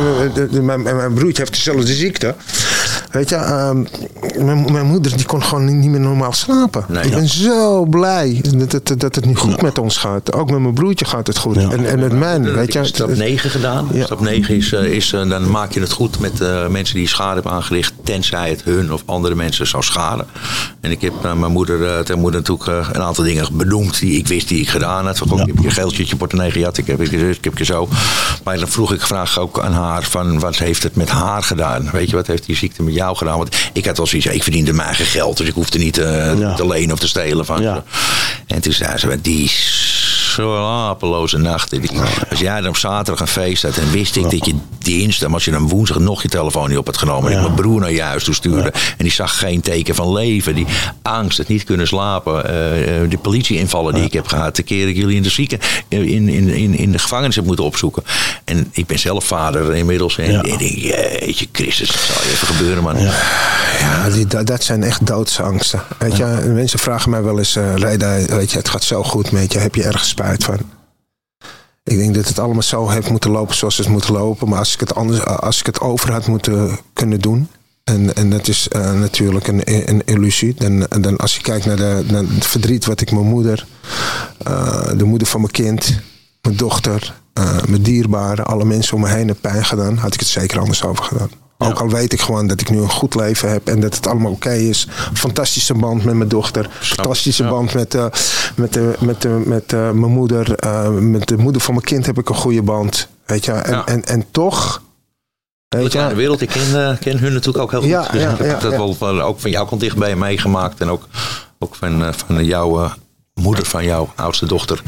je, mijn, mijn broertje heeft dezelfde ziekte. Weet je, ehm, mijn, mijn moeder die kon gewoon niet, meer normaal slapen. Nee, ik ja. ben zo blij dat, het- dat het nu goed met ons gaat. Ook met mijn broertje gaat het goed. Ja. En, en met mij, weet Ik je. stap 9 gedaan. Ja. Stap 9 is, eh, is eh, dan maak je het goed met eh, mensen die schade hebben aangericht. Tenzij het hun of andere mensen zou schaden. En ik heb mijn moeder, tegen moeder natuurlijk een aantal dingen benoemd die ik wist die ik gedaan had. Van. Ik heb je geldje, je portemonnee gejat. Ik heb je zus, ik heb je zo. Maar dan vroeg ik vraag ook aan haar van wat heeft het met haar gedaan? Weet je, wat heeft die ziekte met jou gedaan? Want ik had wel zoiets, ik verdiende mijn eigen geld. Dus ik hoefde niet Ja. te lenen of te stelen van Ja. ze. En toen zei ze, die slapeloze nachten. Die- Als jij dan op zaterdag een feest had en wist ik dat je dinsdag, als je dan woensdag nog je telefoon niet op had genomen. En ik mijn broer naar je huis toe stuurde. En die zag geen teken van leven. Die angst, het niet kunnen slapen. eh, eh, de politieinvallen die ik heb gehad. De keer ik jullie in de zieken, in, in, in, in de gevangenis heb moeten opzoeken. En ik ben zelf vader inmiddels. En ik denk, jeetje Christus, dat zal even gebeuren man. Ja. Die, dat, dat zijn echt doodsangsten. Weet je, mensen vragen mij wel eens, eh Reda, weet je, het gaat zo goed met je, heb je ergens spijt van? Ik denk dat het allemaal zo heeft moeten lopen zoals het moet lopen. Maar als ik het, anders, als ik het over had moeten kunnen doen. En, en dat is eh, natuurlijk een, een illusie. Dan, dan als je kijkt naar, de, het verdriet wat ik mijn moeder, eh, de moeder van mijn kind, mijn dochter, eh, mijn dierbaren, alle mensen om me heen heb pijn gedaan, had ik het zeker anders over gedaan. Ook al weet ik gewoon dat ik nu een goed leven heb en dat het allemaal oké is. Fantastische band met mijn dochter. Fantastische Ja. band met, eh, met, de, met, de, met eh, mijn moeder. eh, met de moeder van mijn kind heb ik een goede band. Weet je, en, Ja. en, en toch. De Weet je, wereld, ik ken, eh, ken hun natuurlijk ook heel goed. Ja, Dus ik heb dat wel van, ook van jouw kant dichtbij meegemaakt. En ook, ook van, eh, van jouw eh, moeder van jouw oudste dochter.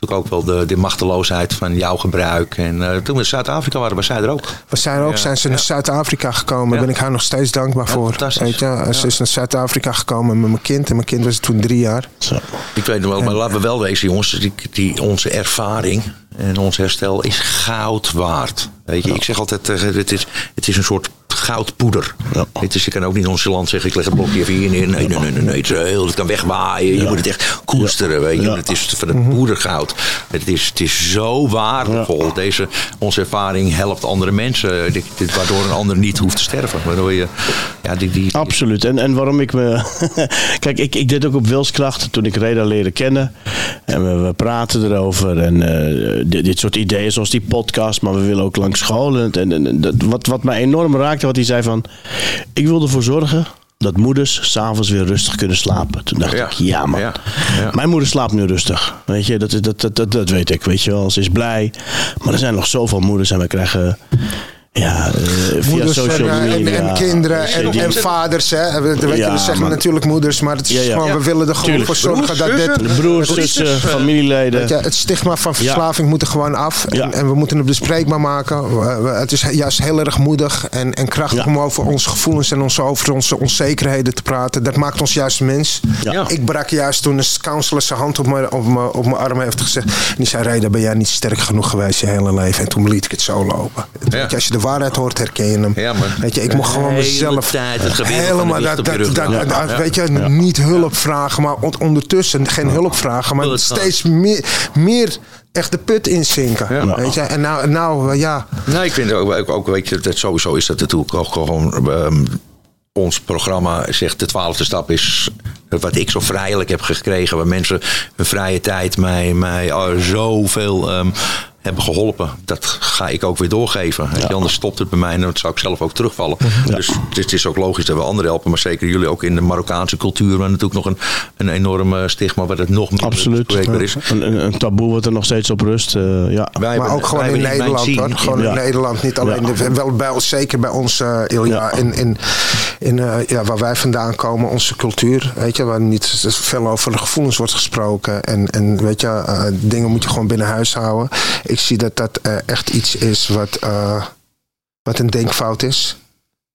Natuurlijk ook wel de, de machteloosheid van jouw gebruik. En eh, toen we in Zuid-Afrika waren, was zij er ook. we zijn er ook, Ja, zijn ze naar ja. Zuid-Afrika gekomen. Ja. ben ik haar nog steeds dankbaar voor. fantastisch. Je, ze is naar Zuid-Afrika gekomen met mijn kind. En mijn kind was toen drie jaar. Zo. Ik weet nog wel, maar laten we wel wezen, jongens. Die, die, onze ervaring en ons herstel is goud waard. Weet je, ik zeg altijd, eh, het is, het is een soort goudpoeder. Ja. Het is, je kan ook niet nonchalant zeggen, ik leg het blokje even hier neer. Nee, nee, nee, nee, nee, het, is heel, het kan wegwaaien. Je moet het echt koesteren, weet je. Ja. Het is van het poedergoud. Het is, het is zo waardevol. Deze, onze ervaring helpt andere mensen. Dit, dit- waardoor een ander niet hoeft te sterven. Waardoor je, ja, die, die, Absoluut. En, en waarom ik me. Kijk, ik, ik deed ook op wilskracht toen ik Reda leerde kennen. En we, we praten erover. En eh, dit, dit soort ideeën, zoals die podcast. Maar we willen ook langs scholen. En, en, dat, wat, wat mij enorm raakte, wat hij zei van. Ik wil ervoor zorgen dat moeders s'avonds weer rustig kunnen slapen. Toen dacht Ja. ik, ja man. Ja. Ja. Mijn moeder slaapt nu rustig. Weet je, dat, dat, dat, dat, dat weet ik. Weet je wel, ze is blij. Maar er zijn nog zoveel moeders en we krijgen. Ja, eh, via Moeders en, social en, media. en kinderen en, en vaders. Hè. We, Ja, zeggen man. natuurlijk moeders, maar het is Ja, ja. gewoon, Ja. we willen er gewoon voor zorgen Broers, dat dit... broers, zussen, familieleden. Je, het stigma van verslaving moet er gewoon af. En, Ja. en we moeten het bespreekbaar maken. We- Het is juist heel erg moedig en, en krachtig Ja. om over onze gevoelens en onze, over onze onzekerheden te praten. Dat maakt ons juist mens. Ja. Ik brak juist toen een counselor zijn hand op mijn, op mijn, op mijn arm heeft gezegd. En die zei, Reda, ben jij niet sterk genoeg geweest je hele leven? En toen liet ik het zo lopen. Als je de waarheid hoort, herken je hem. Ja, man. Weet je, ik mocht gewoon mezelf helemaal dat, dat, dat, dragen. dat- Ja. weet je, niet hulp vragen, maar on- ondertussen geen hulp vragen, maar steeds meer, meer echt de put inzinken. Ja. Weet je, en nou, nou eh, ja, Nee, ik vind ook, ook, weet je, dat sowieso is dat natuurlijk ook gewoon. ehm, ons programma zegt de twaalfde stap is wat ik zo vrijelijk heb gekregen. Waar mensen hun vrije tijd mij, mij oh, zoveel ehm, hebben geholpen. Dat ga ik ook weer doorgeven. Anders stopt het bij mij en dan zou ik zelf ook terugvallen. Dus het is, het is ook logisch dat we anderen helpen. Maar zeker jullie ook in de Marokkaanse cultuur. Waar natuurlijk nog een, een enorme stigma waar het nog meer Absoluut. is. Een, een, een taboe wat er nog steeds op rust. eh, ja. Wij maar hebben- ook gewoon wij in Nederland hoor. Gewoon in- in Ja. Nederland, niet alleen, Ja. de, wel bij ons, zeker bij ons, eh, Ilja, Ja. in, in, in eh, ja, waar wij vandaan komen, onze cultuur, weet je, waar niet veel over de gevoelens wordt gesproken en, en weet je, dingen moet je gewoon binnen huis houden. Ik zie dat dat eh, echt iets is wat, eh, wat een denkfout is.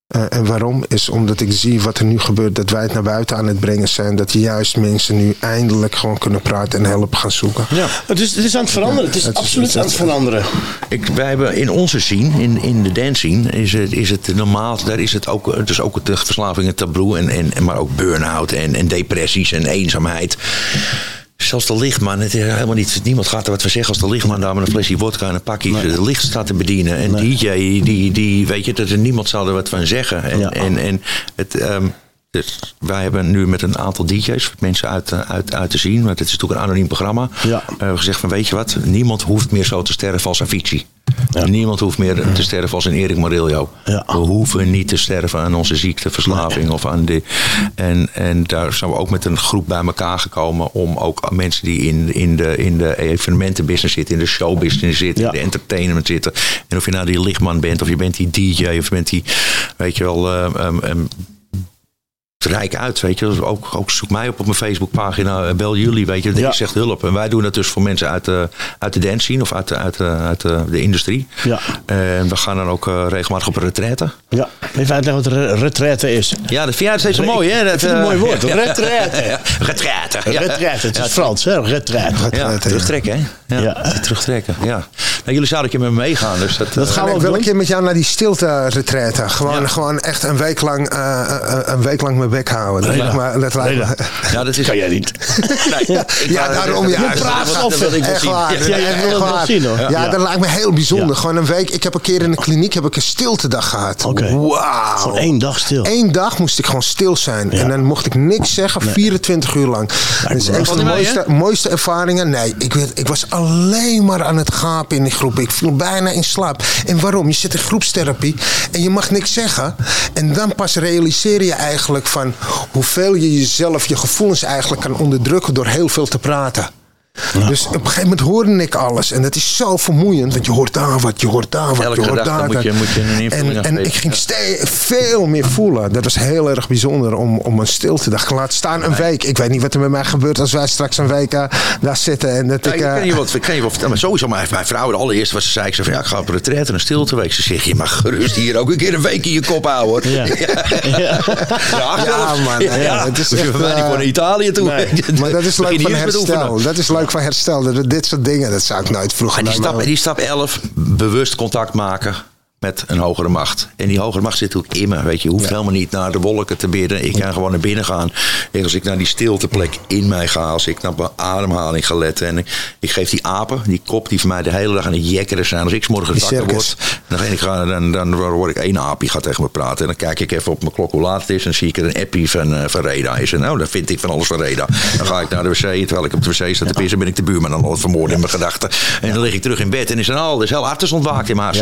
Eh, en waarom? Is omdat ik zie wat er nu gebeurt, dat wij het naar buiten aan het brengen zijn. Dat juist mensen nu eindelijk gewoon kunnen praten en hulp gaan zoeken. Ja. Het, is, het is aan het veranderen. Het is Het is- absoluut het aan het veranderen. Ik, wij hebben in onze scene, in, in de dance scene, is het, is het normaal. Daar is het ook, dus ook de verslaving, het taboe, en, en, en maar ook burn-out en, en depressies en eenzaamheid. Zelfs de lichtman, het is helemaal niet, niemand gaat er wat van zeggen als de lichtman daar met een flesje vodka en een pakje de licht staat te bedienen. En DJ, die, die, weet je, dat er niemand zal er wat van zeggen. En, Ja. en, en het, ehm, dus wij hebben nu met een aantal DJ's, mensen uit, eh, uit, uit te zien, want het is natuurlijk een anoniem programma, Ja. eh, gezegd van weet je wat, niemand hoeft meer zo te sterven als Niemand hoeft meer te sterven als een Erik Morillo. Ja. We hoeven niet te sterven aan onze ziekte, verslaving of aan de. En, en daar zijn we ook met een groep bij elkaar gekomen om ook mensen die in, in, de, in de evenementenbusiness zitten, in de showbusiness zitten, in de entertainment zitten. En of je nou die lichtman bent, of je bent die DJ, of je bent die, weet je wel, ehm, ehm, rijk uit, weet je. Dus Ook, ook zoek mij op op mijn Facebookpagina, eh, bel jullie, weet je. Ja. Ik zeg hulp. En wij doen dat dus voor mensen uit de, uit de dance scene of uit de, uit de, uit de, industrie. Ja. En we gaan dan ook eh, regelmatig op retraite. Ja, even uitleggen wat re- retraite is. Ja, dat vind jij steeds zo mooi, hè? Dat, Ik vind het een eh, mooi woord, ja. retraite. Ja, retraite. Ja. Retraite, het Ja, is Frans, hè? Retraite. Ja, Retraite, ja. terugtrekken, hè? Ja, Ja. terugtrekken, ja. Nou, jullie zouden een keer met me meegaan, dus dat... Dat eh, gaan we ook wil doen. een keer met jou naar die stilte retraite. Gewoon, Ja. gewoon echt een week lang, eh, eh, een week lang mijn bek houden. Dat lijkt me, dat lijkt Nee, me- dat Ja, dat is... kan jij niet. Nee, Ja, daarom dat- juist. dat- praat dat- dat wel Echt zien. waar. Ja. Ja, jij echt wil wel waar. zien, hoor. Ja, Ja. dat lijkt me heel bijzonder. Ja. Gewoon een week. Ik heb een keer in de kliniek heb ik een stiltedag gehad. Oké. Wauw. Voor één dag stil. Eén dag moest ik gewoon stil zijn. Ja. En dan mocht ik niks zeggen, 24 uur lang. Dat is van de mooiste, mooiste ervaringen. Nee, ik, weet, ik was alleen maar aan het gapen in die groep. Ik viel bijna in slaap. En waarom? Je zit in groepstherapie en je mag niks zeggen. En dan pas realiseer je eigenlijk van hoeveel je jezelf, je gevoelens eigenlijk kan onderdrukken door heel veel te praten. Dus op een gegeven moment hoorde ik alles. En dat is zo vermoeiend. Want je hoort daar wat, je hoort daar wat, Elke je hoort daar moet wat. je- moet je een en, en ik ging veel meer voelen. Dat was heel erg bijzonder om, om een stilte dag te laten staan. Een week. Ik weet niet wat er met mij gebeurt als wij straks een week eh, daar zitten. En dat Ja, ik, ik eh, kan je wat, ik kan je wat vertellen. Maar sowieso, mijn, mijn vrouw, de allereerste was ze zei, ik zei van, ja, ik ga op retraite, een stilteweek. Ze zegt, je mag gerust hier ook een keer een week in je kop houden, hoor. Ja. Ja, Ja, man. Ja, het is Dus echt, we gaan niet eh, voor naar Italië toe. nee. maar dat is leuk van herstel. Dat is leuk van herstel. Dat- Dit soort dingen, dat zou ik nooit vroeger Maar die stap, die stap 11, bewust contact maken met een hogere macht. En die hogere macht zit natuurlijk in me. Weet je, je hoeft helemaal niet naar de wolken te bidden. Ik kan gewoon naar binnen gaan. En als ik naar die stilteplek in mij ga, als ik naar mijn ademhaling ga letten. En ik, ik geef die apen, die kop die voor mij de hele dag aan het jekkeren zijn. Als ik Die wakker word, dan, ik, dan, dan, dan hoor ik één aap die gaat tegen me praten. En dan kijk ik even op mijn klok hoe laat het is. En dan zie ik er een appie van, eh, van Reda is. En nou, dan vind ik van alles van Reda. Dan ga ik naar de wc. Terwijl ik op de wc sta te pissen, ben ik de buurman al vermoord in mijn gedachten. En dan lig ik terug in bed en is dan al, dus heel is ontwaakt in mijn.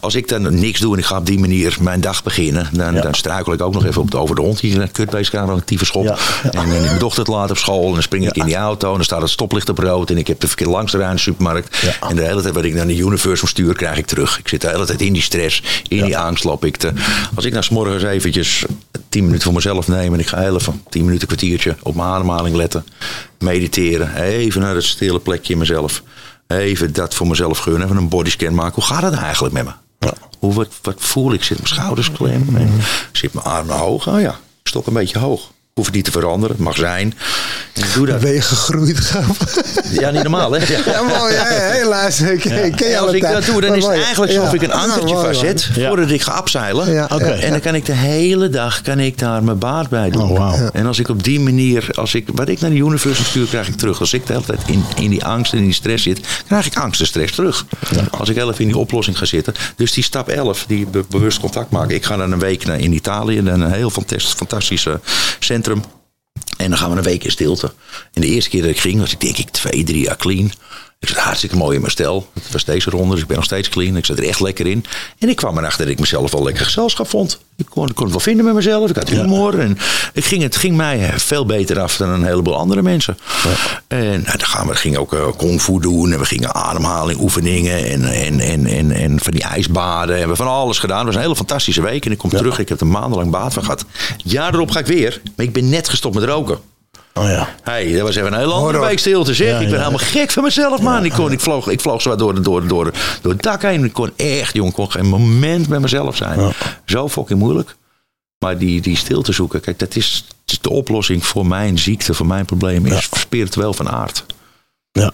Als ik dan niks doe en ik ga op die manier mijn dag beginnen, dan, dan struikel ik ook nog even op de, over de hond hier het kutbeest krijg een actieve schop. Ja, ja. En is mijn dochter het laat op school en dan spring ik in die auto en dan staat het stoplicht op rood en ik heb de verkeer langs de supermarkt. En de hele tijd wat ik naar de universe moet sturen, krijg ik terug. Ik zit de hele tijd in die stress, in die angst loop ik te. Als ik nou 's morgens eventjes tien minuten voor mezelf neem en ik ga heel even tien minuten, kwartiertje op mijn ademhaling letten, mediteren, even naar het stille plekje in mezelf. Even dat voor mezelf gunnen, even een bodyscan maken. Hoe gaat het eigenlijk met me? Hoe, wat, wat voel ik? Zit mijn schouders klem? En Zit mijn armen hoog? Oh ja, stok een beetje hoog. Hoef het niet te veranderen, het mag zijn. En doe dat. Ben je gegroeid, Gaaf? Ja, niet normaal, hè? Ja. Ja, mooi. hè? Helaas. Ik ken je als ik dat doe, dan Maar is het eigenlijk Ja. alsof ik een ankertje vastzet Ja. voordat ik ga abzeilen. En dan kan ik de hele dag kan ik daar mijn baard bij doen. Oh. En als ik op die manier, als ik, wat ik naar de universe stuur, krijg ik terug. Als ik de hele tijd in, in die angst en in die stress zit, krijg ik angst en stress terug. Als ik even in die oplossing ga zitten. Dus die stap 11, die be- bewust contact maken. Ik ga dan een week naar in Italië, naar een heel fantastisch, fantastisch eh, En dan gaan we een week in stilte. En de eerste keer dat ik ging, was ik denk ik twee, drie jaar clean. Ik zat hartstikke mooi in mijn stijl. Het was deze ronde, dus ik ben nog steeds clean. Ik zat er echt lekker in. En ik kwam erachter dat ik mezelf wel lekker gezelschap vond. Ik kon, ik kon het wel vinden met mezelf. Ik had humor. En ik ging, het ging mij eh, veel beter af dan een heleboel andere mensen. En nou, dan gaan we, gingen ook uh, kung fu doen. En we gingen ademhaling oefeningen. En, en, en, en, en van die ijsbaden. En we hebben van alles gedaan. Het was een hele fantastische week. En ik kom terug. Ik heb er maandenlang baat van gehad. Jaar erop ga ik weer. Maar ik ben net gestopt met roken. Oh ja. Hey, dat was even een hele andere week stilte zeg. Ja, ik ben ja. helemaal gek van mezelf, man. Ik, kon, ik, vloog, ik vloog zo door, door, door, door het dak heen. Ik kon echt, jongen, ik kon geen moment met mezelf zijn. Ja. Zo fucking moeilijk. Maar die, die stilte zoeken, kijk, dat is, dat is de oplossing voor mijn ziekte, voor mijn probleem. Is spiritueel van aard. ja.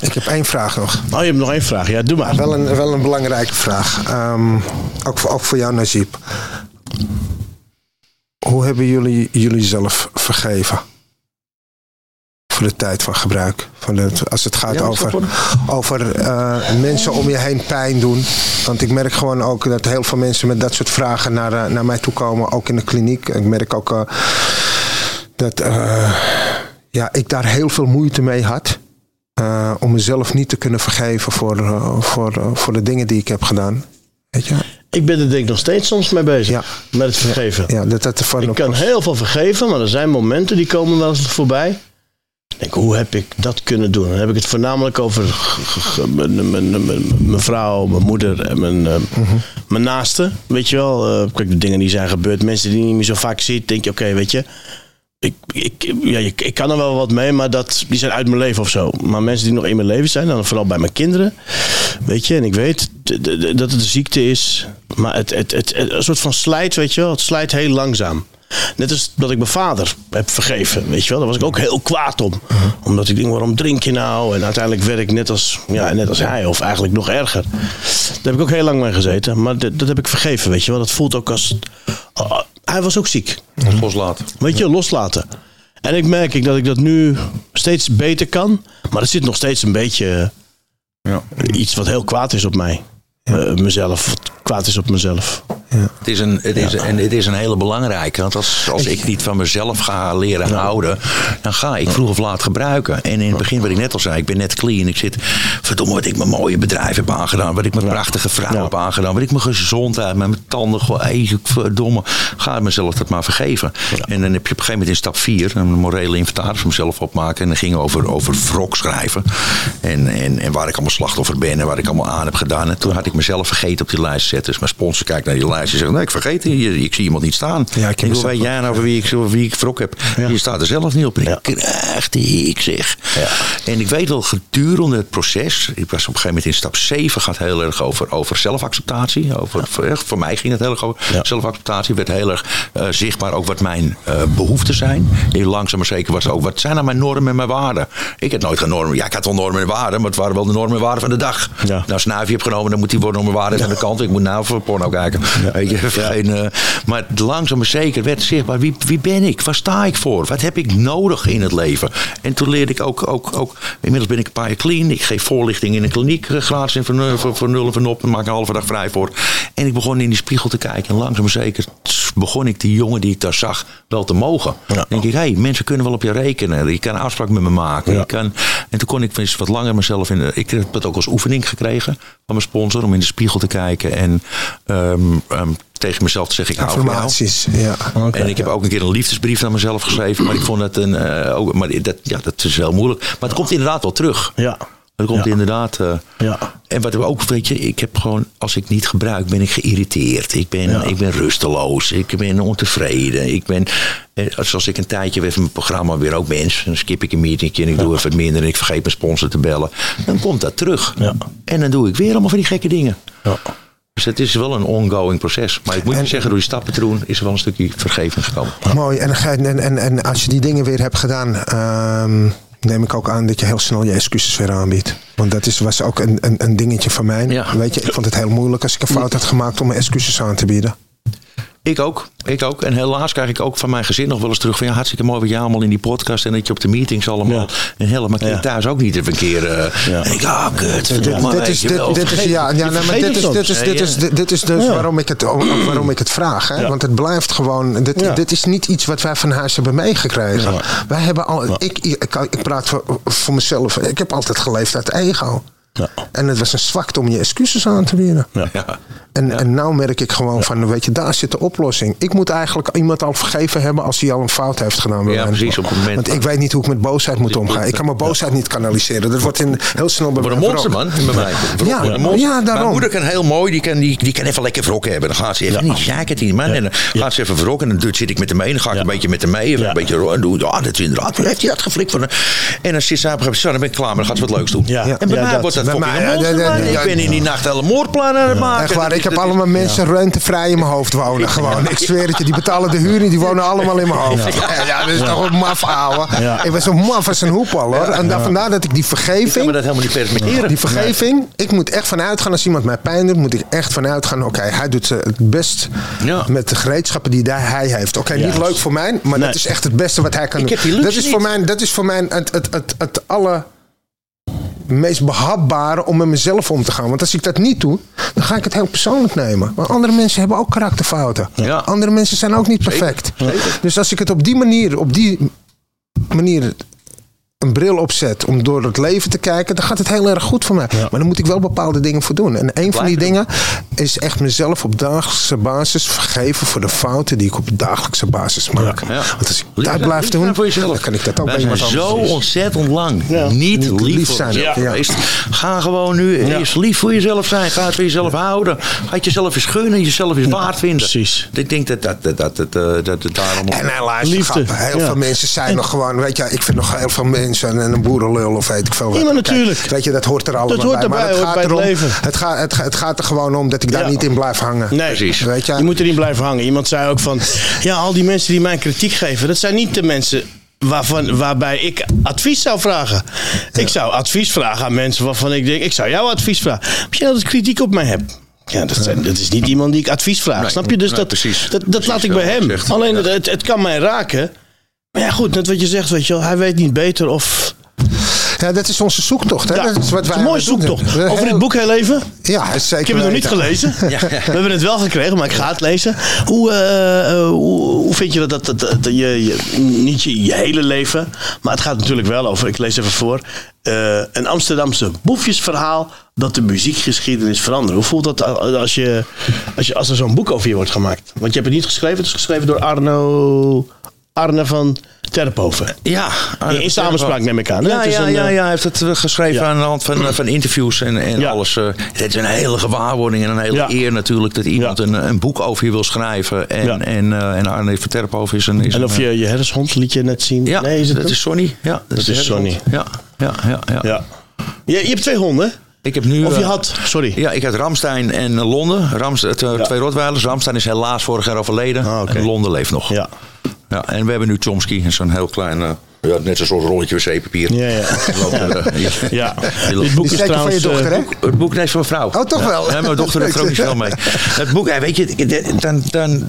Ik heb één vraag nog. Oh, je hebt nog één vraag. Ja, doe maar. Wel een, wel een belangrijke vraag. Ehm, ook, voor, ook voor jou, Najib. Hoe hebben jullie jullie zelf vergeven? Voor de tijd van gebruik. Van het, als het gaat Ja, over, over eh, mensen om je heen pijn doen. Want ik merk gewoon ook dat heel veel mensen met dat soort vragen naar, eh, naar mij toe komen. Ook in de kliniek. Ik merk ook eh, dat ja, ik daar heel veel moeite mee had. om mezelf niet te kunnen vergeven voor, voor, voor de dingen die ik heb gedaan. Weet je? Ik ben er denk ik nog steeds soms mee bezig. Ja. Met het vergeven. Ja, dat dat van Ik kan heel veel vergeven, maar er zijn momenten die komen wel eens voorbij. Denk, hoe heb ik dat kunnen doen? Dan heb ik het voornamelijk over mijn- mijn- mijn mijn vrouw, mijn moeder en mijn, eh, mijn naasten. Weet je wel, eh, kijk, de dingen die zijn gebeurd, mensen die je niet meer zo vaak ziet, denk je, oké, weet je. Ik, ik, ja, ik, ik kan er wel wat mee, maar dat, die zijn uit mijn leven of zo. Maar mensen die nog in mijn leven zijn, dan vooral bij mijn kinderen. Weet je, en ik weet dat het een ziekte is. Maar het, het, het, het- een soort van slijt, weet je wel. Het slijt heel langzaam. Net als dat ik mijn vader heb vergeven, weet je wel. Daar was ik ook heel kwaad om. Omdat ik denk, waarom drink je nou? En uiteindelijk werd ik net als, ja, net als hij, of eigenlijk nog erger. Daar heb ik ook heel lang mee gezeten. Maar dat, dat heb ik vergeven, weet je wel. Dat voelt ook als... oh, hij was ook ziek. Loslaten. Weet je, loslaten. En ik merk ik dat ik dat nu steeds beter kan. Maar er zit nog steeds een beetje Ja. iets wat heel kwaad is op mij. Eh, mezelf, wat kwaad is op mezelf. Het is, een, het, is, en het is een hele belangrijke. Want als, als ik niet van mezelf ga leren houden, dan ga ik vroeg of laat gebruiken. En in het begin, wat ik net al zei, ik ben net clean. Ik zit, verdomme, wat ik mijn mooie bedrijf heb aangedaan. Wat ik mijn prachtige vrouw heb aangedaan. Wat ik mijn gezondheid, met mijn tanden, gewoon, hey, verdomme, ga mezelf dat maar vergeven. En dan heb je op een gegeven moment in stap 4 een morele inventaris van mezelf opmaken. En dat ging over, over wrok schrijven. En, en, en waar ik allemaal slachtoffer ben en waar ik allemaal aan heb gedaan. En toen had ik mezelf vergeten op die lijst te zetten. Dus mijn sponsor kijkt naar die lijst en zegt: Nee, ik vergeet het. hier. Ik zie iemand niet staan. Ja, ik hoe mezelf- weet jij nou over wie ik, wie ik heb? Je staat er zelf niet op. Ik krijg de ik zeg. En ik weet wel, gedurende het proces. Ik was op een gegeven moment in stap 7. gaat heel erg over, over zelfacceptatie. Over, voor, voor mij ging het heel erg over zelfacceptatie. werd heel erg eh, zichtbaar ook wat mijn eh, behoeften zijn. En langzaam maar zeker was ook. Wat zijn nou mijn normen en mijn waarden? Ik had nooit geen normen. Ja, ik had wel normen en waarden. Maar het waren wel de normen en waarden van de dag. Nou, snuifje heb genomen, dan moet die normen en waarden aan de kant. Ik moet nou voor porno kijken. Weet je, eh, maar langzaam maar zeker werd zichtbaar. Wie, wie ben ik? Waar sta ik voor? Wat heb ik nodig in het leven? En toen leerde ik ook, ook, ook inmiddels ben ik een paar jaar clean. Ik geef voorlichting in een kliniek eh, gratis en voor, nul- voor, voor nul en voor nop. Daar maak ik een halve dag vrij voor. En ik begon in die spiegel te kijken. En langzaam maar zeker begon ik die jongen die ik daar zag wel te mogen. Dan denk ik, hé, hey, mensen kunnen wel op je rekenen. Je kan een afspraak met me maken. Ja. Je kan, en toen kon ik eens wat langer mezelf in. de- Ik heb dat ook als oefening gekregen van mijn sponsor. Om in de spiegel te kijken en ehm, ehm, tegen mezelf te zeggen: ik hou van jou. Ja. En ik heb ook een keer een liefdesbrief aan mezelf geschreven. Maar ik vond het een. eh, ook, maar dat, ja, dat is heel moeilijk. Maar het komt inderdaad wel terug. Ja. Het komt Ja. inderdaad. eh, Ja. En wat we ook, weet je, ik heb gewoon, als ik niet gebruik, ben ik geïrriteerd. Ik ben, Ja. ik ben rusteloos. Ik ben ontevreden. Ik ben, eh, zoals ik een tijdje weer van mijn programma weer ook mens. Dan skip ik een meeting en ik doe even minder en ik vergeet mijn sponsor te bellen. Dan komt dat terug. Ja. En dan doe ik weer allemaal van die gekke dingen. Ja. Dus het is wel een ongoing proces. Maar ik moet je zeggen, door die stappen te doen, is er wel een stukje vergeving gekomen. Mooi. En, dan ga je- en, en, en als je die dingen weer hebt gedaan, ehm, neem ik ook aan dat je heel snel je excuses weer aanbiedt. Want dat is, was ook een, een, een dingetje van mij. Ja. Weet je, ik vond het heel moeilijk als ik een fout had gemaakt om mijn excuses aan te bieden. Ik ook, ik ook. En helaas krijg ik ook van mijn gezin nog wel eens terug van ja, hartstikke mooi wat jij allemaal in die podcast en dat je op de meetings allemaal Ja. en helemaal Ja. thuis ook niet even een keer. ik, ah, kut, Dit, is, je dit, is, ja, ja nee, maar dit is, dit is, dit is, dit, is dus waarom, ik het, waarom ik het vraag. Hè? Want het blijft gewoon, dit, dit is niet iets wat wij van huis hebben meegekregen. Wij hebben al, ik, ik, ik praat voor, voor mezelf, ik heb altijd geleefd uit ego. Ja. En het was een zwakte om je excuses aan te bieden. Ja. En, en nou merk ik gewoon van, weet je, daar zit de oplossing. Ik moet eigenlijk iemand al vergeven hebben als hij al een fout heeft gedaan. bij Ja, mij. precies, op het moment- Want ik weet niet hoe ik met boosheid moet omgaan. Ik kan mijn boosheid niet kanaliseren. Dat wordt in, heel snel bij Voor een mij monster, man. Bij mij. Ja, ja, daarom. Mijn moeder kan heel mooi, die kan, die, die kan even lekker wrok hebben. Dan gaat ze even Ja. niet zeiken tegen man. En dan gaat ze even wrokken. En dan zit ik met hem mee. Dan ga ik Ja. een beetje met hem mee. Even Ja. een beetje en doe, ja, dat is inderdaad. Heeft hij dat geflikt een... En dan zit ze op een gegeven moment, zo, dan ben ik klaar. Maar dan gaat ze wat leuks doen. Ja. En bij Ja, mij dat, wordt dat ja, Ik ben in die nacht hele moordplannen aan het maken. Echt waar, ik heb allemaal mensen ruimtevrij in mijn hoofd wonen. Gewoon. Ik zweer het je, die betalen de huur niet, die wonen allemaal in mijn hoofd. Ja, dat is toch een maf, ouwe. Ik ben zo maf als een hoepel, hoor. En vandaar dat ik die Ik kan me vergeving... dat helemaal niet permitteren. Die vergeving, ik moet echt vanuit gaan als iemand mij pijn doet, moet ik echt vanuit gaan. Oké, hij doet het best met de gereedschappen die daar hij heeft. Oké, niet leuk voor mij, maar Nee. dat is echt het beste wat hij kan Ik doen. dat, is voor mij, dat is voor mij het, het, het, het alle meest behapbare om met mezelf om te gaan. Want als ik dat niet doe, dan ga ik het heel persoonlijk nemen. Maar andere mensen hebben ook karakterfouten. Ja. Andere mensen zijn ook niet perfect. Dus als ik het op die manier, op die manier een bril opzet om door het leven te kijken, dan gaat het heel erg goed voor mij. Maar dan moet ik wel bepaalde dingen voor doen. En een van die dingen is echt mezelf op dagelijkse basis vergeven voor de fouten die ik op dagelijkse basis maak. Ja. Want als ik Lief dat blijf doen, zijn voor jezelf. dan kan ik dat ook bij iemand zo ontzettend lang niet Niet lief, zijn. Ga gewoon nu eens lief voor jezelf zijn. Ga het voor jezelf houden. Ga het jezelf eens gunnen. Jezelf eens waard vinden. precies. Ik denk dat dat, dat, dat, dat, dat, dat het daarom... En helaas, grappen. heel veel mensen zijn nog gewoon, weet je, ik vind nog heel veel mensen en een boerenlul of weet ik veel wat. Ja, maar Kijk, natuurlijk. weet je, dat hoort er allemaal hoort bij. erbij, maar het gaat bij het erom, leven. Het, gaat, het, gaat- het gaat er gewoon om dat ik daar Ja. niet in blijf hangen. Nee, Precies. Weet je? Je moet erin blijven hangen. Iemand zei ook van, ja, al die mensen die mij kritiek geven, dat zijn niet de mensen waarvan, waarbij ik advies zou vragen. Ik zou advies vragen aan mensen waarvan ik denk, ik zou jou advies vragen. Als jij altijd kritiek op mij hebt. Ja, dat, zijn, dat is niet iemand die ik advies vraag. Nee, snap je? Dus nee, dat, precies. dat, dat Precies laat ik bij hem. Alleen Ja. het, het kan mij raken. Maar ja, goed, net wat je zegt, weet je wel, hij weet niet beter of. Ja, dat is onze zoektocht. Hè? Ja, dat is wat het wij is een mooie doen zoektocht. Over dit boek heel even. Ja, zeker Ik heb het nog niet gelezen. We hebben het wel gekregen, maar ik ga het lezen. Hoe, eh, eh, hoe, hoe vind je dat, dat, dat, dat je, je, niet je, je hele leven, maar het gaat natuurlijk wel over, ik lees even voor, eh, een Amsterdamse boefjesverhaal dat de muziekgeschiedenis verandert. Hoe voelt dat als, je, als, je, als er zo'n boek over je wordt gemaakt? Want je hebt het niet geschreven, het is geschreven door Arno, Arne van Terphoven. Ja. In, in samenspraak neem ik aan. hè? Ja, ja, een, ja, eh, ja, hij heeft het eh, geschreven aan de hand van, eh, van interviews en, en alles. Het is een hele gewaarwording en een hele eer natuurlijk dat iemand een, een boek over je wil schrijven. En, en, en Arne van Terphoven is een... Is En of een, je je herdeshond liet je net zien. Ja, nee, is het dat hem? is Sonny. Ja, dat, is Sonny. Ja, ja, ja, ja. Ja. Je, je hebt twee honden. Ik heb nu... Of je had, sorry. Ja, ik had Ramstein en Londen. Rams, het, Ja. Twee Rotweilers. Ramstein is helaas vorig jaar overleden. Ah. En Londen leeft nog. Ja. Ja, en we hebben nu Chomsky. Zo'n heel klein... eh, ja, net zo'n soort rolletje wc-papier. Ja, ja. Eh. Ja, loopt- dit boek is zeker van je trouwens... dochter, eh, hè? Het boek is van mijn vrouw. Oh, toch wel? Ja, mijn dochter heeft er ook niet veel mee. Het boek, weet je, dan, dan,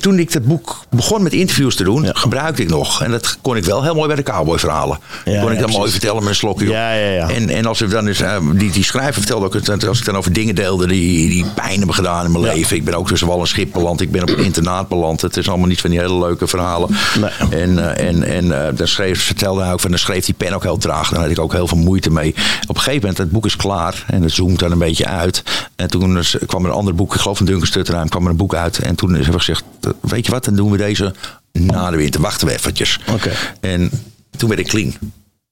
toen ik dat boek begon met interviews te doen, gebruikte ik nog. En dat kon ik wel heel mooi bij de cowboy-verhalen. Ja, kon ik dan mooi vertellen met een slokje. Ja, ja, ja. En, en als ik dan eens, eh, die, die schrijver vertelde ook, dat als ik dan over dingen deelde die, die pijn hebben gedaan in mijn leven. Ik ben ook tussen wal en schip beland. Ik ben op een internaat beland. Het is allemaal niet van die hele leuke verhalen. Nee. En, eh, en, en eh, daar vertelde hij ook van, dan schreef die pen ook heel traag. Daar had ik ook heel veel moeite mee. Op een gegeven moment, het boek is klaar. En het zoomt dan een beetje uit. En toen kwam er een ander boek, ik geloof van Duncan Stutterheim, kwam er een boek uit. En toen hebben we gezegd, weet je wat, dan doen we deze na de winter. Wachten we eventjes. Oké. En toen werd ik clean.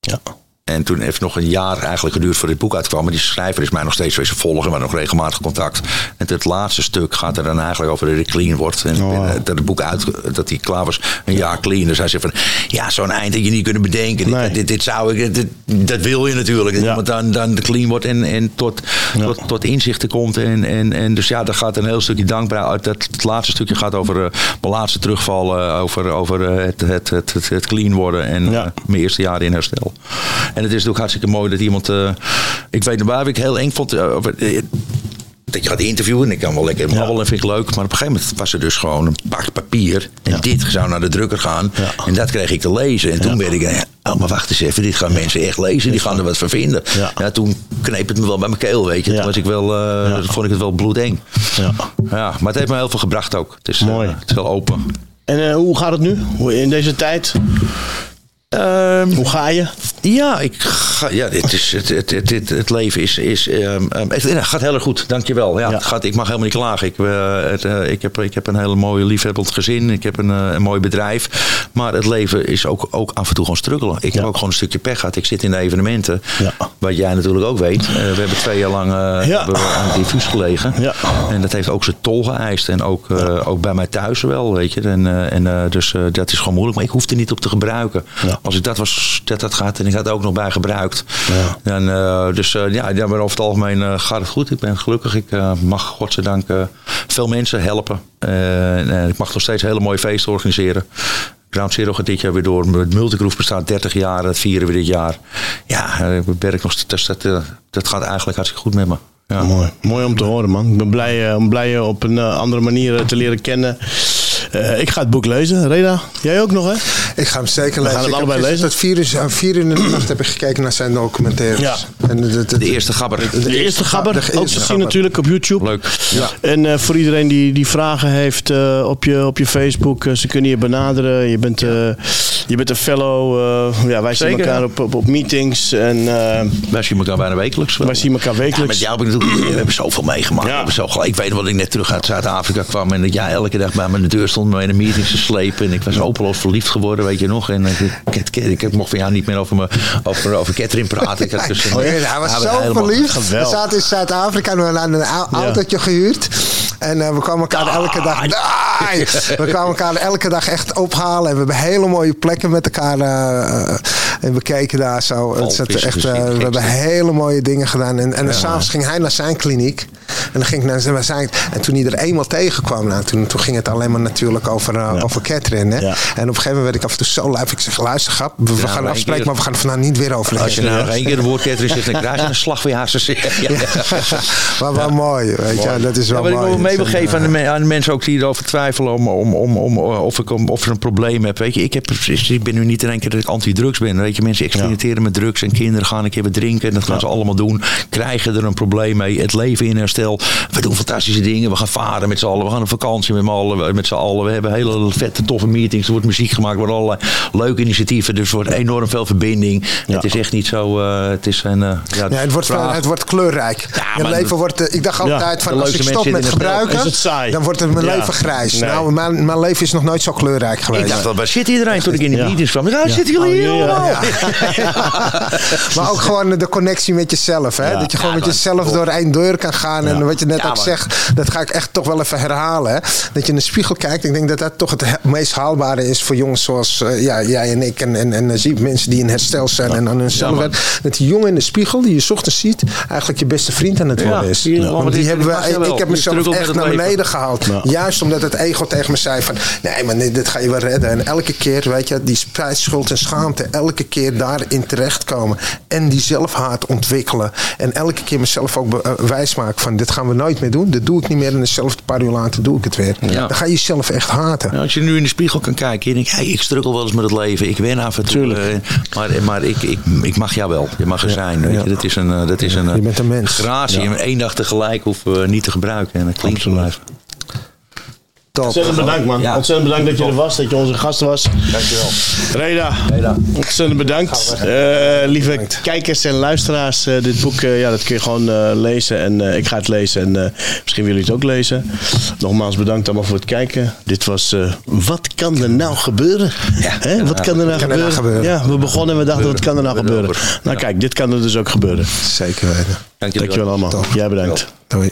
Ja. En toen heeft het nog een jaar eigenlijk geduurd voor dit boek uitkwam. Maar die schrijver is mij nog steeds wezen volgen. Maar nog regelmatig contact. En het laatste stuk gaat er dan eigenlijk over dat ik clean wordt. En Oh. binnen- dat het boek uit, dat hij klaar was, een jaar clean. Dus hij zegt van, ja, zo'n eind had je niet kunnen bedenken. Nee. Dit, dit, dit zou ik, dit- dat wil je natuurlijk. Ja. iemand dan, dan de clean wordt en, en tot, Ja. tot, tot inzichten komt. En, en, en dus ja, daar gaat een heel stukje dankbaar uit. Dat, het laatste stukje gaat over eh, mijn laatste terugval. eh, over over eh, het, het, het, het, clean worden. En Ja. eh, mijn eerste jaren in herstel. En het is natuurlijk hartstikke mooi dat iemand. eh, ik weet nog waar ik heel eng vond. eh, dat je gaat interviewen en ik kan wel lekker babbelen, vind ik leuk. Maar op een gegeven moment was er dus gewoon een pak papier. En Ja. dit zou naar de drukker gaan. Ja. En dat kreeg ik te lezen. En toen Ja. werd ik, oh maar wacht eens even, dit gaan mensen echt lezen. Die gaan er wat van vinden. Ja. Ja. toen kneep het me wel bij mijn keel, weet je. Ja. Toen was ik wel, Ja. vond ik het wel bloedeng. ja. Ja, maar het heeft me heel veel gebracht ook. Het is, Mooi. het is wel open. En hoe gaat het nu? Hoe- In deze tijd? Ehm, Hoe ga je? Ja, ik ga, ja dit is, het, het, het, het, het leven is. is ehm, ehm, het, het gaat heel erg goed, dankjewel. Ja, Ja. Het gaat, ik mag helemaal niet klagen. Ik, eh, het, eh, ik, heb, ik heb een hele mooie, liefhebbend gezin. Ik heb een, eh, een mooi bedrijf. Maar het leven is ook, ook af en toe gewoon struggelen. Ik Ja. heb ook gewoon een stukje pech gehad. Ik zit in de evenementen. Ja. Wat jij natuurlijk ook weet. We hebben twee jaar lang aan het infuus gelegen. Ja. En dat heeft ook zijn tol geëist. En ook, ook bij mij thuis wel, weet je. En, en, dus dat is gewoon moeilijk. Maar ik hoef er niet op te gebruiken. Ja. als ik dat was, dat had gehad en ik had het ook nog bij gebruikt. Dan, eh, dus eh, ja, ja, maar over het algemeen eh, gaat het goed. Ik ben gelukkig. Ik mag godzijdank veel mensen helpen. En ik mag nog steeds hele mooie feesten organiseren. Ground Zero gaat dit jaar weer door. Het Multigroove bestaat 30 jaar. Dat vieren we dit jaar. Ja, ik werk nog steeds. Dat, eh, dat gaat eigenlijk hartstikke goed met me. Ja. Mooi. Mooi om te horen, man. Ik ben blij, om blij je op een andere manier te leren kennen. Eh, ik ga het boek lezen. Reda, jij ook nog, hè? Ik ga hem zeker We lezen. gaan het Ik heb allebei gisteren lezen. Tot vier uur, aan vier uur in de nacht heb ik gekeken naar zijn documentaires. Ja. En de, de, de- De eerste gabber. De eerste gabber, de ook eerste te zien gabber. natuurlijk op YouTube. Leuk. Ja. En eh, voor iedereen die, die vragen heeft eh, op, je, op je Facebook, eh, ze kunnen je benaderen. Je bent, eh, je bent een fellow. eh, ja, wij zien elkaar ja. op, op, op meetings en eh, Wij zien elkaar bijna wekelijks. wel. wij zien elkaar Ja, met wekelijks. jou heb ik natuurlijk, we hebben zoveel meegemaakt. Ja. We hebben zo, ik weet nog dat ik net terug uit Zuid-Afrika kwam en dat jij elke dag bij de deur stond me in de meetings te slepen. En ik was hopeloos verliefd geworden, weet je nog. En ik, ik, ik, ik mocht van jou niet meer over, me, over, over Catherine praten. Ik had dus een- Oh, ja, hij was zo verliefd. We zaten in Zuid-Afrika en we hadden een au- autootje gehuurd. En eh, we kwamen elkaar elke dag... Daai! We kwamen elkaar elke dag echt ophalen. En we hebben hele mooie plekken met elkaar eh, eh, en bekeken daar zo. Het zat is echt, eh, we hebben hele mooie dingen gedaan. En, en dan s'avonds ging hij naar zijn kliniek. En, dan ging ik naar zijn, en toen hij er eenmaal tegenkwam, nou, toen, toen ging het alleen maar natuurlijk over, eh, over Catherine. Hè? Ja. En op een gegeven moment werd ik af en toe zo lijf. Ik zeg, luister grap, we, we Ja, gaan afspreken, maar we gaan het vandaag niet weer over Als je nou nog één keer de woord Catherine zegt, dan krijg je een slag voor je hartstikke. Ja. maar wel mooi, weet je, dat is wel wat ik mooi. wil mee wil Dat is geven aan de, aan de mensen ook die erover twijfelen om, om, om, om, of, ik, om, of er een probleem heb. Weet je, ik, heb, ik ben nu niet in één keer dat ik anti-drugs ben. Weet je, mensen experimenteren met drugs en kinderen gaan een keer wat drinken. En dat gaan ze allemaal doen. Krijgen er een probleem mee. Het leven in herstel. We doen fantastische dingen. We gaan varen met z'n allen. We gaan op vakantie met z'n allen. Met z'n allen. We hebben hele vette, toffe meetings. Er wordt muziek gemaakt. Er worden allerlei leuke initiatieven. Dus er wordt enorm veel verbinding. Het is echt niet zo... eh, het is een... eh, ja, Ja, het wordt, vraag- het wordt kleurrijk. Ja, maar- leven wordt, eh, ik dacht altijd van als ik stop met gebruiken, Is het saai? dan wordt het mijn Ja. leven grijs. Nee. Nou, mijn, mijn leven is nog nooit zo kleurrijk geweest. Ik dacht, wel, waar zit iedereen toen ik in de Ja. meetings kwam? Ja, zitten jullie hier Oh, ja, allemaal? maar ook gewoon de connectie met jezelf. Hè? Ja. Dat je gewoon Ja, met jezelf door één deur kan gaan. En wat je net ook zegt, dat ga ik echt toch wel even herhalen. Hè? Dat je in de spiegel kijkt. Ik denk dat dat toch het he- meest haalbare is voor jongens zoals eh, ja, jij en ik. En, en, en eh, zie mensen die in herstel zijn en aan hunzelf. Dat die jongen in de spiegel, die je ochtends ziet, eigenlijk je beste vriend aan het worden is. Want die hebben we, ik heb mezelf echt naar beneden gehaald. Juist omdat het ego tegen me zei van... Nee, maar nee, dit ga je wel redden. En elke keer, weet je, die spijt, schuld en schaamte... elke keer daarin terechtkomen. En die zelfhaat ontwikkelen. En elke keer mezelf ook eh, wijsmaken van... dit gaan we nooit meer doen. Dat doe ik niet meer. En dezelfde paar uur later doe ik het weer. Ja. Dan ga je jezelf echt haten. Ja, als je nu in de spiegel kan kijken en denk hey, ik struggle wel eens met het leven. Ik wen af en toe. Tuurlijk. eh, maar maar ik, ik, ik mag jou wel. Je mag er zijn. Weet ja. je. Dat is een, eh, dat is een, eh, Je bent een mens. gratie. En één dag tegelijk hoeven we niet te gebruiken. En dat klinkt zo blijven. Top. Ontzettend bedankt, man. Ja. Ontzettend bedankt dat je er was, dat je onze gast was. Dankjewel. Reda, Reda. ontzettend bedankt. Eh, lieve Bedankt. kijkers en luisteraars, eh, dit boek eh, ja, dat kun je gewoon eh, lezen. En eh, ik ga het lezen en eh, misschien willen jullie het ook lezen. Nogmaals bedankt allemaal voor het kijken. Dit was eh, Wat kan er nou gebeuren? Hè? Wat kan er nou kan er nou gebeuren? Ja, we begonnen en we dachten, wat kan er nou Gebeuren. gebeuren? Nou kijk, dit kan er dus ook gebeuren. Zeker weten. Dankjewel allemaal. Top. Jij bedankt. Doei.